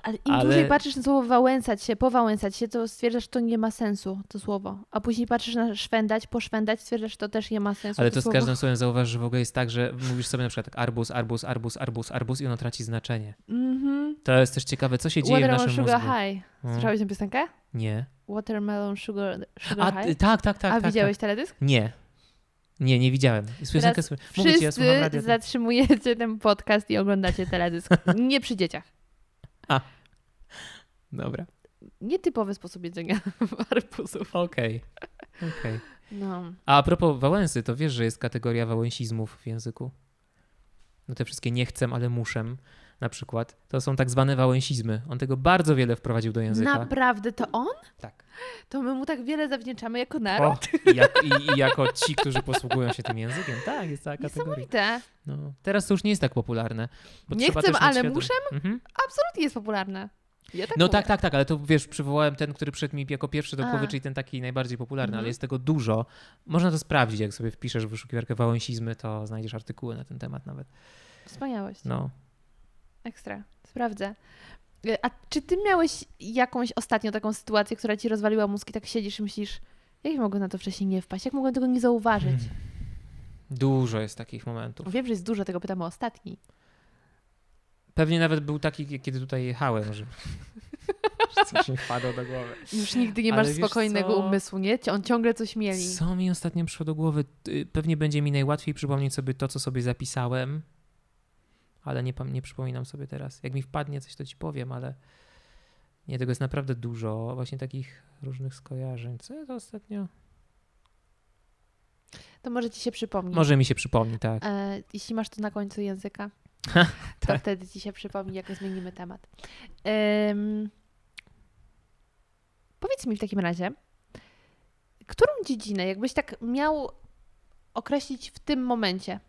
Ale im Ale- dłużej patrzysz na słowo wałęsać się, powałęsać się, to stwierdzasz, że to nie ma sensu, to słowo. A później patrzysz na szwendać, poszwendać, stwierdzasz, że to też nie ma sensu. Ale to z słowo. każdym słowem zauważ, że w ogóle jest tak, że mówisz sobie na przykład tak arbuz, arbuz, arbuz, arbuz, arbuz i ono traci znaczenie. Mhm. To jest też ciekawe, co się dzieje w Watermelon naszym Sugar mózgu. High. No. Słyszałeś tę piosenkę? Nie. Watermelon Sugar, sugar A, High? tak, tak, tak. A tak, widziałeś Tak. teledysk? Nie. Nie, nie widziałem. Piosenkę Teraz Mówię ci, ja słucham Wszyscy to- zatrzymujecie ten podcast i oglądacie teledysk. Nie przy dzieciach. Dobra. Nietypowy sposób jedzenia arbuzów. Okej. Okej. No. A a propos Wałęsy, to wiesz, że jest kategoria wałęsizmów w języku? No te wszystkie nie chcę, ale muszę na przykład. To są tak zwane wałęsizmy. On tego bardzo wiele wprowadził do języka. Naprawdę to on? Tak. To my mu tak wiele zawdzięczamy jako naród. O, i, jak, i, I jako ci, którzy posługują się tym językiem. Tak, jest cała kategoria. Niesamowite. No. Teraz to już nie jest tak popularne. Nie chcę, ale muszę? Mhm. Absolutnie jest popularne. Ja tak No mówię. tak, tak, tak, ale to wiesz, przywołałem ten, który przyszedł mi jako pierwszy do A. głowy, czyli ten taki najbardziej popularny, Mhm. ale jest tego dużo. Można to sprawdzić, jak sobie wpiszesz w wyszukiwarkę wałęsizmy, to znajdziesz artykuły na ten temat nawet. Wspaniałość. No. Ekstra. Sprawdzę. Y, A czy ty miałeś jakąś ostatnio taką sytuację, która ci rozwaliła mózg i tak siedzisz i myślisz, jak mogłem na to wcześniej nie wpaść? Jak mogłem tego nie zauważyć? Hmm. Dużo jest takich momentów. Wiem, że jest dużo, tego pytamy o ostatni. Pewnie nawet był taki, kiedy tutaj jechałem, że, coś mi wpadło do głowy. Już nigdy nie masz spokojnego umysłu, nie? On ciągle coś mieli. Co mi ostatnio przyszło do głowy? Y, Pewnie będzie mi najłatwiej przypomnieć sobie to, co sobie zapisałem, ale nie, nie przypominam sobie teraz. Jak mi wpadnie coś, to ci powiem, ale nie, tego jest naprawdę dużo. Właśnie takich różnych skojarzeń. Co ja to ostatnio? To może ci się przypomni. Może mi się przypomni, tak. E, jeśli masz to na końcu języka, to Tak. wtedy ci się przypomni, jak zmienimy temat. Em, powiedz mi w takim razie, którą dziedzinę, jakbyś tak miał określić w tym momencie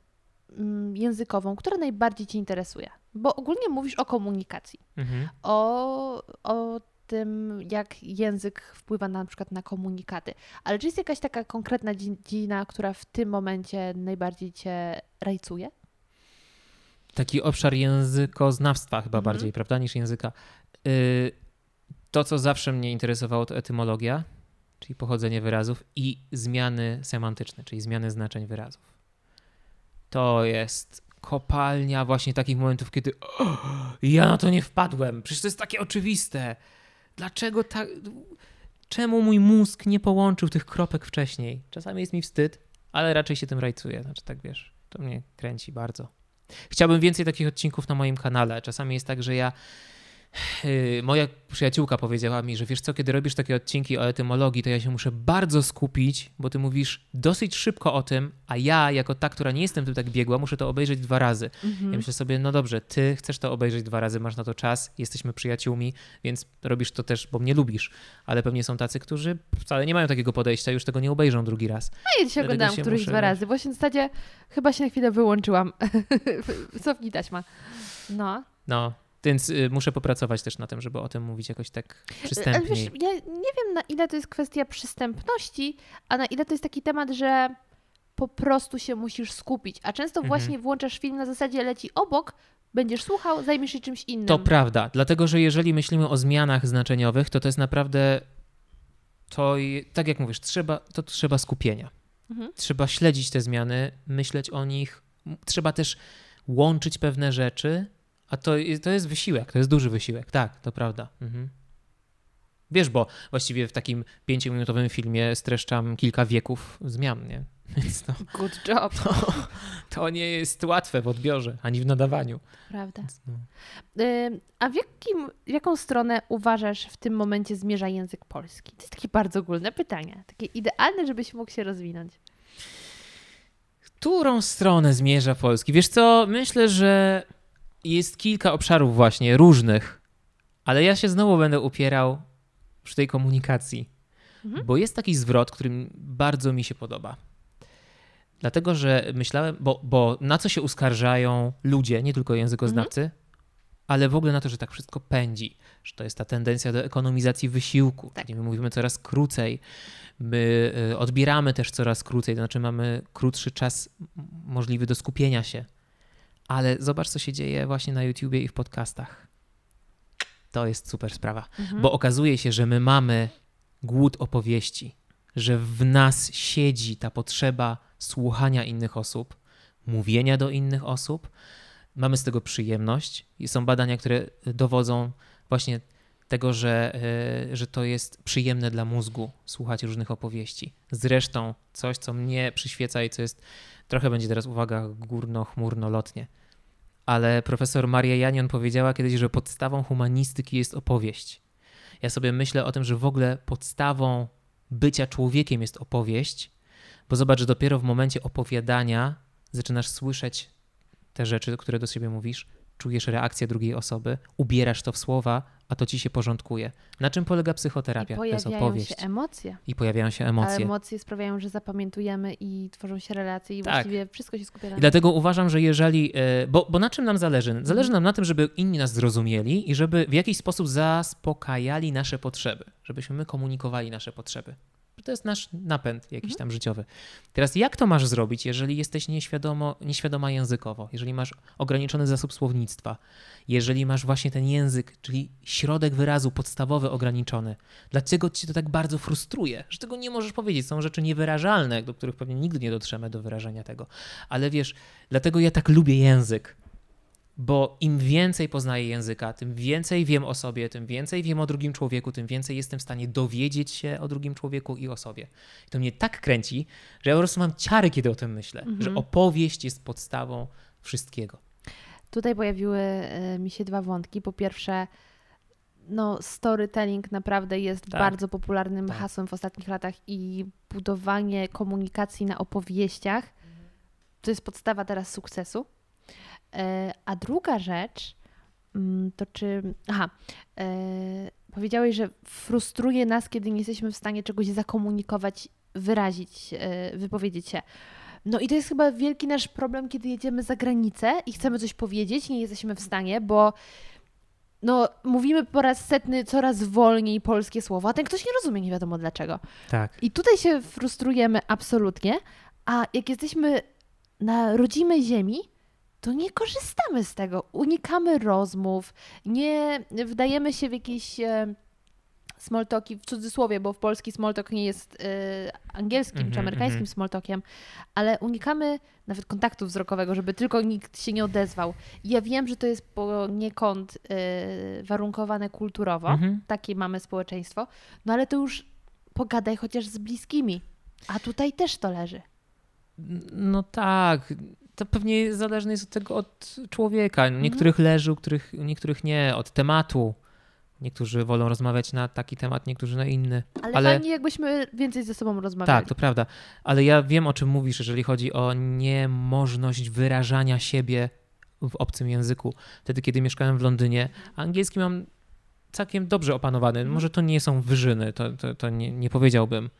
językową, która najbardziej cię interesuje? Bo ogólnie mówisz o komunikacji, Mhm. o, o tym, jak język wpływa na, na przykład na komunikaty. Ale czy jest jakaś taka konkretna dziedzina, która w tym momencie najbardziej cię rajcuje? Taki obszar językoznawstwa chyba Mhm. bardziej, prawda, niż języka. Y, To, co zawsze mnie interesowało, to etymologia, czyli pochodzenie wyrazów i zmiany semantyczne, czyli zmiany znaczeń wyrazów. To jest kopalnia właśnie takich momentów, kiedy "O, ja na to nie wpadłem, przecież to jest takie oczywiste. Dlaczego tak... Czemu mój mózg nie połączył tych kropek wcześniej? Czasami jest mi wstyd, ale raczej się tym rajcuję. Znaczy tak wiesz, to mnie kręci bardzo. Chciałbym więcej takich odcinków na moim kanale. Czasami jest tak, że ja. Yy, moja przyjaciółka powiedziała mi, że wiesz co, kiedy robisz takie odcinki o etymologii, to ja się muszę bardzo skupić, bo ty mówisz dosyć szybko o tym, a ja, jako ta, która nie jestem tym tak biegła, muszę to obejrzeć dwa razy. Mhm. Ja myślę sobie, no dobrze, ty chcesz to obejrzeć dwa razy, masz na to czas, jesteśmy przyjaciółmi, więc robisz to też, bo mnie lubisz. Ale pewnie są tacy, którzy wcale nie mają takiego podejścia, już tego nie obejrzą drugi raz. A ja dzisiaj Dlatego oglądałam któryś muszę- dwa razy. Właśnie w zasadzie chyba się na chwilę wyłączyłam. Cofnij taśma. No. No, więc y, muszę popracować też na tym, żeby o tym mówić jakoś tak Ale wiesz, przystępniej. ja nie wiem na ile to jest kwestia przystępności, a na ile to jest taki temat, że po prostu się musisz skupić. A często Mhm. właśnie włączasz film na zasadzie leci obok, będziesz słuchał, zajmiesz się czymś innym. To prawda, dlatego że jeżeli myślimy o zmianach znaczeniowych, to to jest naprawdę to, tak jak mówisz, trzeba, to trzeba skupienia. Mhm. Trzeba śledzić te zmiany, myśleć o nich, trzeba też łączyć pewne rzeczy, a to, jest- to jest wysiłek, to jest duży wysiłek, tak, to prawda. Mhm. Wiesz, bo właściwie w takim pięciominutowym filmie streszczam kilka wieków zmian, nie? Więc to, Good job. to, to nie jest łatwe w odbiorze, ani w nadawaniu. Prawda. No. A w, jakim, w jaką stronę uważasz w tym momencie zmierza język polski? To jest takie bardzo ogólne pytanie. Takie idealne, żebyś mógł się rozwinąć. którą stronę zmierza Polski? Wiesz co, myślę, że jest kilka obszarów właśnie różnych, ale ja się znowu będę upierał przy tej komunikacji, Mhm. bo jest taki zwrot, który bardzo mi się podoba. Dlatego, że myślałem, bo, bo na co się uskarżają ludzie, nie tylko językoznawcy, ale w ogóle na to, że tak wszystko pędzi, że to jest ta tendencja do ekonomizacji wysiłku. Tak. My mówimy coraz krócej, my y, odbieramy też coraz krócej, to znaczy mamy krótszy czas możliwy do skupienia się. Ale zobacz, co się dzieje właśnie na YouTubie i w podcastach. To jest super sprawa, Mhm. bo okazuje się, że my mamy głód opowieści, że w nas siedzi ta potrzeba słuchania innych osób, mówienia do innych osób. Mamy z tego przyjemność i są badania, które dowodzą właśnie tego, że, e, że to jest przyjemne dla mózgu słuchać różnych opowieści. Zresztą coś, co mnie przyświeca i co jest, trochę będzie teraz uwaga górno-chmurno-lotnie, ale profesor Maria Janion powiedziała kiedyś, że podstawą humanistyki jest opowieść. Ja sobie myślę o tym, że w ogóle podstawą bycia człowiekiem jest opowieść, bo zobacz, że dopiero w momencie opowiadania zaczynasz słyszeć te rzeczy, które do siebie mówisz, czujesz reakcję drugiej osoby, ubierasz to w słowa, a to ci się porządkuje. Na czym polega I psychoterapia? To jest pojawiają opowieść. się emocje. I pojawiają się emocje. emocje sprawiają, że zapamiętujemy i tworzą się relacje i Tak. właściwie wszystko się skupia na I dlatego uważam, że jeżeli. e, Bo, bo na czym nam zależy? Zależy nam na tym, żeby inni nas zrozumieli i żeby w jakiś sposób zaspokajali nasze potrzeby, żebyśmy my komunikowali nasze potrzeby. To jest nasz napęd jakiś tam życiowy. Teraz, jak to masz zrobić, jeżeli jesteś nieświadomo, nieświadoma językowo, jeżeli masz ograniczony zasób słownictwa, jeżeli masz właśnie ten język, czyli środek wyrazu podstawowy ograniczony? Dlaczego cię to tak bardzo frustruje, że tego nie możesz powiedzieć? Są rzeczy niewyrażalne, do których pewnie nigdy nie dotrzemy do wyrażenia tego. Ale wiesz, dlatego ja tak lubię język, bo im więcej poznaję języka, tym więcej wiem o sobie, tym więcej wiem o drugim człowieku, tym więcej jestem w stanie dowiedzieć się o drugim człowieku i o sobie. I to mnie tak kręci, że ja po prostu mam ciary, kiedy o tym myślę, że opowieść jest podstawą wszystkiego. Tutaj pojawiły e, mi się dwa wątki. Po pierwsze, no, storytelling naprawdę jest Tak. bardzo popularnym Tak. hasłem w ostatnich latach i budowanie komunikacji na opowieściach to jest podstawa teraz sukcesu. E, A druga rzecz mm, to czy. Aha. e, Powiedziałeś, że frustruje nas, kiedy nie jesteśmy w stanie czegoś zakomunikować, wyrazić, e, wypowiedzieć się. No i to jest chyba wielki nasz problem, kiedy jedziemy za granicę i chcemy coś powiedzieć, nie jesteśmy w stanie, bo no, mówimy po raz setny coraz wolniej polskie słowo, a ten ktoś nie rozumie, nie wiadomo dlaczego. Tak. I tutaj się frustrujemy absolutnie, a jak jesteśmy na rodzimej ziemi, to nie korzystamy z tego. Unikamy rozmów, nie wdajemy się w jakieś e, small talki, w cudzysłowie, bo w polski small talk nie jest e, angielskim czy Mhm, amerykańskim mhm. small talkiem, ale unikamy nawet kontaktu wzrokowego, żeby tylko nikt się nie odezwał. I ja wiem, że to jest poniekąd e, warunkowane kulturowo, Mhm. takie mamy społeczeństwo, no ale to już pogadaj chociaż z bliskimi. A tutaj też to leży. No tak. To pewnie zależne jest od tego od człowieka. Niektórych leży, u których, niektórych nie, od tematu. Niektórzy wolą rozmawiać na taki temat, niektórzy na inny. Ale, Ale- fajnie, jakbyśmy więcej ze sobą rozmawiali. Tak, to prawda. Ale ja wiem, o czym mówisz, jeżeli chodzi o niemożność wyrażania siebie w obcym języku. Wtedy, kiedy mieszkałem w Londynie, angielski mam całkiem dobrze opanowany. Mhm. Może to nie są wyżyny, to, to, to nie, nie powiedziałbym.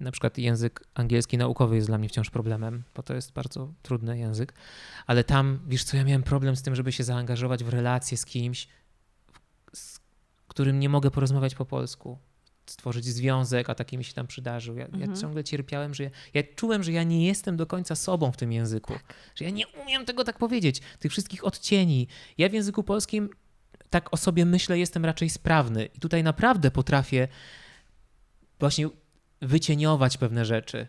Na przykład język angielski naukowy jest dla mnie wciąż problemem, bo to jest bardzo trudny język. Ale tam, wiesz co, ja miałem problem z tym, żeby się zaangażować w relacje z kimś, z którym nie mogę porozmawiać po polsku. Stworzyć związek, a taki mi się tam przydarzył. Ja, Mhm. ja ciągle cierpiałem, że ja, ja czułem, że ja nie jestem do końca sobą w tym języku. Że ja nie umiem tego tak powiedzieć. Tych wszystkich odcieni. Ja w języku polskim tak o sobie myślę, jestem raczej sprawny. I tutaj naprawdę potrafię właśnie wycieniować pewne rzeczy,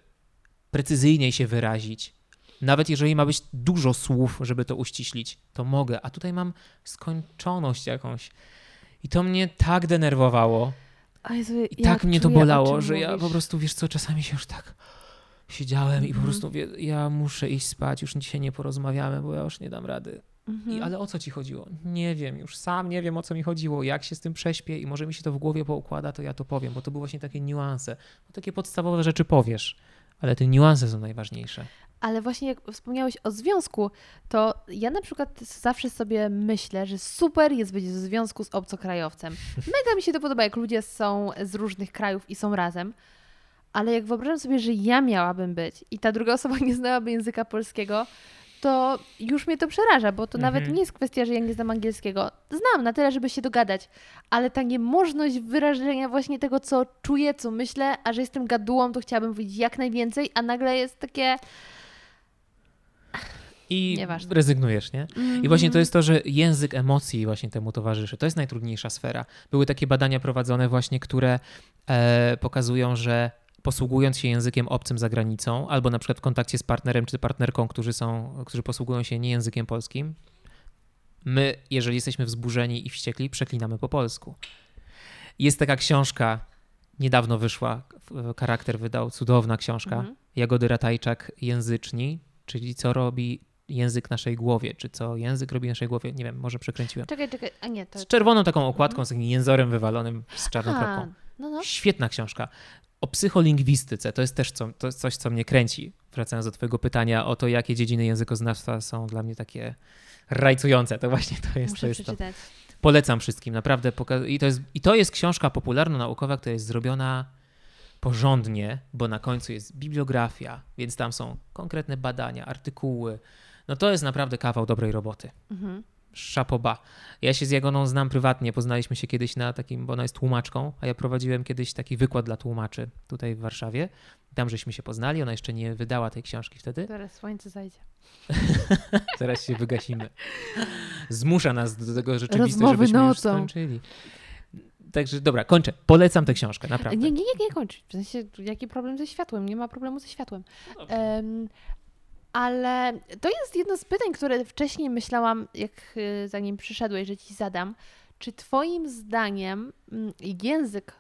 precyzyjniej się wyrazić. Nawet jeżeli ma być dużo słów, żeby to uściślić, to mogę. A tutaj mam skończoność jakąś. I to mnie tak denerwowało. Jezu, I tak mnie to bolało, że ja mówisz. po prostu, wiesz co, czasami się już tak siedziałem i po Mhm. prostu mówię, ja muszę iść spać, już dzisiaj nie porozmawiamy, bo ja już nie dam rady. Mhm. I, ale o co ci chodziło? Nie wiem, już sam nie wiem o co mi chodziło, jak się z tym prześpię i może mi się to w głowie poukłada, to ja to powiem, bo to były właśnie takie niuanse. Bo takie podstawowe rzeczy powiesz, ale te niuanse są najważniejsze. Ale właśnie jak wspomniałeś o związku, to ja na przykład zawsze sobie myślę, że super jest być w związku z obcokrajowcem. Mega mi się to podoba, jak ludzie są z różnych krajów i są razem. Ale jak wyobrażam sobie, że ja miałabym być i ta druga osoba nie znałaby języka polskiego, to już mnie to przeraża, bo to nawet Mhm. nie jest kwestia, że ja nie znam angielskiego. Znam na tyle, żeby się dogadać, ale ta niemożność wyrażenia właśnie tego, co czuję, co myślę, a że jestem gadułą, to chciałabym powiedzieć jak najwięcej, a nagle jest takie... I Nieważne. rezygnujesz, nie? I właśnie Mhm. to jest to, że język emocji właśnie temu towarzyszy. To jest najtrudniejsza sfera. Były takie badania prowadzone właśnie, które e, pokazują, że posługując się językiem obcym za granicą, albo na przykład w kontakcie z partnerem czy partnerką, którzy są, którzy posługują się nie językiem polskim, my, jeżeli jesteśmy wzburzeni i wściekli, przeklinamy po polsku. Jest taka książka, niedawno wyszła, charakter wydał, cudowna książka, Mhm. Jagody Ratajczak, Języczni, czyli co robi język naszej głowie, czy co język robi naszej głowie, nie wiem, może przekręciłem. Czekaj, czekaj, a nie, to... Z czerwoną taką okładką, z takim jęzorem wywalonym, z czarną kropką. No, no. Świetna książka. O psycholingwistyce, to jest też co, to jest coś, co mnie kręci. Wracając do twojego pytania o to, jakie dziedziny językoznawstwa są dla mnie takie rajcujące, to właśnie to jest, to Muszę jest to. Polecam wszystkim, naprawdę. I to, jest, I to jest książka popularno-naukowa, która jest zrobiona porządnie, bo na końcu jest bibliografia, więc tam są konkretne badania, artykuły. No to jest naprawdę kawał dobrej roboty. Mhm. Szapoba. Ja się z Jagoną znam prywatnie, poznaliśmy się kiedyś na takim, bo ona jest tłumaczką, a ja prowadziłem kiedyś taki wykład dla tłumaczy tutaj w Warszawie. Tam żeśmy się poznali, ona jeszcze nie wydała tej książki wtedy. Zaraz słońce zajdzie. Zaraz się wygasimy. Zmusza nas do tego rzeczywiście, Rozmowy żebyśmy już nocą. skończyli. Także dobra, kończę. Polecam tę książkę, naprawdę. Nie, nie, nie, nie kończ. W sensie, jaki problem ze światłem? Nie ma problemu ze światłem. Em, ale to jest jedno z pytań, które wcześniej myślałam, jak y, zanim przyszedłeś, że ci zadam. Czy twoim zdaniem mm, język,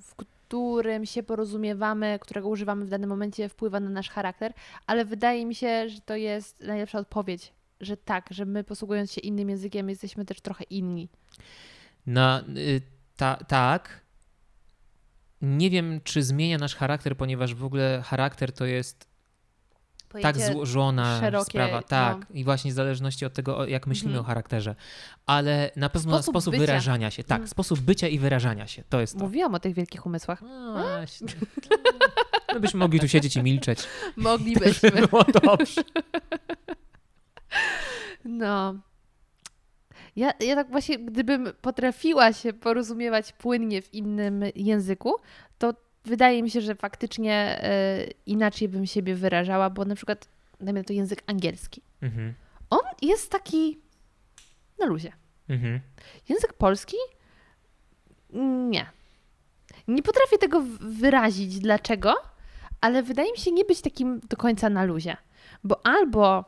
w którym się porozumiewamy, którego używamy w danym momencie, wpływa na nasz charakter? Ale wydaje mi się, że to jest najlepsza odpowiedź, że tak, że my posługując się innym językiem jesteśmy też trochę inni. Y, ta, tak. Nie wiem, czy zmienia nasz charakter, ponieważ w ogóle charakter to jest tak złożona szerokie, sprawa. no. Tak. I właśnie w zależności od tego, jak myślimy Mhm. o charakterze. Ale na pewno Sposób sposób, wyrażania się. Tak, Mhm. sposób bycia i wyrażania się. To jest to. Mówiłam o tych wielkich umysłach. No właśnie. My byśmy mogli tu siedzieć i milczeć. Moglibyśmy. Było dobrze. No. Ja, ja tak właśnie, gdybym potrafiła się porozumiewać płynnie w innym języku, to wydaje mi się, że faktycznie e, inaczej bym siebie wyrażała, bo na przykład, dajmy to język angielski. Mhm. On jest taki na luzie. Mhm. Język polski? Nie. Nie potrafię tego wyrazić dlaczego, ale wydaje mi się nie być takim do końca na luzie. Bo albo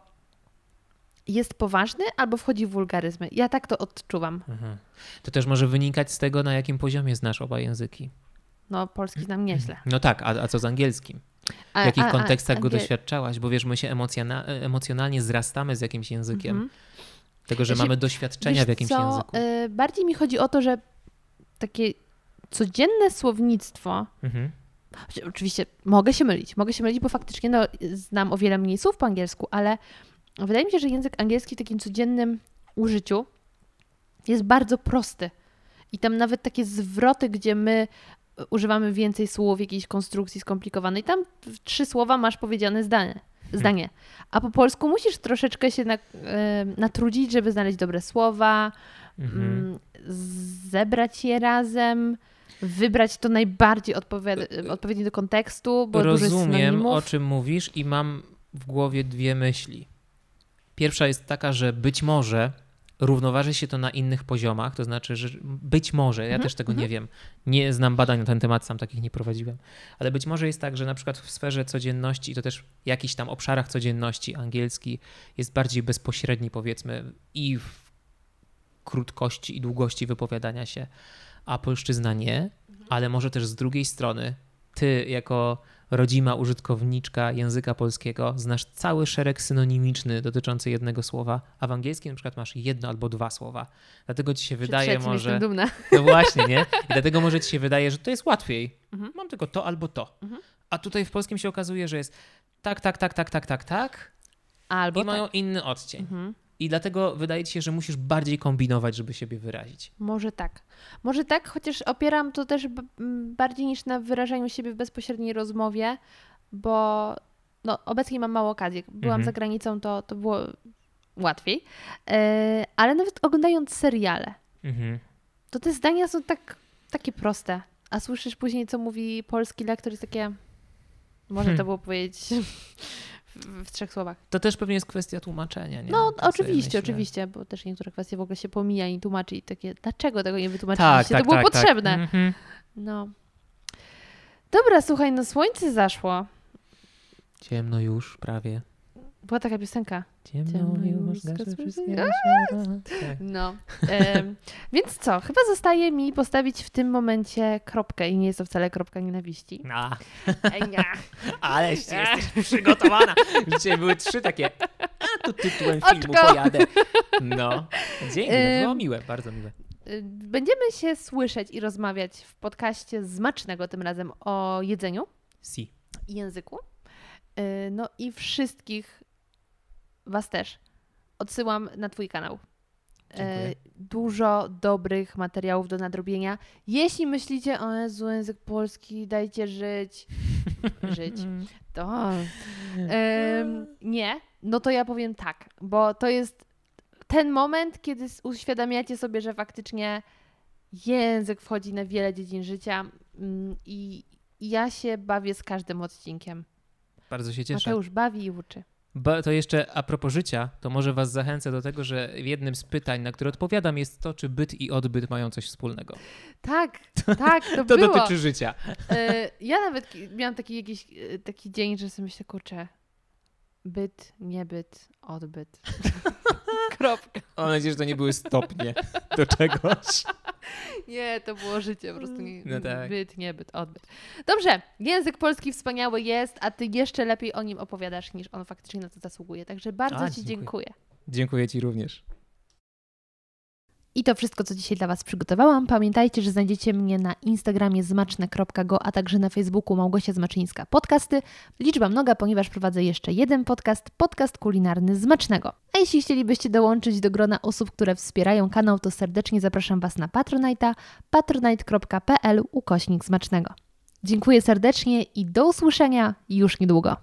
jest poważny, albo wchodzi w wulgaryzmy. Ja tak to odczuwam. Aha. To też może wynikać z tego, na jakim poziomie znasz oba języki. No, polski znam nieźle. No tak, a, a co z angielskim? A, W jakich a- kontekstach go doświadczałaś? Bo wiesz, my się emocjona- emocjonalnie zrastamy z jakimś językiem. Mhm. Tego, że Znaczy, mamy doświadczenia w jakimś co, języku. y, bardziej mi chodzi o to, że takie codzienne słownictwo Mhm. Choć Oczywiście mogę się mylić, mogę się mylić, bo faktycznie no, znam o wiele mniej słów po angielsku, ale wydaje mi się, że język angielski w takim codziennym użyciu jest bardzo prosty. I tam nawet takie zwroty, gdzie my używamy więcej słów, jakiejś konstrukcji skomplikowanej, tam trzy słowa masz powiedziane zdanie. zdanie. A po polsku musisz troszeczkę się na, e, natrudzić, żeby znaleźć dobre słowa, Mhm. mm, zebrać je razem, wybrać to najbardziej odpowiad- odpowiednie do kontekstu, bo Rozumiem, o czym mówisz i mam w głowie dwie myśli. Pierwsza jest taka, że być może równoważy się to na innych poziomach, to znaczy, że być może, ja Mhm, też tego nie wiem, nie znam badań na ten temat, sam takich nie prowadziłem, ale być może jest tak, że na przykład w sferze codzienności i to też w jakichś tam obszarach codzienności angielski jest bardziej bezpośredni powiedzmy i w krótkości i długości wypowiadania się, a polszczyzna nie, ale może też z drugiej strony ty jako rodzima użytkowniczka języka polskiego znasz cały szereg synonimiczny dotyczący jednego słowa, a w angielskim na przykład masz jedno albo dwa słowa. Dlatego ci się wydaje może... Jestem dumna. No właśnie, nie? I dlatego może ci się wydaje, że to jest łatwiej. Mhm. Mam tylko to albo to. Mhm. A tutaj w polskim się okazuje, że jest tak, tak, tak, tak, tak, tak, tak Albo i mają tak. inny odcień. Mhm. I dlatego wydaje ci się, że musisz bardziej kombinować, żeby siebie wyrazić. Może tak. Może tak, chociaż opieram to też bardziej niż na wyrażaniu siebie w bezpośredniej rozmowie, bo no, obecnie mam mało okazji. Byłam Mhm. za granicą, to, to było łatwiej. E, ale nawet oglądając seriale, Mhm. to te zdania są tak, takie proste. A słyszysz później, co mówi polski lektor, jest takie. Można Hmm. to było powiedzieć w, trzech słowach. To też pewnie jest kwestia tłumaczenia, nie? No, Tak oczywiście, oczywiście, bo też niektóre kwestie w ogóle się pomija i tłumaczy i takie, dlaczego tego nie Tak, wytłumaczyliście? tak, to było tak, potrzebne. Tak. Mhm. No. Dobra, słuchaj, no słońce zaszło. Ciemno już prawie. Była taka piosenka. Ciemno, już, wszystkie. Tak. No. Em, więc co? Chyba zostaje mi postawić w tym momencie kropkę i nie jest to wcale kropka nienawiści. A, Ej, nie. aleś ty jesteś przygotowana. Dzisiaj były trzy takie, a tu tytułem filmu Oczko. pojadę. No, dzięki, to było Ym. miłe, bardzo miłe. Y, Będziemy się słyszeć i rozmawiać w podcaście Zmacznego tym razem o jedzeniu Si. i języku. Y, No i wszystkich Was też odsyłam na Twój kanał. Dziękuję. E, Dużo dobrych materiałów do nadrobienia. Jeśli myślicie, o Jezu, język polski, dajcie żyć. żyć. To. Nie, no to ja powiem tak, bo to jest ten moment, kiedy uświadamiacie sobie, że faktycznie język wchodzi na wiele dziedzin życia mm, i i ja się bawię z każdym odcinkiem. Bardzo się cieszę. Mateusz bawi i uczy. Ba, to jeszcze a propos życia, to może was zachęcę do tego, że jednym z pytań, na które odpowiadam, jest to, czy byt i odbyt mają coś wspólnego. Tak, tak, to, To było. dotyczy życia. E, ja nawet miałam taki jakiś e, taki dzień, że sobie myślę, kurczę, byt, niebyt, odbyt. Kropka. Mam nadzieję, że to nie były stopnie do czegoś. Nie, to było życie, po prostu nie, No tak. byt, niebyt, odbyt. Dobrze, język polski wspaniały jest, a ty jeszcze lepiej o nim opowiadasz, niż on faktycznie na to zasługuje. Także bardzo A, ci dziękuję. dziękuję. Dziękuję ci również. I to wszystko, co dzisiaj dla Was przygotowałam. Pamiętajcie, że znajdziecie mnie na Instagramie zmaczne.go, a także na Facebooku Małgosia Zmaczyńska Podcasty. Liczba mnoga, ponieważ prowadzę jeszcze jeden podcast, podcast kulinarny Zmacznego. A jeśli chcielibyście dołączyć do grona osób, które wspierają kanał, to serdecznie zapraszam Was na Patronite'a patronite.pl ukośnik Zmacznego. Dziękuję serdecznie i do usłyszenia już niedługo.